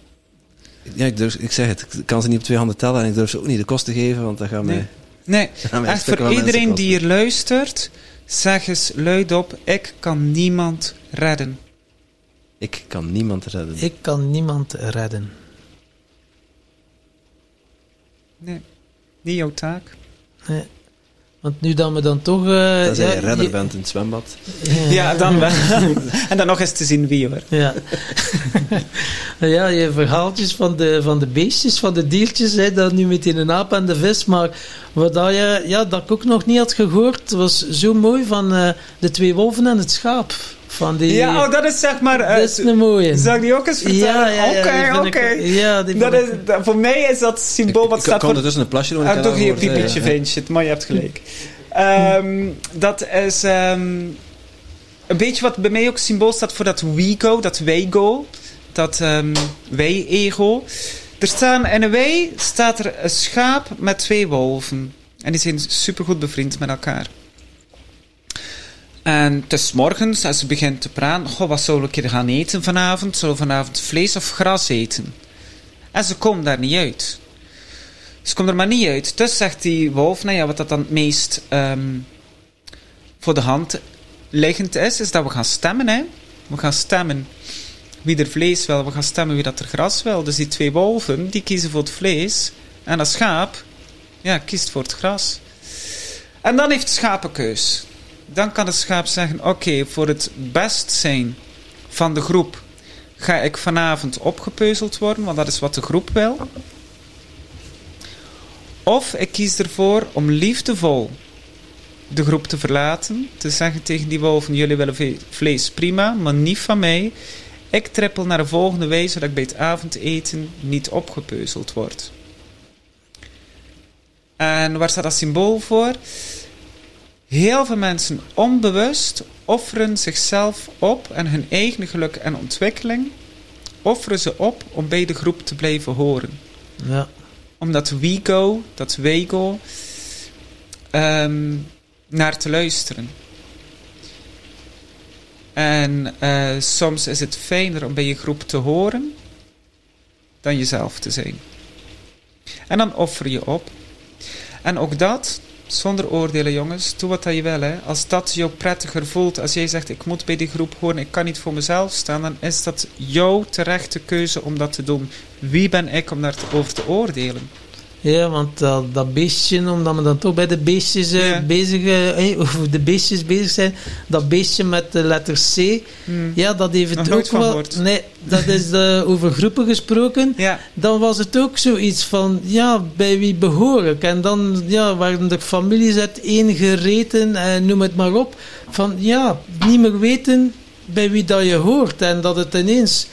Ja, ik, durf, ik zeg het, ik kan ze niet op twee handen tellen en ik durf ze ook niet de kosten geven, want dat gaat mij... Nee. Echt voor iedereen die hier luistert, zeg eens luidop, ik kan niemand redden. Ik kan niemand redden. Ik kan niemand redden. Nee, niet jouw taak. Nee. Want nu dat we dan toch... eh, Tenzij je ja, redder je- bent in het zwembad. Ja, dan wel. en dan nog eens te zien wie hoor. Ja. ja, je verhaaltjes van de, van de beestjes, van de diertjes, hè, dat nu met in een aap en de vis. Maar wat dat, je, ja, dat ik ook nog niet had gehoord, was zo mooi van eh, de twee wolven en het schaap. Van die, Ja, oh, dat is zeg maar... eh, dat is een mooie. Zal ik die ook eens vertellen? Ja, ja, ja, die Oké, oké. Ja, die Dat is, dat- Voor mij is dat symbool wat ik, staat ik kan voor... ondertussen een plasje doen. ik heb toch je dat gehoord, piepetje, hè, ja. vind je het, maar je hebt gelijk. Ehm, dat is ehm, een beetje wat bij mij ook symbool staat voor dat we-go, dat wij-go, dat ehm, wij-ego. Er staan, in een wij staat er een schaap met twee wolven. En die zijn supergoed bevriend met elkaar. En het is morgens, als ze begint te praten, goh, wat we een keer gaan eten vanavond? Zullen we vanavond vlees of gras eten? En ze komen daar niet uit. Ze komt er maar niet uit. Dus zegt die wolf, nou ja, wat dat dan het meest ehm, voor de hand liggend is, is dat we gaan stemmen. Hè? We gaan stemmen wie er vlees wil, we gaan stemmen wie dat er gras wil. Dus die twee wolven, die kiezen voor het vlees. En dat schaap, ja, kiest voor het gras. En dan heeft het keus. Dan kan het schaap zeggen, oké, voor het best zijn van de groep ga ik vanavond opgepeuzeld worden, want dat is wat de groep wil. Of ik kies ervoor om liefdevol de groep te verlaten. Te zeggen tegen die wolven: jullie willen vlees, prima, maar niet van mij. Ik trippel naar de volgende week, zodat ik bij het avondeten niet opgepeuzeld word. En waar staat dat symbool voor? Heel veel mensen onbewust offeren zichzelf op en hun eigen geluk en ontwikkeling offeren ze op om bij de groep te blijven horen ja. om dat we-go, dat we-go, ehm, naar te luisteren. En eh, soms is het fijner om bij je groep te horen dan jezelf te zijn. En dan offer je op. En ook dat, zonder oordelen jongens, doe wat je wil. Hè. Als dat jou prettiger voelt, als jij zegt ik moet bij die groep horen, ik kan niet voor mezelf staan, dan is dat jouw terechte keuze om dat te doen. Wie ben ik om daarover te oordelen? Ja, want dat, dat beestje, omdat we dan toch bij de beestjes eh, Ja. bezig, of de beestjes bezig zijn, dat beestje met de letter C, Hmm. ja, dat heeft het ook wel. Nee, dat is over groepen gesproken. Ja, Dan was het ook zoiets van, ja, bij wie behoor ik? En dan ja, waren er families uiteen gereten, en noem het maar op. Van ja, niet meer weten bij wie dat je hoort. En dat het ineens.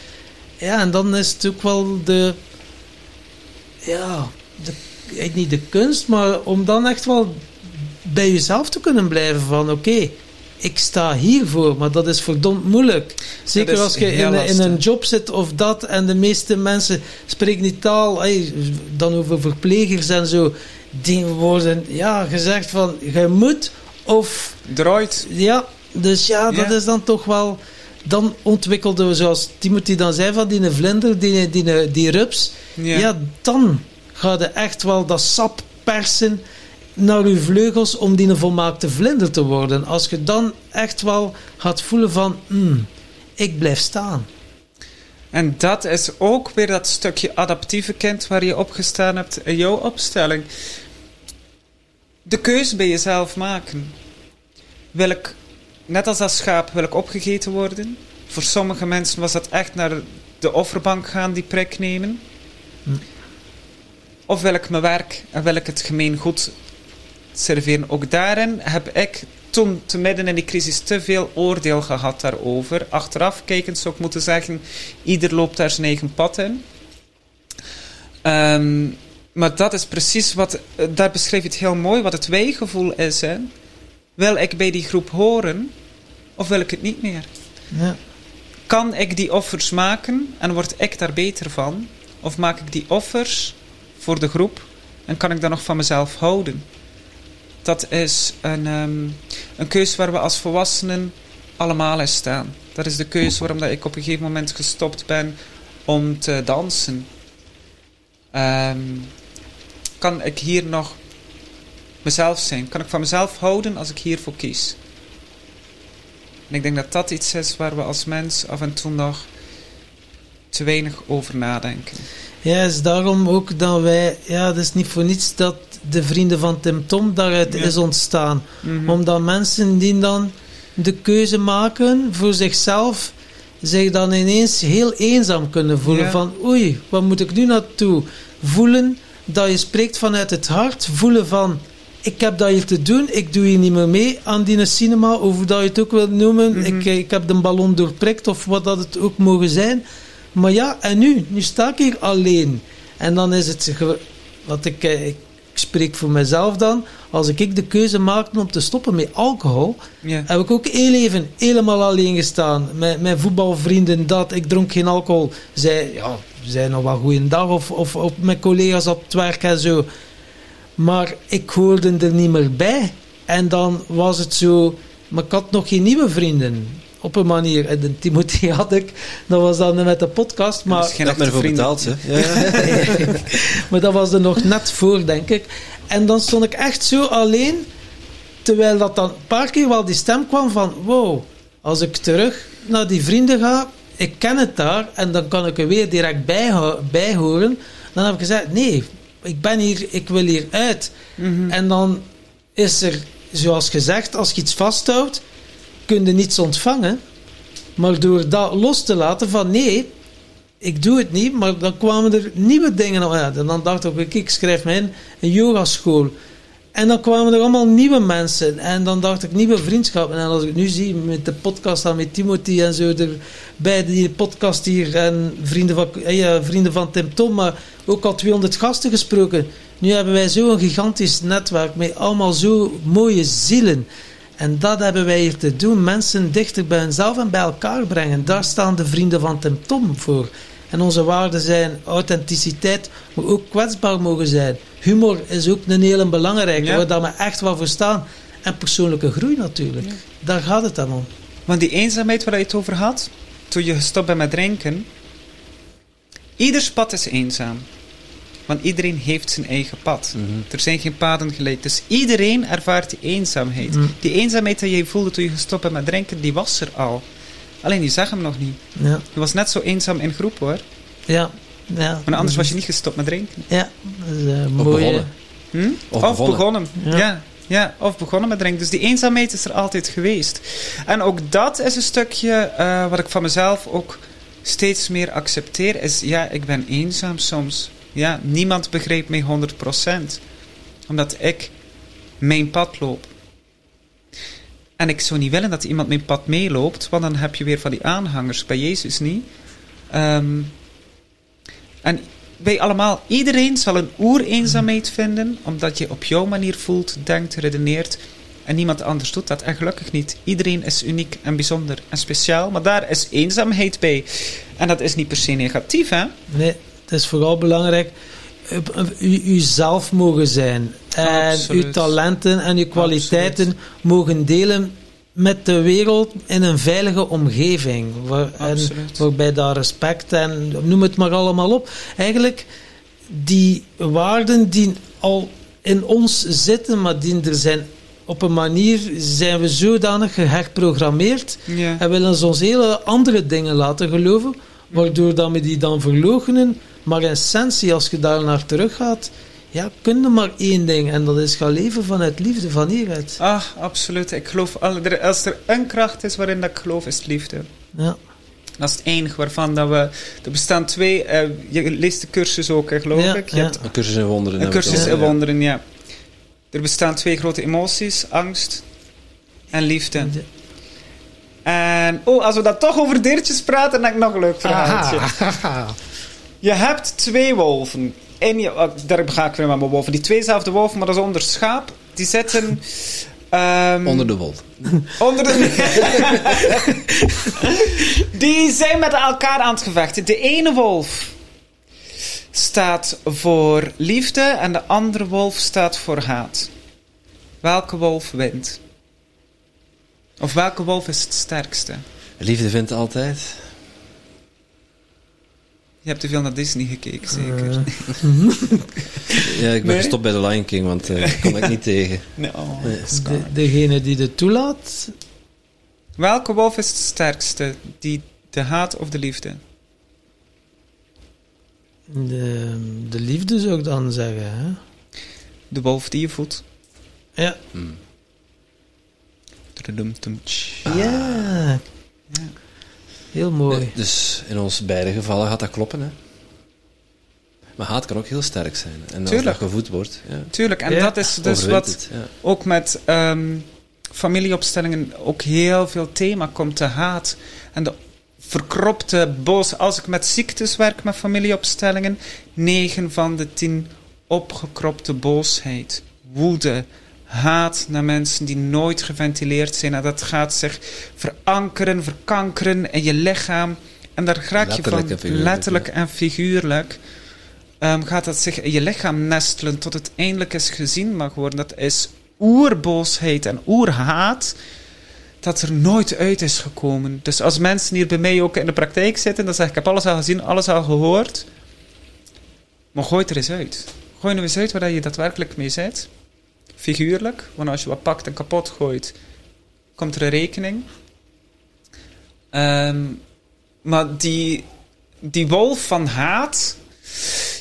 Ja, en dan is het ook wel de. Ja, eh, niet de kunst, maar om dan echt wel bij jezelf te kunnen blijven van oké. ik sta hiervoor, maar dat is verdomd moeilijk. Zeker als je in, in een job zit of dat en de meeste mensen spreken die taal, hey, dan over verplegers en zo, die worden ja, gezegd van je moet of eruit. ja, dus ja, dat Ja. is dan toch wel. Dan ontwikkelden we, zoals Timothy dan zei, van die vlinder, die, die, die rups. Ja. Ja. dan ga je echt wel dat sap persen naar je vleugels om die een volmaakte vlinder te worden. Als je dan echt wel gaat voelen van, hmm, ik blijf staan. En dat is ook weer dat stukje adaptieve kind waar je opgestaan hebt in jouw opstelling. De keuze bij jezelf maken. Wil ik, net als dat schaap, wil ik opgegeten worden? Voor sommige mensen was dat echt naar de offerbank gaan, die prik nemen. Hm. Of wil ik mijn werk en wil ik het gemeen goed serveren? Ook daarin heb ik toen te midden in die crisis te veel oordeel gehad daarover. Achteraf kijkend zou ik moeten zeggen, ieder loopt daar zijn eigen pad in. Ehm, maar dat is precies wat, daar beschrijf je het heel mooi, wat het wijgevoel is. Hè? Wil ik bij die groep horen of wil ik het niet meer? Ja. Kan ik die offers maken en word ik daar beter van? Of maak ik die offers voor de groep en kan ik dan nog van mezelf houden? Dat is een, ehm, een keuze waar we als volwassenen allemaal in staan. Dat is de keuze waarom dat ik op een gegeven moment gestopt ben om te dansen. Ehm, kan ik hier nog mezelf zijn? Kan ik van mezelf houden als ik hiervoor kies? En ik denk dat dat iets is waar we als mens af en toe nog te weinig over nadenken. Ja, is daarom ook dat wij, ja, het is niet voor niets dat de vrienden van Tim Tom daaruit Ja. is ontstaan. Mhm. Omdat mensen die dan de keuze maken voor zichzelf, zich dan ineens heel eenzaam kunnen voelen. Ja. Van oei, wat moet ik nu naartoe? Voelen dat je spreekt vanuit het hart. Voelen van ik heb dat hier te doen, ik doe hier niet meer mee aan die cinema, of hoe dat je het ook wilt noemen. Mhm. ik, ik heb de ballon doorprikt, of wat dat het ook mogen zijn. Maar ja, en nu? Nu sta ik hier alleen. En dan is het, wat ik, eh, ik spreek voor mezelf dan, als ik de keuze maakte om te stoppen met alcohol, Ja. heb ik ook heel even helemaal alleen gestaan. Met mijn voetbalvrienden dat, ik dronk geen alcohol. Zij, ja, zei nog wel goeiedag of, of, of met collega's op het werk en zo. Maar ik hoorde er niet meer bij. En dan was het zo, maar ik had nog geen nieuwe vrienden. Op een manier. En de Timothy had ik, dat was dan met de podcast. Maar, geen Dat men echte ervoor vrienden. betaald, hè. Ja, maar dat was er nog net voor, denk ik. En dan stond ik echt zo alleen. Terwijl dat dan een paar keer wel die stem kwam van... Wow, als ik terug naar die vrienden ga... Ik ken het daar. En dan kan ik er weer direct bij horen. Dan heb ik gezegd... Nee, ik ben hier... Ik wil hier uit. Mhm. En dan is er, zoals gezegd... Als je iets vasthoudt... Kun niets ontvangen. Maar door dat los te laten van... Nee, ik doe het niet, maar dan kwamen er nieuwe dingen uit. En dan dacht ik, ik schrijf me in, een yogaschool. En dan kwamen er allemaal nieuwe mensen. En dan dacht ik, nieuwe vriendschappen. En als ik nu zie met de podcast dan met Timothy en zo, bij die podcast hier, en vrienden van, eh, ja, vrienden van Tim Tom, maar ook al 200 gasten gesproken. Nu hebben wij zo'n gigantisch netwerk met allemaal zo mooie zielen. En dat hebben wij hier te doen. Mensen dichter bij hunzelf en bij elkaar brengen. Daar staan de vrienden van Tim Tom voor. En onze waarden zijn authenticiteit, maar ook kwetsbaar mogen zijn. Humor is ook een hele belangrijke, Ja. waar dat we echt wel voor staan. En persoonlijke groei natuurlijk. Daar gaat het dan om. Want die eenzaamheid waar je het over had, toen je gestopt bent met drinken, ieders pad is eenzaam. Want iedereen heeft zijn eigen pad. Mhm. Er zijn geen paden gelijk. Dus iedereen ervaart die eenzaamheid. Mm. Die eenzaamheid die je voelde toen je gestopt bent met drinken, die was er al. Alleen je zag hem nog niet. Ja. Je was net zo eenzaam in groep hoor. Ja. Ja. Want anders was je niet gestopt met drinken. Ja, dat is een Of mooie... begonnen. Hm? Of Of, begonnen. begonnen. Ja. Ja. Ja. of begonnen met drinken. Dus die eenzaamheid is er altijd geweest. En ook dat is een stukje eh, wat ik van mezelf ook steeds meer accepteer. Is ja, ik ben eenzaam soms. Ja, niemand begreep mij 100%. Omdat ik mijn pad loop. En ik zou niet willen dat iemand mijn pad meeloopt, want dan heb je weer van die aanhangers. Bij Jezus niet. Ehm, en wij allemaal, iedereen zal een oereenzaamheid vinden, omdat je op jouw manier voelt, denkt, redeneert. En niemand anders doet dat. En gelukkig niet. Iedereen is uniek en bijzonder en speciaal, maar daar is eenzaamheid bij. En dat is niet per se negatief, hè? Nee, het is vooral belangrijk u- u- uzelf mogen zijn. En Absoluut. uw talenten en uw kwaliteiten mogen delen met de wereld in een veilige omgeving. Waar, en waarbij daar respect en noem het maar allemaal op. Eigenlijk die waarden die al in ons zitten, maar die er zijn op een manier zijn we zodanig geherprogrammeerd Ja. en willen ze ons hele andere dingen laten geloven, waardoor dat we die dan verloochenen. Maar in essentie, als je daar naar terug gaat, ja, kun je maar één ding en dat is gaan leven vanuit liefde van hieruit. Ah, absoluut. Ik geloof, al- er- als er een kracht is waarin dat ik geloof, is het liefde. Ja. Dat is het enige waarvan dat we... Er bestaan twee... eh, je leest de cursus ook, hè, geloof Ja, ik. Je ja. hebt Een cursus in wonderen. een cursus in wonderen, ja. Er bestaan twee grote emoties. Angst en liefde. En... Oh, als we dat toch over deertjes praten, dan heb ik nog een leuk verhaaltje. Je hebt twee wolven. En je, oh, daar ga ik weer met mijn wolven. Die tweezelfde wolven, maar dat is onder schaap. Die zitten... ehm, Onder de wol. Onder de... Die zijn met elkaar aan het gevechten. De ene wolf staat voor liefde en de andere wolf staat voor haat. Welke wolf wint? Of welke wolf is het sterkste? Liefde vindt altijd. Je hebt te veel naar Disney gekeken, zeker? Ja, ik ben Nee? gestopt bij de Lion King, want eh daar kom ik niet tegen. nee, oh, Nee. De, degene die het toelaat, Welke wolf is het sterkste? Die, de haat of de liefde? de, de liefde zou ik dan zeggen. Hè? De wolf die je voedt. Ja. Hmm. Ja. Ja. Heel mooi. Nee, dus in ons beide gevallen gaat dat kloppen. Hè? Maar haat kan ook heel sterk zijn. En als dat gevoed wordt, ja, Tuurlijk, en Ja. dat is dus overwint wat... het. Ja. ook met ehm, familieopstellingen ook heel veel thema komt. De haat en de verkropte boos. Als ik met ziektes werk met familieopstellingen, 9 van de 10 opgekropte boosheid, woede, haat naar mensen die nooit geventileerd zijn. En dat gaat zich verankeren, verkankeren in je lichaam. En daar raak je van en letterlijk en figuurlijk. ehm, gaat dat zich in je lichaam nestelen tot het eindelijk eens gezien mag worden. Dat is oerboosheid en oerhaat dat er nooit uit is gekomen. Dus als mensen hier bij mij ook in de praktijk zitten, dan zeg ik, ik heb alles al gezien, alles al gehoord. Maar gooi het er eens uit. Gooi er eens uit waar je daadwerkelijk mee zit. Figuurlijk, want als je wat pakt en kapot gooit, komt er een rekening. Ehm, maar die, die wolf van haat,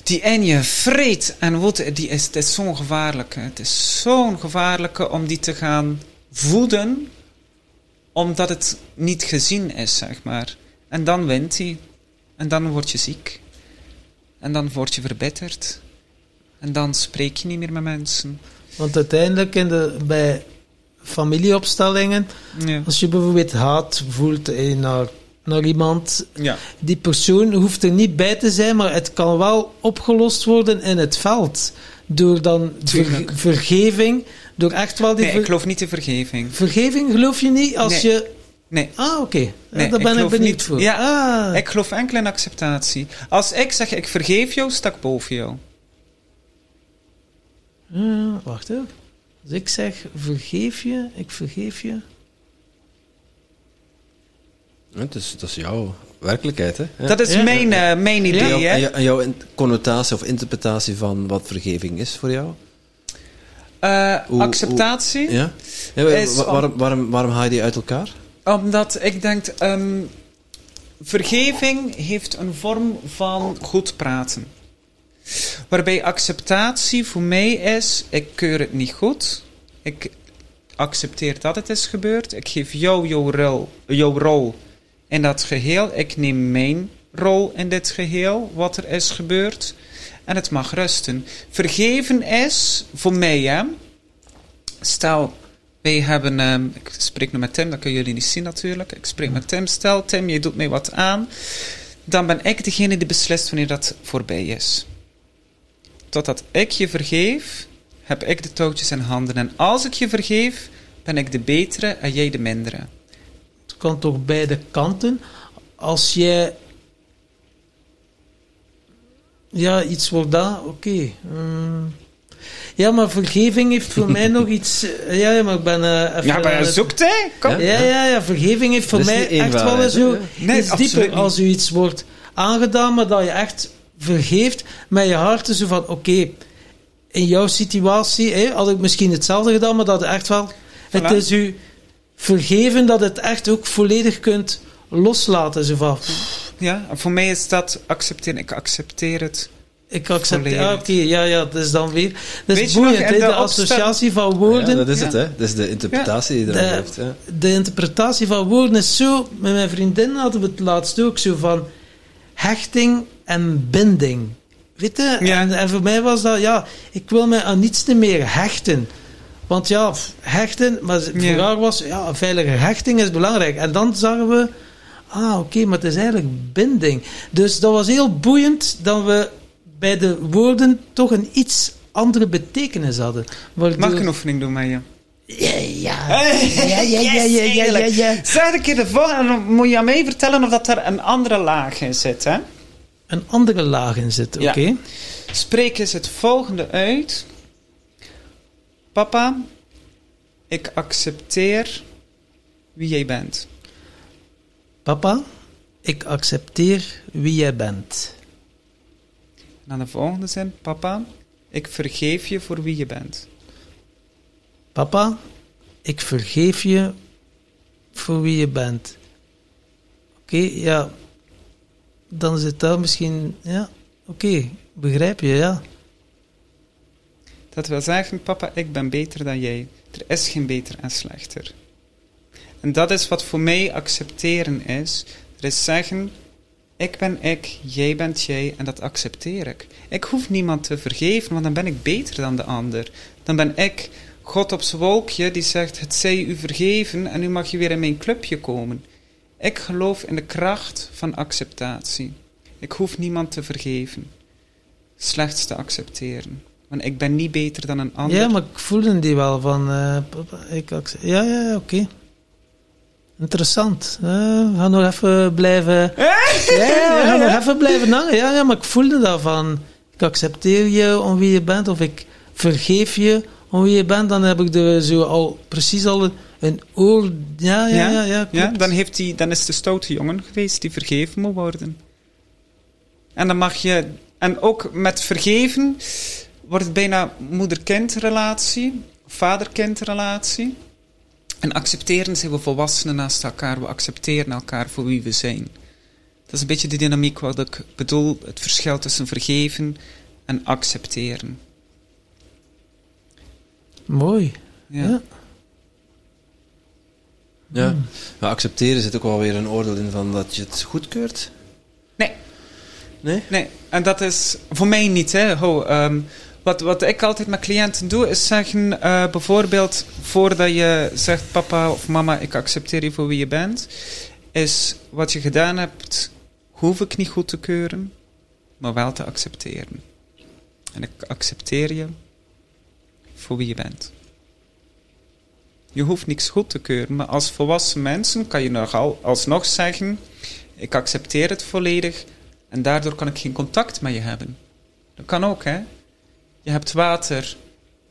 die in je vreet en woedt, die is, is zo'n gevaarlijke. Het is zo'n gevaarlijke om die te gaan voeden, omdat het niet gezien is, zeg maar. En dan wint hij. En dan word je ziek. En dan word je verbitterd. En dan spreek je niet meer met mensen. Want uiteindelijk in de, bij familieopstellingen, Ja. als je bijvoorbeeld haat voelt eh, naar, naar iemand, ja. die persoon hoeft er niet bij te zijn, maar het kan wel opgelost worden in het veld. Door dan ver- vergeving, door echt wel die Nee, ik geloof niet in vergeving. vergeving geloof je niet als Nee. je. Nee. Ah, oké. Nee, daar ben ik, benieuwd niet- voor. Ja, ah. Ik geloof enkel in acceptatie. Als ik zeg, ik vergeef jou, sta ik boven jou. Ah, wacht even. Als ik zeg vergeef je, ik vergeef je. Ja, Het is, dat is jouw werkelijkheid, hè? Ja. Dat is Ja. mijn, eh, mijn En idee, hè. en jou- en jouw connotatie of interpretatie van wat vergeving is voor jou? Eh, Hoe- acceptatie. Ja? waarom, waarom, waarom haal je die uit elkaar? Omdat ik denk, ehm, vergeving heeft een vorm van goed praten. Waarbij acceptatie voor mij is, ik keur het niet goed. Ik accepteer dat het is gebeurd. Ik geef jou jouw rol, jouw rol in dat geheel. Ik neem mijn rol in dit geheel, wat er is gebeurd. En het mag rusten. Vergeven is, voor mij, hè. Stel, wij hebben... ehm, ik spreek nu met Tim, dat kunnen jullie niet zien natuurlijk. Ik spreek met Tim. Stel, Tim, je doet mij wat aan. Dan ben ik degene die beslist wanneer dat voorbij is. Totdat ik je vergeef, heb ik de touwtjes in handen. En als ik je vergeef, ben ik de betere en jij de mindere. Het kan toch beide kanten. Als jij ja, iets wordt dat, oké. Hmm. Ja, maar vergeving heeft voor mij nog iets. eh, Ja, ja, maar ik ben eh, even. Ja, maar het- zoekt hè? Kom. Ja? Ja, ja, ja, vergeving heeft voor mij echt wel eens? Nee, iets absoluut dieper. niet. Als u iets wordt aangedaan, maar dat je echt vergeeft met je hart. Zo van, oké, in jouw situatie hè, had ik misschien hetzelfde gedaan, maar dat echt wel... Het is u vergeven dat het echt ook volledig kunt loslaten. Zo van, Ja, en voor mij is dat accepteren. Ik accepteer het. ik accepteer... Ja, oké, ja, ja, dat is dan weer... Dat Weet is nog, boeiend, de associatie van woorden. Ja, dat is Ja. het, hè. Dat is de interpretatie die je De- eraan heeft. Hè. de interpretatie van woorden is zo... Met mijn vriendin hadden we het laatst ook zo van... Hechting en binding. Weet je? Ja. En, en voor mij was dat... Ja, ik wil mij aan niets meer hechten. Want ja, hechten... Maar voor Ja. haar was... Ja, een veilige hechting is belangrijk. En dan zagen we... Ah, oké, maar het is eigenlijk binding. Dus dat was heel boeiend dat we bij de woorden toch een iets andere betekenis hadden. Waardoor- Mag ik een oefening doen met je? Ja, ja. Ja, ja, ja, ja, ja. Zeg een keer de volgende en dan moet je aan mij vertellen of dat er een andere laag in zit. Hè? Een andere laag in zit, oké? Ja. Spreek eens het volgende uit. Papa, ik accepteer wie jij bent. Papa, ik accepteer wie jij bent. En dan de volgende zin. Papa, ik vergeef je voor wie je bent. Papa, ik vergeef je voor wie je bent. Oké, ja. Dan zit daar misschien... Ja, oké, begrijp je, ja. Dat wil zeggen, papa, ik ben beter dan jij. Er is geen beter en slechter. En dat is wat voor mij accepteren is. Er is zeggen, ik ben ik, jij bent jij en dat accepteer ik. Ik hoef niemand te vergeven, want dan ben ik beter dan de ander. Dan ben ik God op zijn wolkje die zegt, het zij u vergeven en nu mag je weer in mijn clubje komen. Ik geloof in de kracht van acceptatie. Ik hoef niemand te vergeven. Slechts te accepteren. Want ik ben niet beter dan een ander. Ja, maar ik voelde die wel van... papa, ik accepteer... Ja, ja, oké. Interessant. Eh, we gaan nog even blijven... Ja, ja, we gaan nog even blijven hangen. Ja, ja, maar ik voelde dat van... Ik accepteer je om wie je bent, of ik vergeef je wie je bent. Dan heb ik er zo al precies al een, oor... Ja, ja, ja, ja, Ja, dan, heeft hij, dan is de stoute jongen geweest die vergeven moet worden. En dan mag je... En ook met vergeven wordt het bijna moeder-kind-relatie, vader-kind-relatie. En accepteren zijn we volwassenen naast elkaar. We accepteren elkaar voor wie we zijn. Dat is een beetje de dynamiek wat ik bedoel. Het verschil tussen vergeven en accepteren. Mooi. Ja. Ja. Ja. Maar accepteren zit ook wel weer een oordeel in van dat je het goedkeurt. Nee. Nee? Nee, en dat is voor mij niet. Hè. Ho, ehm, wat, wat ik altijd met cliënten doe, is zeggen, eh, bijvoorbeeld, voordat je zegt, papa of mama, ik accepteer je voor wie je bent, is wat je gedaan hebt, hoef ik niet goed te keuren, maar wel te accepteren. En ik accepteer je voor wie je bent. Je hoeft niks goed te keuren, maar als volwassen mensen kan je nog al, alsnog zeggen, ik accepteer het volledig, en daardoor kan ik geen contact met je hebben. Dat kan ook, hè. Je hebt water,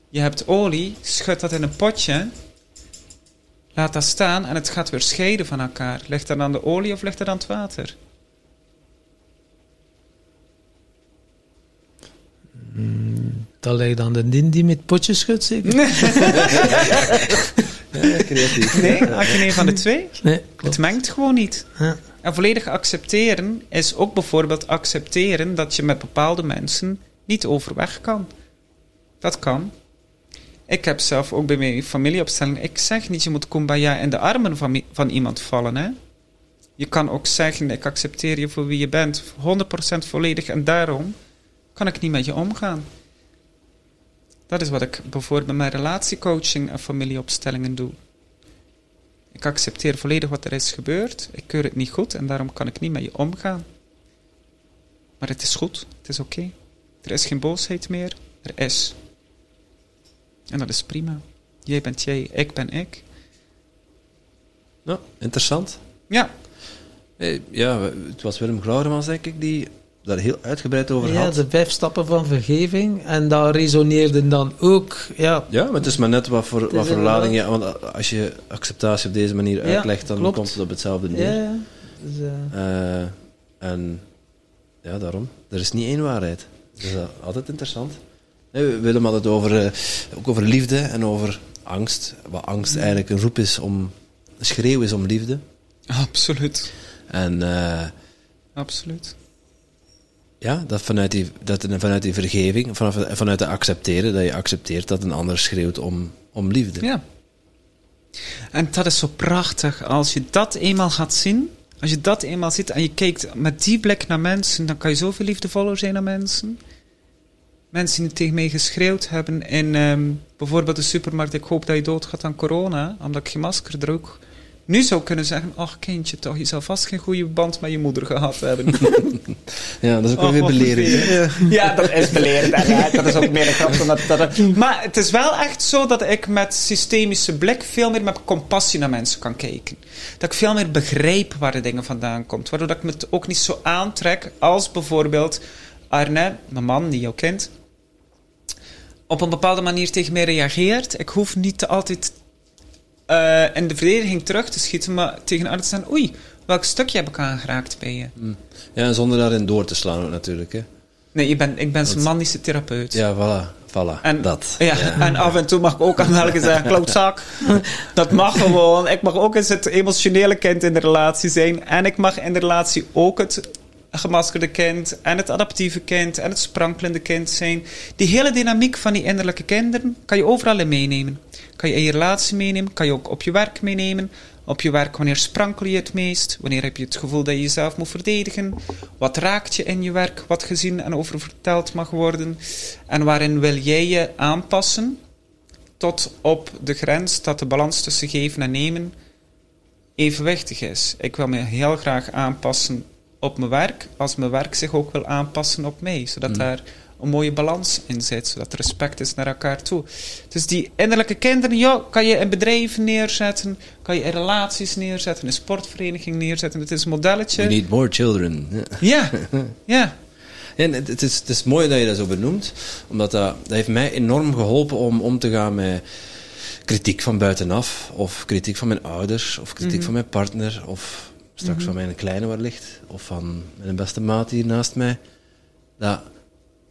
je hebt olie, schud dat in een potje, laat dat staan en het gaat weer scheiden van elkaar. Ligt dat aan de olie of ligt dat aan het water? Dat ligt aan de din die met potjes schudt, zeker? Ja, creatief. Nee, had je een van de twee. Nee, klopt. Het mengt gewoon niet. Ja. en volledig accepteren is ook bijvoorbeeld accepteren dat je met bepaalde mensen niet overweg kan. Dat kan. Ik heb zelf ook bij mijn familieopstelling, ik zeg niet je moet kumbaya in de armen van, van iemand vallen. Hè? Je kan ook zeggen, ik accepteer je voor wie je bent, 100% volledig en daarom kan ik niet met je omgaan. Dat is wat ik bijvoorbeeld met mijn relatiecoaching en familieopstellingen doe. Ik accepteer volledig wat er is gebeurd. Ik keur het niet goed en daarom kan ik niet met je omgaan. Maar het is goed, het is oké. Er is geen boosheid meer, er is. En dat is prima. Jij bent jij, ik ben ik. Nou, interessant. Ja. Ja, het was Willem Glaudermans, denk ik, die daar heel uitgebreid over Ja, had. de vijf stappen van vergeving. En dat resoneerde dan ook. Ja, Ja, maar het is maar net wat voor, wat voor lading je... Want als je acceptatie op deze manier Ja, uitlegt, dan klopt. komt het op hetzelfde ja, neer. ja. Dus, eh, Eh, en ja, daarom. Er is niet één waarheid. Dat is eh, altijd interessant. Nee, we willen maar het over, eh, ook over liefde en over angst. Wat angst eigenlijk een roep is om... Een schreeuw is om liefde. Absoluut. En eh, Absoluut. Ja, dat vanuit die, dat vanuit die vergeving, vanaf, vanuit de accepteren, dat je accepteert dat een ander schreeuwt om, om liefde. Ja. En dat is zo prachtig. Als je dat eenmaal gaat zien, als je dat eenmaal ziet en je kijkt met die blik naar mensen, dan kan je zoveel liefdevoller zijn naar mensen. Mensen die tegen mij geschreeuwd hebben in ehm, bijvoorbeeld de supermarkt, ik hoop dat je doodgaat aan corona, omdat ik geen masker droeg. Nu zou ik kunnen zeggen, ach kindje toch, je zal vast geen goede band met je moeder gehad hebben. Ja, dat is ook Oh, weer belerend. vervelend. Ja, dat is belerend. En ja, dat is ook meer een grap dan dat, dat... Maar het is wel echt zo dat ik met systemische blik veel meer met compassie naar mensen kan kijken. Dat ik veel meer begrijp waar de dingen vandaan komt. Waardoor dat ik me het ook niet zo aantrek als bijvoorbeeld Arne, mijn man, die jou kent, op een bepaalde manier tegen mij reageert. Ik hoef niet te altijd eh, in de verdediging terug te schieten, maar tegen te zeggen, oei, welk stukje heb ik aangeraakt bij je? Ja, en zonder daarin door te slaan ook natuurlijk. Hè. Nee, ik ben, ik ben zijn manische therapeut. Ja, voilà. voilà En, dat. Ja, en af en toe mag ik ook aan welke zeggen, klootzak. Dat mag gewoon. Ik mag ook eens het emotionele kind in de relatie zijn. En ik mag in de relatie ook het gemaskerde kind en het adaptieve kind en het sprankelende kind zijn. Die hele dynamiek van die innerlijke kinderen kan je overal in meenemen. Kan je in je relatie meenemen, kan je ook op je werk meenemen. Op je werk, wanneer sprankel je het meest? Wanneer heb je het gevoel dat je jezelf moet verdedigen? Wat raakt je in je werk, wat gezien en over verteld mag worden? En waarin wil jij je aanpassen tot op de grens dat de balans tussen geven en nemen evenwichtig is? Ik wil me heel graag aanpassen op mijn werk, als mijn werk zich ook wil aanpassen op mij, zodat Mm. daar een mooie balans in zit, zodat er respect is naar elkaar toe. Dus die innerlijke kinderen, ja, kan je in bedrijven neerzetten, kan je in relaties neerzetten, in een sportvereniging neerzetten. Het is een We modelletje. need more children. Ja. Ja. En het, het is, het is mooi dat je dat zo benoemt, omdat dat, dat heeft mij enorm geholpen om om te gaan met kritiek van buitenaf, of kritiek van mijn ouders, of kritiek Mhm. van mijn partner, of straks van mijn kleine wellicht, of van mijn beste maat hier naast mij. Dat,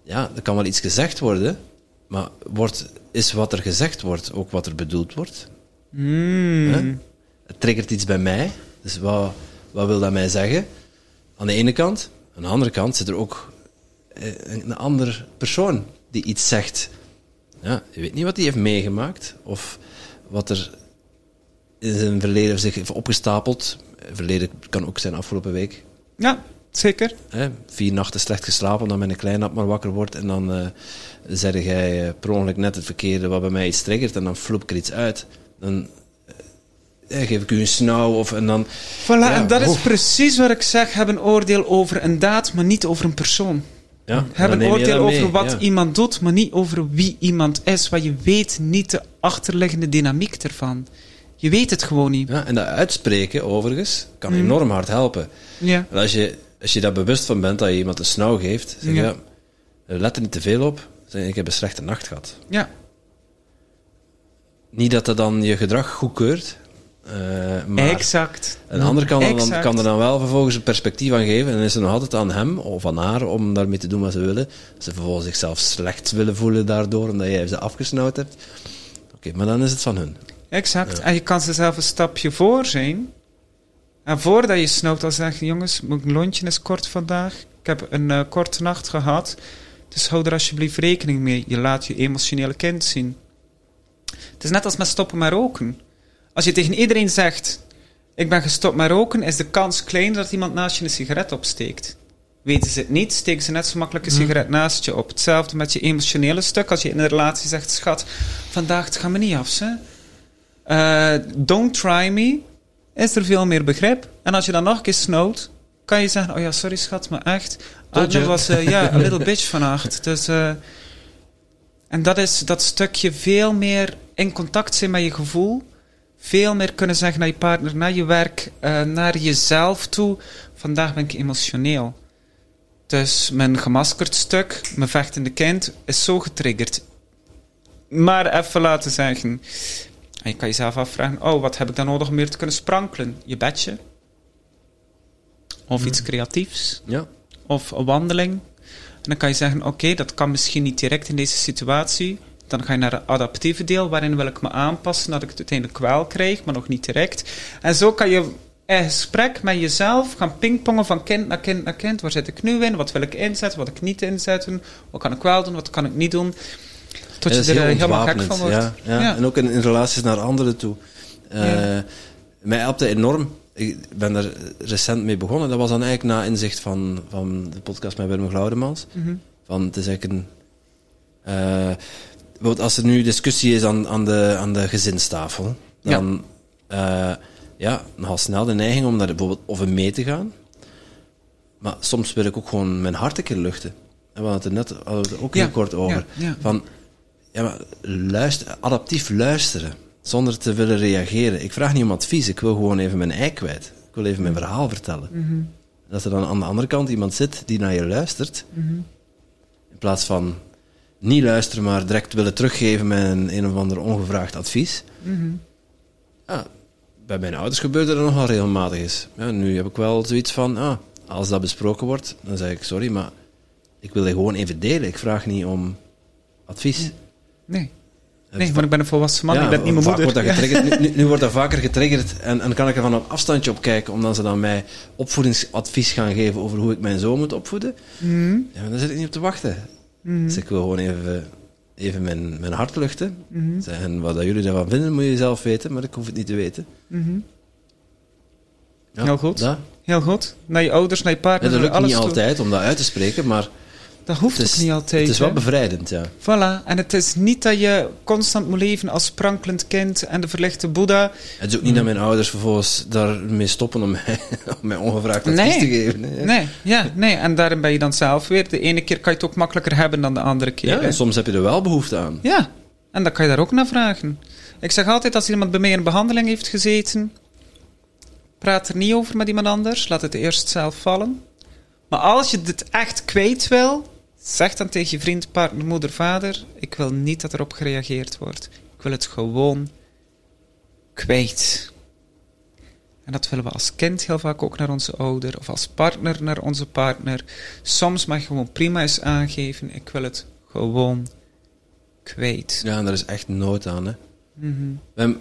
ja, er kan wel iets gezegd worden, maar wordt, is wat er gezegd wordt ook wat er bedoeld wordt? Mm. Hè? Het triggert iets bij mij, dus wat, wat wil dat mij zeggen? Aan de ene kant. Aan de andere kant zit er ook eh, een andere persoon die iets zegt. Ja, je weet niet wat hij heeft meegemaakt of wat er in zijn verleden zich heeft opgestapeld. Verleden kan ook zijn afgelopen week. Ja, zeker. Hè, vier nachten slecht geslapen, dan mijn kleine maar wakker wordt en dan eh zeg jij eh, per ongeluk net het verkeerde wat bij mij iets triggert en dan vloep ik er iets uit. Dan eh, geef ik u een snauw of en dan... Voilà, Ja, en dat is precies wat ik zeg. Heb een oordeel over een daad, maar niet over een persoon. Ja, Heb een oordeel dat over wat ja. iemand doet, maar niet over wie iemand is. Want je weet niet de achterliggende dynamiek ervan. Je weet het gewoon niet. Ja, en dat uitspreken, overigens, kan Mhm. enorm hard helpen. Ja. En als je, als je daar bewust van bent dat je iemand een snauw geeft, zeg je, Ja. ja, let er niet te veel op. Zeg, ik heb een slechte nacht gehad. Ja. Niet dat dat dan je gedrag goedkeurt, eh maar exact. een ander kan, er dan, kan er dan wel vervolgens een perspectief aan geven. En dan is het nog altijd aan hem of aan haar om daarmee te doen wat ze willen. Als ze vervolgens zichzelf slecht willen voelen daardoor, omdat jij ze afgesnauwd hebt. Oké, maar dan is het van hun. Exact. Ja. En je kan ze zelf een stapje voor zijn. En voordat je snoopt, dan zeg je: jongens, mijn lontje is kort vandaag. Ik heb een eh, korte nacht gehad. Dus hou er alsjeblieft rekening mee. Je laat je emotionele kind zien. Het is net als met stoppen met roken. Als je tegen iedereen zegt: Ik ben gestopt met roken, is de kans klein dat iemand naast je een sigaret opsteekt. Weten ze het niet, steken ze net zo makkelijk een sigaret naast je op. Hetzelfde met je emotionele stuk. Als je in een relatie zegt: Schat, vandaag het gaat me niet af. Hè? Eh, don't try me, is er veel meer begrip. En als je dan nog een keer snoot, kan je zeggen: Oh ja, sorry schat, maar echt. You. was eh, ja, a little bitch vannacht. Dus, eh, en dat is dat stukje veel meer in contact zijn met je gevoel. Veel meer kunnen zeggen naar je partner, naar je werk, eh, naar jezelf toe. Vandaag ben ik emotioneel. Dus mijn gemaskerd stuk, mijn vechtende kind, is zo getriggerd. Maar even laten zeggen. En je kan jezelf afvragen: oh, wat heb ik dan nodig om meer te kunnen sprankelen? Je bedje. Of iets creatiefs. Ja. Of een wandeling. En dan kan je zeggen: oké, dat kan misschien niet direct in deze situatie. Dan ga je naar het adaptieve deel, waarin wil ik me aanpassen dat ik het uiteindelijk wel krijg, maar nog niet direct. En zo kan je in gesprek met jezelf gaan pingpongen van kind naar kind naar kind. Waar zit ik nu in? Wat wil ik inzetten? Wat ik niet inzetten? Wat kan ik wel doen? Wat kan ik niet doen? Tot je er heel eh, helemaal gek van wordt. Ja, ja. Ja. En ook in, in relaties naar anderen toe. Ja. Mij helpt het enorm. Ik ben er recent mee begonnen. Dat was dan eigenlijk na inzicht van, van de podcast met Willem Glaudemans. Mhm. Van, het is eigenlijk een... bijvoorbeeld als er nu discussie is aan, aan, de, aan de gezinstafel, dan, ja, had snel de neiging om daar bijvoorbeeld over mee te gaan. Maar soms wil ik ook gewoon mijn hart een keer luchten. En we hadden het er net hadden we het ook Ja, heel kort over. ja, ja. Van, ja, maar luister, adaptief luisteren, zonder te willen reageren. Ik vraag niet om advies, ik wil gewoon even mijn ei kwijt. Ik wil even mijn verhaal vertellen. Mhm. En als er dan aan de andere kant iemand zit die naar je luistert, Mhm. in plaats van niet luisteren, maar direct willen teruggeven met een, een of ander ongevraagd advies. Mhm. Ja, bij mijn ouders gebeurde dat nogal regelmatig eens. Ja, nu heb ik wel zoiets van, ah, als dat besproken wordt, dan zeg ik sorry, maar ik wil het gewoon even delen. Ik vraag niet om advies. Nee. Nee, maar ik ben een volwassen man, Ja, ik ben niet mijn moeder. Wordt dat Ja. getriggerd. Nu, wordt dat vaker getriggerd en, en dan kan ik er van een afstandje op kijken, omdat ze dan mij opvoedingsadvies gaan geven over hoe ik mijn zoon moet opvoeden. Mhm. Ja, daar zit ik niet op te wachten. Mhm. Dus ik wil gewoon even, even mijn, mijn hart luchten. Mhm. En wat dat jullie daarvan vinden, moet je zelf weten, maar ik hoef het niet te weten. Mhm. Ja, Heel goed. Dat, Heel goed. Naar je ouders, naar je ja, partner, dat naar lukt niet alles altijd om dat uit te spreken, maar Dat hoeft het is, ook niet altijd. het is wel bevrijdend, ja. Voilà. En het is niet dat je constant moet leven als sprankelend kind en de verlichte Boeddha. Het is ook niet dat mijn ouders vervolgens daarmee stoppen om mij, om mij ongevraagd advies Nee. te geven. hè. Nee, ja, nee. En daarin ben je dan zelf weer. De ene keer kan je het ook makkelijker hebben dan de andere keer. Ja, en soms heb je er wel behoefte aan. Ja, en dan kan je daar ook naar vragen. Ik zeg altijd, als iemand bij mij in behandeling heeft gezeten, praat er niet over met iemand anders, laat het eerst zelf vallen. Maar als je dit echt kwijt wil, zeg dan tegen je vriend, partner, moeder, vader, ik wil niet dat erop gereageerd wordt. Ik wil het gewoon kwijt. En dat willen we als kind heel vaak ook naar onze ouder, of als partner naar onze partner. Soms mag je gewoon prima eens aangeven, ik wil het gewoon kwijt. Ja, en daar is echt nood aan. Hè. Mhm.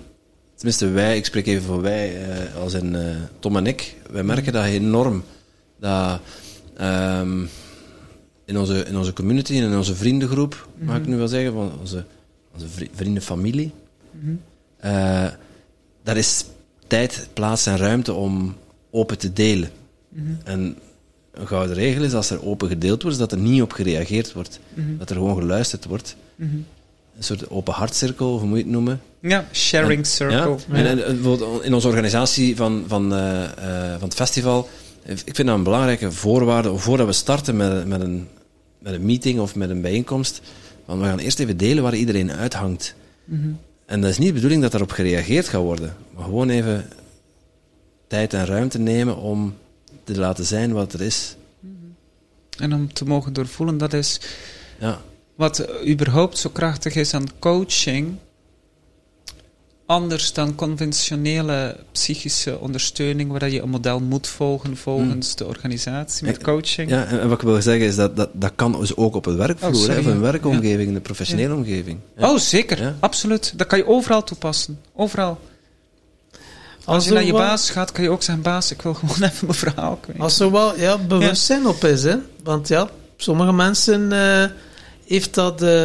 Tenminste, wij, ik spreek even voor wij, eh, als in eh, Tom en ik, wij merken dat enorm. Dat ehm, in, onze, in onze community en in onze vriendengroep, mag ik nu wel zeggen, van onze, onze vri- vriendenfamilie, Mhm. eh, daar is tijd, plaats en ruimte om open te delen. Mhm. En een gouden regel is, als er open gedeeld wordt, dat er niet op gereageerd wordt. Mhm. Dat er gewoon geluisterd wordt. Mhm. Een soort open hartcirkel, hoe moet je het noemen? Ja, sharing En- circle. Ja? En, en, in onze organisatie van, van, eh, eh, van het festival, ik vind dat een belangrijke voorwaarde, voordat we starten met, met, een, met een meeting of met een bijeenkomst, want we gaan eerst even delen waar iedereen uithangt. Mhm. En dat is niet de bedoeling dat daarop gereageerd gaat worden, maar gewoon even tijd en ruimte nemen om te laten zijn wat er is. En om te mogen doorvoelen, dat is Ja, wat überhaupt zo krachtig is aan coaching. Anders dan conventionele psychische ondersteuning, waar je een model moet volgen volgens de organisatie. Met Ik- coaching. ja en, wat ik wil zeggen is dat dat, dat kan dus ook op een werkvloer, Oh, of een ja. werkomgeving, een professionele omgeving. Ja. Oh, zeker. Ja. Absoluut. Dat kan je overal toepassen. Overal. Als je naar je wel- baas gaat, kan je ook zeggen, baas, ik wil gewoon even mijn verhaal kwijt. Als er wel ja, bewustzijn op is, hè. Want ja, sommige mensen eh, heeft dat eh,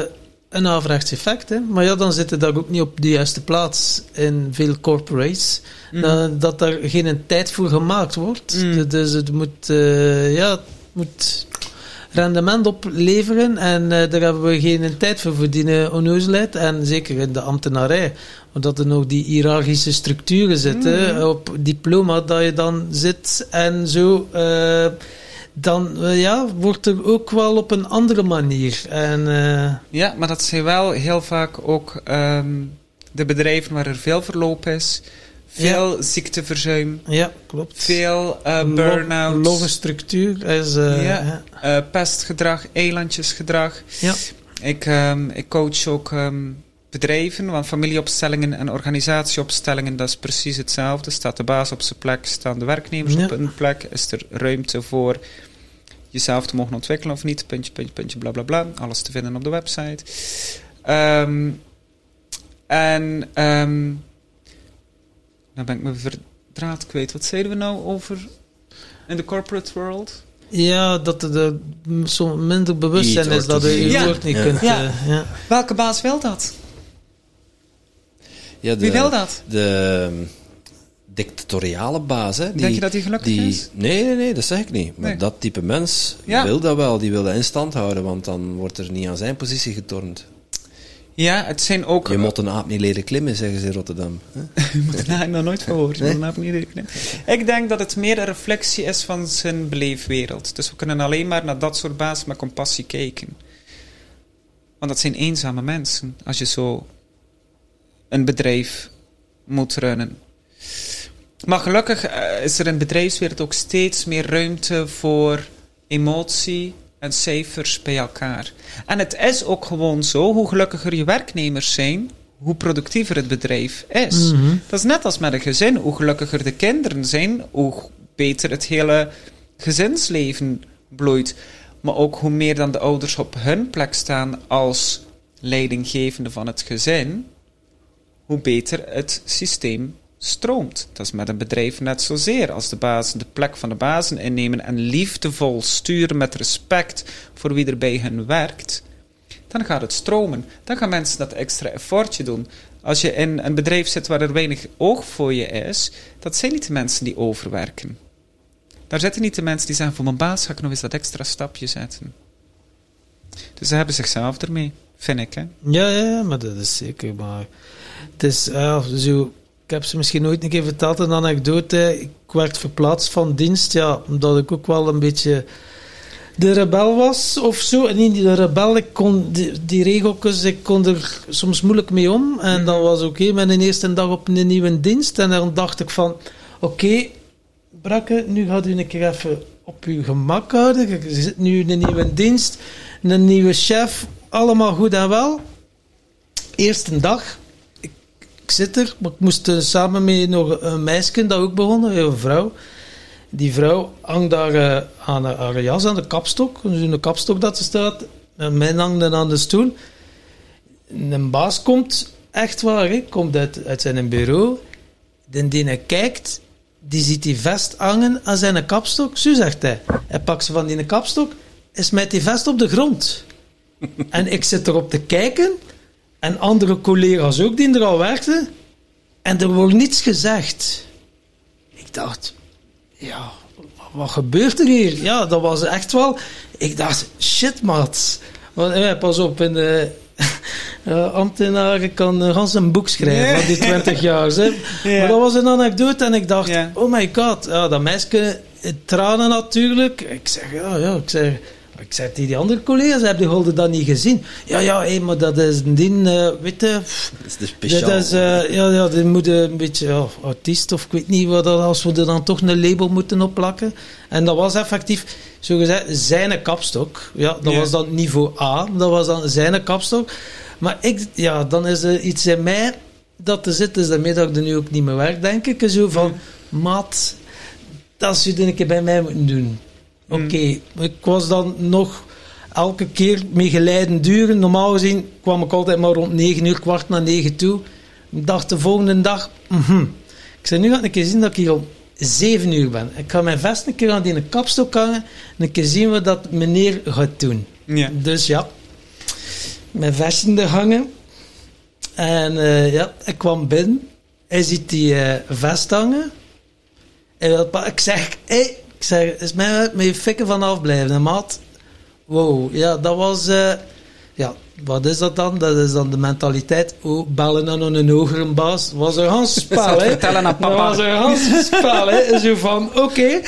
een averechts effect, hè. Maar ja, dan zitten daar ook niet op de juiste plaats in veel corporates. Mhm. Dat, dat daar geen tijd voor gemaakt wordt. Mm. Dus het moet, eh, ja, het moet rendement opleveren en eh, daar hebben we geen tijd voor verdienen onnozelheid. En zeker in de ambtenarij, omdat er nog die hiërarchische structuren zitten, Mm. op diploma dat je dan zit en zo. eh, dan eh, ja, wordt er ook wel op een andere manier. En, eh, Ja, maar dat zijn wel heel vaak ook ehm, de bedrijven waar er veel verloop is, veel ziekteverzuim, ja, klopt. veel uh, Logge structuur is... Ja. pestgedrag, eilandjesgedrag. Ja. Ik, ehm, ik coach ook ehm, bedrijven, want familieopstellingen en organisatieopstellingen, dat is precies hetzelfde. Staat de baas op zijn plek, staan de werknemers Ja. op hun plek, is er ruimte voor jezelf te mogen ontwikkelen of niet, puntje, puntje, puntje, bla bla bla. Alles te vinden op de website. Ehm, en ehm dan ben ik me verdraad kwijt. Wat zeiden we nou over in de corporate world? Ja, dat er de, zo minder bewustzijn Niet is dat je je woord niet Ja. kunt... Ja. eh, ja. Welke baas wil dat? Ja, de, Wie wil dat? De dictatoriale baas, hè. Die, Denk je dat hij gelukkig die, is? Nee, nee, nee, dat zeg ik niet. Maar Nee. dat type mens Ja. wil dat wel. Die wil dat in stand houden, want dan wordt er niet aan zijn positie getornd. Ja, het zijn ook... Je moet een aap niet leren klimmen, zeggen ze in Rotterdam. hè. Daar heb ik nog nooit van. Nee? maar dat heb ik niet geknipt. Ik denk dat het meer een reflectie is van zijn beleefwereld. Dus we kunnen alleen maar naar dat soort bazen met compassie kijken. Want dat zijn eenzame mensen. Als je zo een bedrijf moet runnen. Maar gelukkig eh, is er in bedrijfswereld ook steeds meer ruimte voor emotie en cijfers bij elkaar. En het is ook gewoon zo, hoe gelukkiger je werknemers zijn, hoe productiever het bedrijf is. Mhm. Dat is net als met een gezin. Hoe gelukkiger de kinderen zijn, hoe beter het hele gezinsleven bloeit. Maar ook hoe meer dan de ouders op hun plek staan als leidinggevende van het gezin, hoe beter het systeem stroomt. Dat is met een bedrijf net zozeer. Als de bazen de plek van de bazen innemen en liefdevol sturen met respect voor wie er bij hen werkt, dan gaat het stromen. Dan gaan mensen dat extra effortje doen. Als je in een bedrijf zit waar er weinig oog voor je is, dat zijn niet de mensen die overwerken. Daar zitten niet de mensen die zeggen, voor mijn baas ga ik nog eens dat extra stapje zetten. Dus ze hebben zichzelf ermee, vind ik. Hè? Ja, ja, maar dat is zeker. Maar het is, ja, zo, ik heb ze misschien nooit een keer verteld, een anekdote. Ik werd verplaatst van dienst, ja, omdat ik ook wel een beetje de rebel was of zo. En niet de rebel, ik kon die, die regeltjes, ik kon er soms moeilijk mee om. En dat was oké, met een eerste dag op een nieuwe dienst. En dan dacht ik van, oké, Brakke, nu gaat u een keer even op uw gemak houden. Je zit nu in een nieuwe dienst, een nieuwe chef, allemaal goed en wel. Eerste dag, ik, zit er, maar ik moest eh, samen met nog een meisje dat ook begonnen, een vrouw. Die vrouw hangt daar eh, aan haar- haar jas, aan de kapstok, zo'n kapstok dat ze staat. En mij hangde aan de stoel. Een baas komt, echt waar, hè, komt uit, uit zijn bureau. De die hij kijkt, die ziet die vest hangen aan zijn kapstok. Zo zegt hij. Hij pakt ze van die kapstok en smijt die vest op de grond. en ik zit erop te kijken. En andere collega's ook die er al werkten. En er wordt niets gezegd. Ik dacht, ja, wat gebeurt er hier? Ja, dat was echt wel... Ik dacht, shit, maat. Want, eh, pas op, in de... eh, ambtenaren kan uh, gans een boek schrijven van die 20 jaar. Hè. Ja. Maar dat was een anekdote en ik dacht, Ja. oh my god, ja, dat meisje, eh, tranen natuurlijk. Ik zeg, ja, ja, ik zeg, ik zeg tegen die andere collega's, heb je dat niet gezien? Ja, ja, hé, maar dat is een ding, eh, weet je, Dat is de speciaal. dat is, eh, ja, ja, die moeten een beetje ja, autist of ik weet niet wat dat, als we er dan toch een label moeten opplakken. En dat was effectief, zo gezegd, zijn kapstok. Ja, dat Ja. was dan niveau A, dat was dan zijn kapstok. Maar ik, ja, dan is er iets in mij dat er zit, dus daarmee dat ik er nu ook niet meer werk, denk ik. Zo van, maat, dat zou je een keer bij mij moeten doen. Oké, ik was dan nog elke keer mee geleiden duren. Normaal gezien kwam ik altijd maar rond 9 uur, kwart na 9 toe. Ik dacht de volgende dag, mhm, Ik zei, nu ga ik een keer zien dat ik hier om 7 uur ben. Ik ga mijn vest een keer aan die kapstok hangen en een keer zien wat dat meneer gaat doen. Ja. Dus ja, mijn vestje er hangen. En eh, ja, ik kwam binnen. Hij ziet die eh, vest hangen. En ik zeg, hé, ik zeg, is mij met je fikken vanaf blijven, maat. Wow, ja, dat was, eh, ja, wat is dat dan? Dat is dan de mentaliteit, oh, bellen aan een hogere baas. was een Hans spel, hè. Vertellen aan papa. was een Hans spel, hè. Zo van, oké,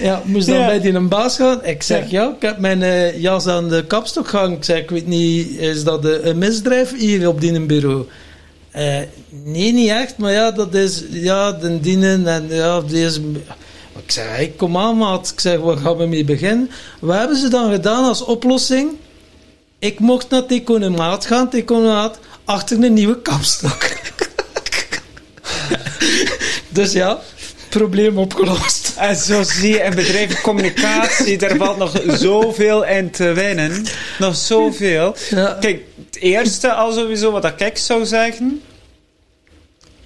ja, moest dan Ja. bij die een baas gaan. Ik zeg, ja, ik heb mijn eh, jas aan de kapstok gehangen. Ik zeg, ik weet niet, is dat een misdrijf hier op die bureau? Eh, nee, niet echt, maar ja, dat is, ja, de dienen en ja, Ik zeg, hey, kom aan maat. Ik zeg, waar gaan we mee beginnen? Wat hebben ze dan gedaan als oplossing? Ik mocht naar het economaat gaan, het economaat, achter een nieuwe kapstok. dus ja, probleem opgelost. En zo zie je in bedrijven communicatie, daar valt nog zoveel in te winnen. Nog zoveel. Ja. Kijk, het eerste al sowieso wat ik zou zeggen.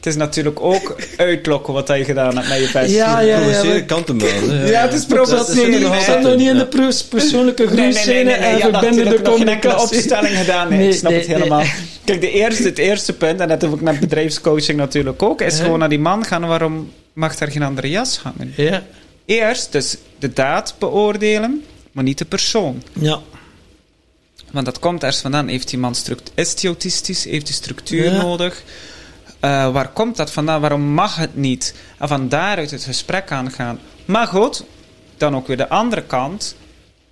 Het is natuurlijk ook uitlokken wat je gedaan hebt met je vest. Ja, ja, ja. Provoceren maar- kan hem wel. Ja, het is provoceren. Ik zat nog niet in de Ja. pers- persoonlijke Nee, nee, nee, groeiscène nee, nee, en verbindende enkele communicatie. opstelling gedaan. Nee, Nee, ik snap nee, het helemaal. nee. Kijk, de eerste, het eerste punt, en dat heb ik met bedrijfscoaching natuurlijk ook, is Ja. gewoon naar die man gaan. Waarom mag daar geen andere jas hangen? Ja, Eerst dus de daad beoordelen, maar niet de persoon. ja. Want dat komt ergens vandaan. Heeft die man struct- is hij autistisch? Heeft hij structuur Ja. nodig? Eh, waar komt dat vandaan? Waarom mag het niet? En van daaruit het gesprek aangaan. Maar goed, dan ook weer de andere kant.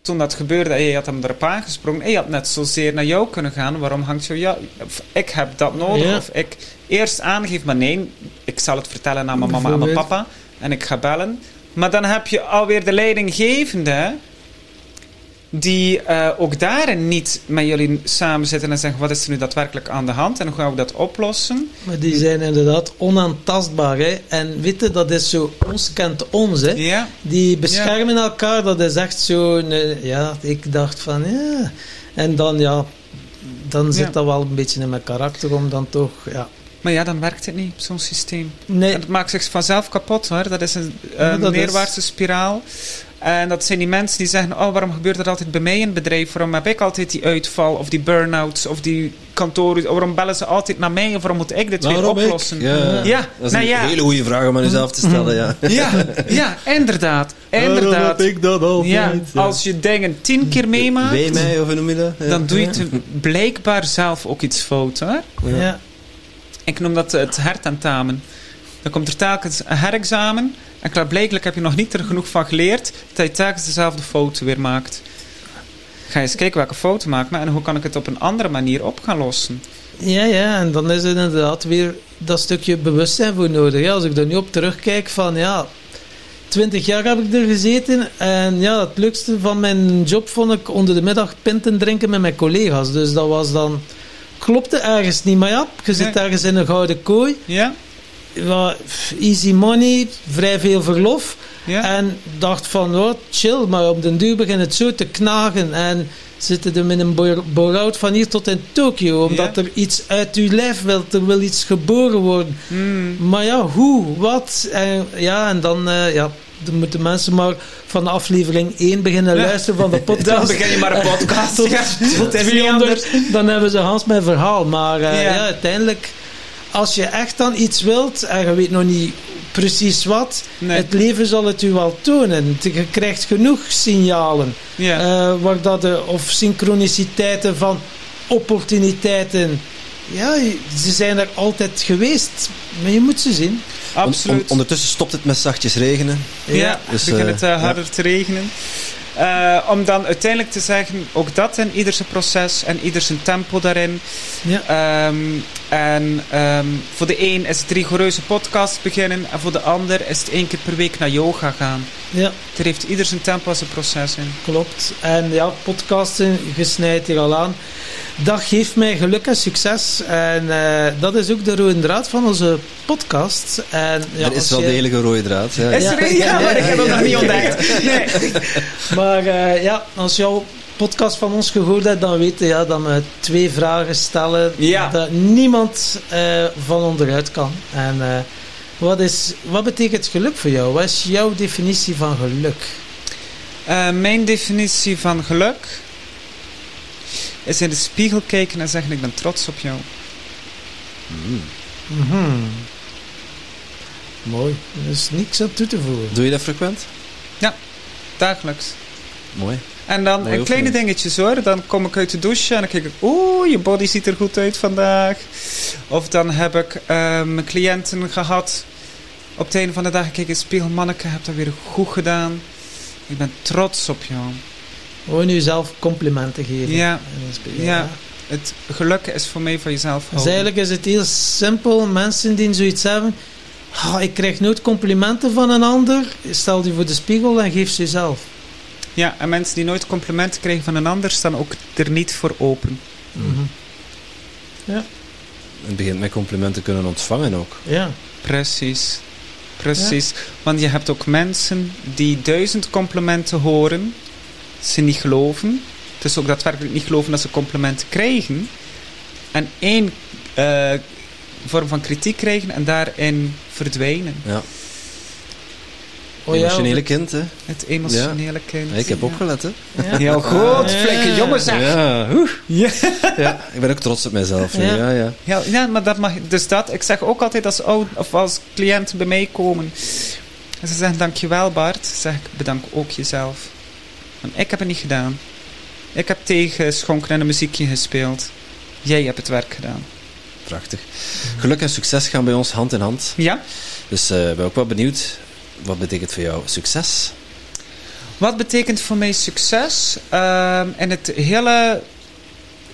Toen dat gebeurde en je had hem erop aangesprongen. En je had net zozeer naar jou kunnen gaan. Waarom hangt jou... Ja, of ik heb dat nodig. Ja. Of ik eerst aangeef, maar nee, ik zal het vertellen aan mijn mama en mijn papa. En ik ga bellen. Maar dan heb je alweer de leidinggevende die eh, ook daarin niet met jullie samen zitten en zeggen: wat is er nu daadwerkelijk aan de hand en hoe gaan we dat oplossen? Maar die zijn inderdaad onaantastbaar. Hè? En weet je, dat is zo, ons kent ons. Hè? Ja, Die beschermen elkaar, dat is echt zo. ja, ik dacht van ja. En dan ja, dan zit Ja. dat wel een beetje in mijn karakter om dan toch. Ja. maar ja, dan werkt het niet, zo'n systeem. Nee, En het maakt zich vanzelf kapot hoor. Dat is een, een dat is- neerwaartse spiraal. En dat zijn die mensen die zeggen: Oh, waarom gebeurt dat altijd bij mij in het bedrijf? Waarom heb ik altijd die uitval of die burn-outs of die kantoren? Waarom bellen ze altijd naar mij? Of waarom moet ik dit weer ik? oplossen? Ja. Ja, Dat is nou een ja. hele goede vraag om aan jezelf te stellen. Ja. Ja, ja, inderdaad. Inderdaad. ik dat altijd? Ja, als je dingen tien keer meemaakt, mij, of hoe noem je dat? Ja. dan doe je het blijkbaar zelf ook iets fout. Ja. ja. Ik noem dat het hertentamen. Dan komt er telkens een herexamen. En klaarblijkelijk heb je nog niet er genoeg van geleerd dat je telkens dezelfde foto weer maakt. Ga eens kijken welke foto maak ik en hoe kan ik het op een andere manier op gaan lossen. Ja, ja, en dan is er inderdaad weer dat stukje bewustzijn voor nodig. Ja, als ik er nu op terugkijk van ja, twintig jaar heb ik er gezeten en ja, het leukste van mijn job vond ik onder de middag pinten drinken met mijn collega's. Dus dat was dan, klopte ergens niet, maar ja, je zit ergens in een gouden kooi, Ja? Ja, easy money, vrij veel verlof. Ja? En dacht van, oh, chill, maar op den duur begint het zo te knagen. En zitten er met een bore-out van hier tot in Tokio. Omdat Ja. er iets uit uw lijf wil, er wil iets geboren worden. Hmm. Maar ja, hoe, wat? En, ja, en dan, eh, ja, dan moeten mensen maar van aflevering 1 beginnen Ja. luisteren van de podcast. Dan begin je maar een podcast. Tot- tot het is niet 200, anders. dan hebben ze Hans mijn verhaal. Maar eh, ja. uiteindelijk, als je echt dan iets wilt en je weet nog niet precies wat, Nee. het leven zal het u wel tonen. Je krijgt genoeg signalen, Ja. eh, waar dat de, of synchroniciteiten van opportuniteiten. Ja, ze zijn er altijd geweest, maar je moet ze zien. On- on- Absoluut. ondertussen stopt het met zachtjes regenen. Ja, Dus, begint eh, het eh, harder te regenen. Eh, om dan uiteindelijk te zeggen, ook dat in ieder zijn proces en ieder zijn tempo daarin. Ja. Ehm, en ehm, voor de een is het rigoureuze podcast beginnen en voor de ander is het één keer per week naar yoga gaan. Ja, Er heeft ieder zijn tempo en zijn proces in. klopt. En ja, podcasten, je snijdt hier al aan. Dat geeft mij geluk en succes. En eh, dat is ook de rode draad van onze podcast. En, ja, er is wel je- degelijk een rode draad. Ja. Is Ja. er een? Ja, maar ik heb hem Ja, nog niet ja, ontdekt. Nee. Maar eh, ja, als al podcast van ons gehoord hebt, dan weet je ja, dat we twee vragen stellen Ja. dat niemand eh, van onderuit kan. En eh, Wat, is, wat betekent geluk voor jou? Wat is jouw definitie van geluk? Eh, mijn definitie van geluk is in de spiegel kijken en zeggen: Ik ben trots op jou. Mhm. Mooi. Er is niks aan toe te voegen. Doe je dat frequent? Dagelijks. Mooi. En dan een kleine oefening. dingetjes hoor. Dan kom ik uit de douche en dan kijk ik, oeh, je body ziet er goed uit vandaag. Of dan heb ik eh, mijn cliënten gehad. Op het einde van de dag kijk ik in de spiegel, manneke, heb dat weer goed gedaan. Ik ben trots op jou. Gewoon jezelf complimenten geven. Ja. Spiegel, Ja. Het geluk is voor mij van jezelf Dus eigenlijk is het heel simpel. Mensen die zoiets hebben. "Ah, ik krijg nooit complimenten van een ander. Stel die voor de spiegel en geef ze jezelf. Ja, en mensen die nooit complimenten krijgen van een ander, staan ook er niet voor open. Mhm. Het begint met complimenten kunnen ontvangen ook. Ja. Precies. Precies. Want je hebt ook mensen die duizend complimenten horen, ze niet geloven. Dus ook daadwerkelijk niet geloven dat ze complimenten krijgen. En één eh, vorm van kritiek krijgen en daarin verdwijnen. Ja. Oh ja, Emotionele kind, hè? Het emotionele kind. Ja, ik heb Ja. opgelet, hè? Ja. Heel goed, flinke jongen zeg. Ja. Ja. ja, ik ben ook trots op mezelf. Ja. Ja, ja. ja. Ja, ja, maar dat mag, dus dat, ik zeg ook altijd als, oud, of als cliënten bij mij komen. En ze zeggen, dankjewel Bart. zeg ik, bedank ook jezelf. Want ik heb het niet gedaan. Ik heb tegengeschonken en een muziekje gespeeld. Jij hebt het werk gedaan. Prachtig. Geluk en succes gaan bij ons hand in hand. Ja? Dus eh ik ben ook wel benieuwd. Wat betekent voor jou succes? Wat betekent voor mij succes? Ehm in het hele...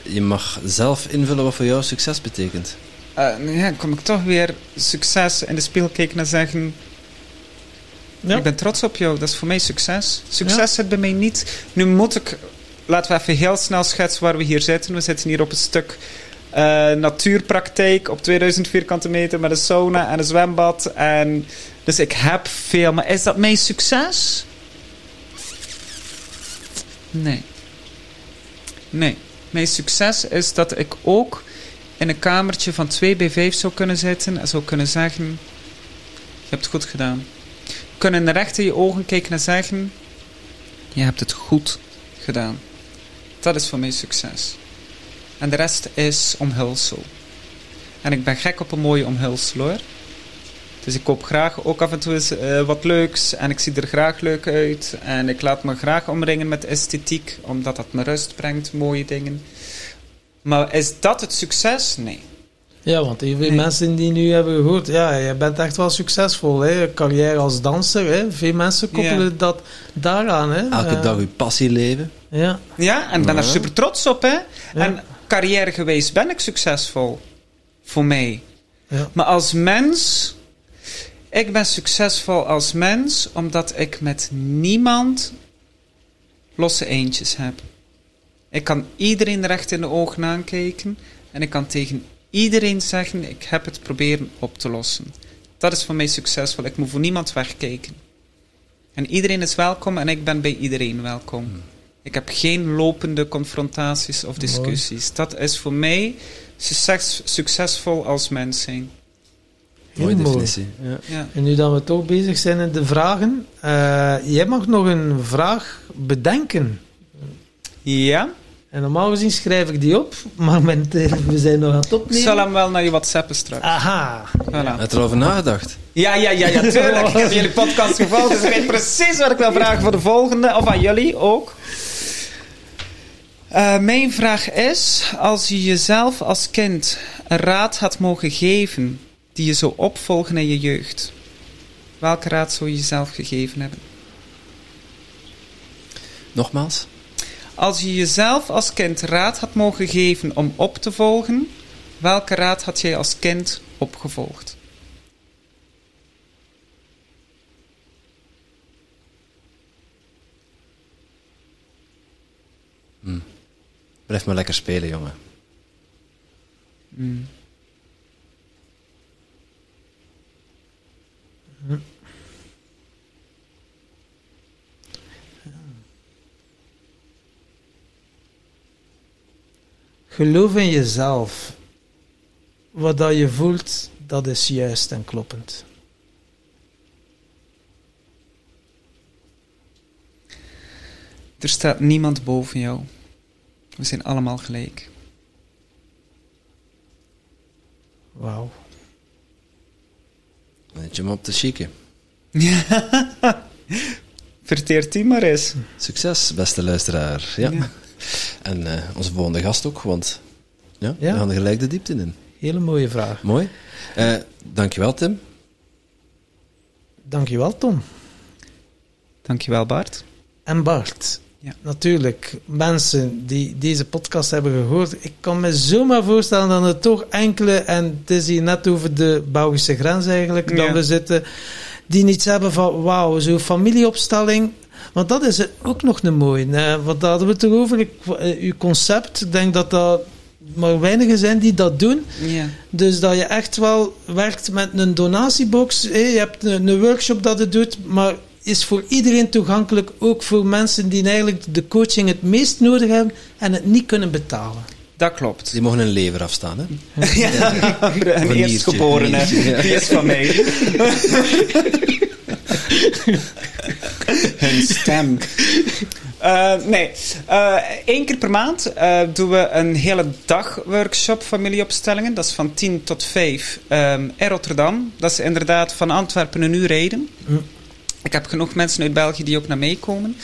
Je mag zelf invullen wat voor jou succes betekent. eh, ja, dan kom ik toch weer succes in de spiegel kijken en zeggen... Ja. Ik ben trots op jou, dat is voor mij succes. Succes zit bij mij niet. Nu moet ik, laten we even heel snel schetsen waar we hier zitten. We zitten hier op een stuk eh, natuurpraktijk op 2000 vierkante meter met een sauna en een zwembad. En, dus ik heb veel, maar is dat mijn succes? Nee. Nee. Mijn succes is dat ik ook in een kamertje van 2 bij 5 zou kunnen zitten en zou kunnen zeggen: Je hebt het goed gedaan kunnen recht in je ogen kijken en zeggen: Je hebt het goed gedaan. Dat is voor mij succes. En de rest is omhulsel. En ik ben gek op een mooie omhulsel hoor. Dus ik koop graag ook af en toe eens eh, wat leuks. En ik zie er graag leuk uit. En ik laat me graag omringen met esthetiek, omdat dat me rust brengt, mooie dingen. Maar is dat het succes? Nee. Ja, want heel veel Nee. mensen die nu hebben gehoord, ja, je bent echt wel succesvol, hè. Carrière als danser, hè. Veel mensen koppelen Ja. dat daaraan, hè. Elke Eh, dag je passie leven. Ja. Ja, en ik ben er super trots op, hè. Ja. En carrièregewijs ben ik succesvol. Voor mij. Ja. Maar als mens... Ik ben succesvol als mens omdat ik met niemand losse eentjes heb. Ik kan iedereen recht in de ogen aankijken en ik kan tegen iedereen zeggen: Ik heb het proberen op te lossen. Dat is voor mij succesvol. Ik moet voor niemand wegkijken. En iedereen is welkom en ik ben bij iedereen welkom. Ik heb geen lopende confrontaties of discussies. Dat is voor mij succes, succesvol als mens zijn. Mooie mooi. definitie. Ja. Ja. En nu dat we toch bezig zijn in de vragen, eh, jij mag nog een vraag bedenken. ja? En normaal gezien schrijf ik die op, maar met, eh, we zijn nog aan het Ik opnemen. zal hem wel naar je WhatsAppen straks. Aha. Voilà. Heb je erover nagedacht? Ja, ja, ja, ja, tuurlijk. Ik heb jullie podcast gevolgd, dus ik weet precies wat ik wil vragen voor de volgende. Of aan jullie ook. Eh, mijn vraag is, als je jezelf als kind een raad had mogen geven die je zou opvolgen in je jeugd, welke raad zou je jezelf gegeven hebben? Nogmaals? Als je jezelf als kind raad had mogen geven om op te volgen, welke raad had jij als kind opgevolgd? Blijf maar lekker spelen, jongen. Mm. Geloof in jezelf. Wat dat je voelt, dat is juist en kloppend. Er staat niemand boven jou. We zijn allemaal gelijk. Wauw. Weet je hem op de chique. Verteert die maar eens. Succes, beste luisteraar. ja. En eh, onze volgende gast ook, want ja, Ja. we gaan er gelijk de diepte in. Hele mooie vraag. Mooi. Eh dankjewel, Tim. Dankjewel, Tom. Dankjewel Bart. En Bart. Ja. Natuurlijk, mensen die deze podcast hebben gehoord, ik kan me zomaar voorstellen dat er toch enkele, en het is hier net over de Belgische grens eigenlijk, dat we zitten, die niets hebben van, wauw, zo'n familieopstelling. Want dat is ook nog een mooie. hè, Want daar hadden we het erover. Ik, eh, uw concept, ik denk dat dat maar weinigen zijn die dat doen. Ja. Dus dat je echt wel werkt met een donatiebox. hè. Je hebt een, een workshop dat het doet, maar is voor iedereen toegankelijk. Ook voor mensen die eigenlijk de coaching het meest nodig hebben en het niet kunnen betalen. Dat klopt. Die mogen een lever afstaan, hè? Ja, een Een eerstgeborene. ja. Die is van mij. Hun stem. Eh, nee, Eén keer per maand eh, doen we een hele dag workshop familieopstellingen. Dat is van 10 tot 5 ehm, in Rotterdam. Dat is inderdaad van Antwerpen een uur rijden. Hm. Ik heb genoeg mensen uit België die ook naar meekomen.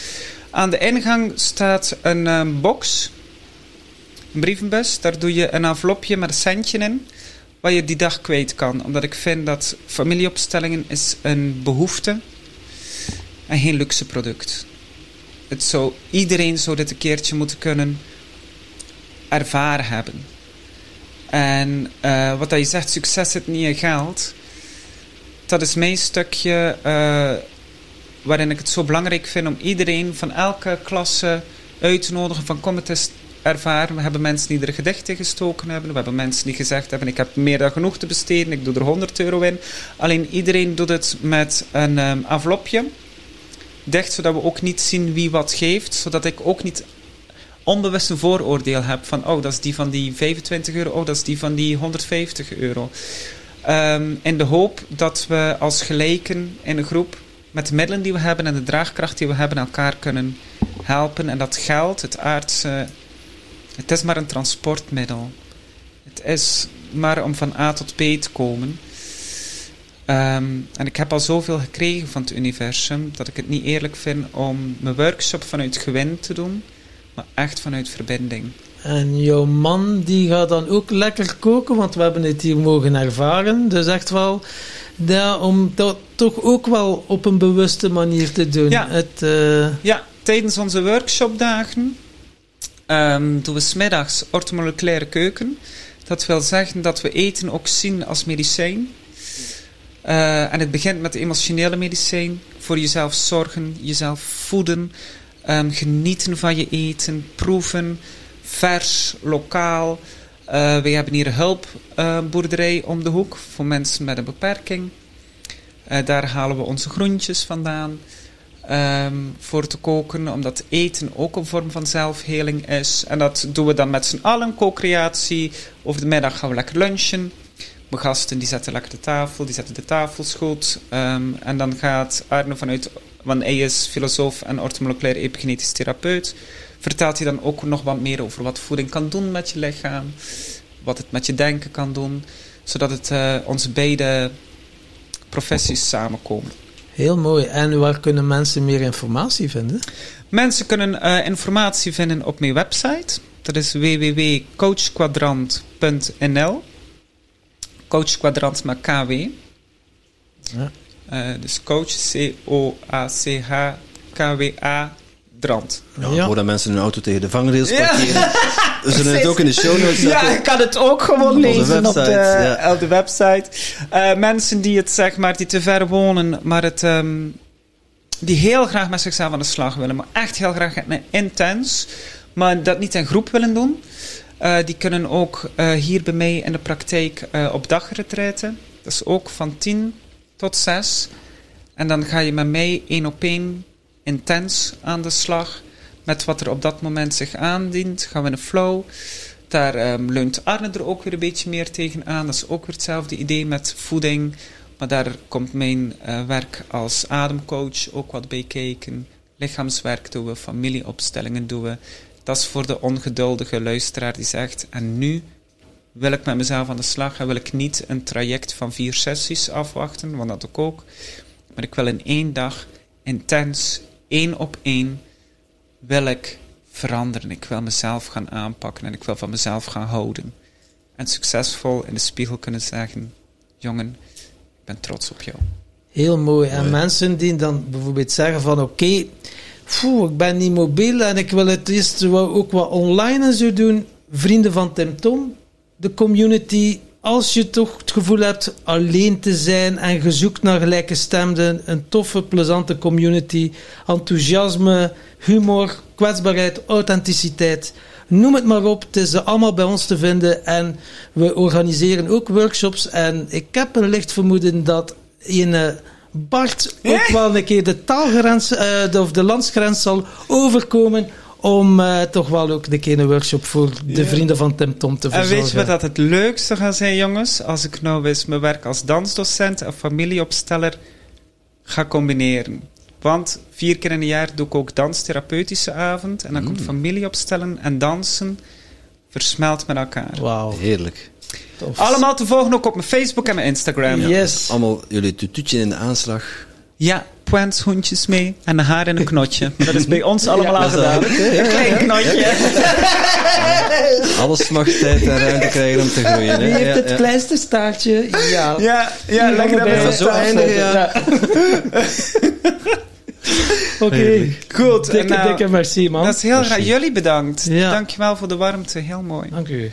Aan de ingang staat een ehm, box, een brievenbus. Daar doe je een envelopje met een centje in, waar je die dag kwijt kan. Omdat ik vind dat familieopstellingen is een behoefte en geen luxe product. Het zou, iedereen zou dit een keertje moeten kunnen ervaren hebben. En eh, wat dat je zegt, succes zit niet in geld. Dat is mijn stukje eh, waarin ik het zo belangrijk vind om iedereen van elke klasse uit te nodigen van kom het eens ervaren. We hebben mensen die er gedichten gestoken hebben. We hebben mensen die gezegd hebben ik heb meer dan genoeg te besteden. Ik doe er 100 euro in. Alleen iedereen doet het met een ehm, envelopje. Dicht, zodat we ook niet zien wie wat geeft. Zodat ik ook niet onbewust een vooroordeel heb van oh, dat is die van die 25 euro. Oh, dat is die van die 150 euro. Ehm, in de hoop dat we als gelijken in een groep met de middelen die we hebben en de draagkracht die we hebben elkaar kunnen helpen. En dat geld, het aardse, het is maar een transportmiddel. Het is maar om van A tot B te komen. Ehm, en ik heb al zoveel gekregen van het universum dat ik het niet eerlijk vind om mijn workshop vanuit gewin te doen, maar echt vanuit verbinding. En jouw man die gaat dan ook lekker koken, want we hebben het hier mogen ervaren. Dus echt wel ja, om dat toch ook wel op een bewuste manier te doen. Ja. Het, eh, Ja, tijdens onze workshopdagen ehm, doen we smiddags ortomoleculaire keuken. Dat wil zeggen dat we eten ook zien als medicijn. Eh, en het begint met emotionele medicijn. Voor jezelf zorgen, jezelf voeden, ehm, genieten van je eten, proeven, vers, lokaal. Eh, we hebben hier een hulpboerderij om de hoek voor mensen met een beperking. Eh, daar halen we onze groentjes vandaan ehm, voor te koken, omdat eten ook een vorm van zelfheling is. En dat doen we dan met z'n allen, co-creatie. Over de middag gaan we lekker lunchen. Mijn gasten die zetten lekker de tafel, die zetten de tafels goed. Ehm, en dan gaat Arno vanuit, want hij is filosoof en orthomoleculair epigenetisch therapeut, vertelt hij dan ook nog wat meer over wat voeding kan doen met je lichaam, wat het met je denken kan doen, zodat het eh, onze beide professies samenkomen. heel mooi. En waar kunnen mensen meer informatie vinden? Mensen kunnen eh, informatie vinden op mijn website. Dat is www.coachquadrant.nl. Coachquadrant met KW. Ja. Eh, dus coach, C-O-A-C-H, K-W-A, Drant. Ja, Ja. Voordat mensen hun auto tegen de vangrails Ja. parkeren. We zullen het ook in de show notes Ja, zetten. ik kan het ook gewoon lezen op de, website, ja. op de website. Eh, mensen die het zeg maar, die te ver wonen, maar het, ehm, die heel graag met zichzelf aan de slag willen, maar echt heel graag en intens, maar dat niet in groep willen doen. Eh, die kunnen ook eh, hier bij mij in de praktijk eh, op dagretreiten. Dat is ook van 10 tot 6. En dan ga je met mij één op één intens aan de slag met wat er op dat moment zich aandient. Gaan we in een flow. Daar ehm, leunt Arne er ook weer een beetje meer tegenaan. Dat is ook weer hetzelfde idee met voeding. Maar daar komt mijn werk als ademcoach ook wat bij kijken. lichaamswerk doen we, familieopstellingen doen we. Dat is voor de ongeduldige luisteraar die zegt, en nu wil ik met mezelf aan de slag en wil ik niet een traject van vier sessies afwachten, want dat doe ik ook. Maar ik wil in één dag intens, één op één, wil ik veranderen. Ik wil mezelf gaan aanpakken en ik wil van mezelf gaan houden. En succesvol in de spiegel kunnen zeggen, jongen, ik ben trots op jou. Heel mooi. En mensen die dan bijvoorbeeld zeggen van oké, ik ben niet mobiel en ik wil het eerst ook wat online zo doen. Vrienden van Tim Tom, de community, als je toch het gevoel hebt alleen te zijn en gezoekt naar gelijkgestemden, een toffe, plezante community, enthousiasme, humor, kwetsbaarheid, authenticiteit. Noem het maar op, het is allemaal bij ons te vinden en we organiseren ook workshops en ik heb een licht vermoeden dat in Bart ook wel een keer de taalgrens uh, of de landsgrens zal overkomen om uh, toch wel ook een keer een workshop voor de vrienden van Tim Tom te verzorgen. En weet je wat dat het leukste gaat zijn, jongens? Als ik nou eens mijn werk als dansdocent en familieopsteller ga combineren. Want vier keer in een jaar doe ik ook danstherapeutische avond. En dan komt familieopstellen en dansen versmelt met elkaar. Wauw. Heerlijk. Tof. Allemaal te volgen ook op mijn Facebook en mijn Instagram. Yes. Allemaal jullie tututje in de aanslag. Ja, points, hoentjes mee en een haar in een knotje. Dat is bij ons allemaal al gedaan. Een klein knotje. Alles mag tijd en ruimte krijgen om te groeien. Hè? Wie heeft het ja. kleinste staartje? Ja. Ja, ja lekker dat we zo eindigen, ja. Oké. Goed. Dikke, nou, dikke merci, man. Dat is heel graag. Jullie bedankt. Ja. Dankjewel voor de warmte. Heel mooi. Dank u.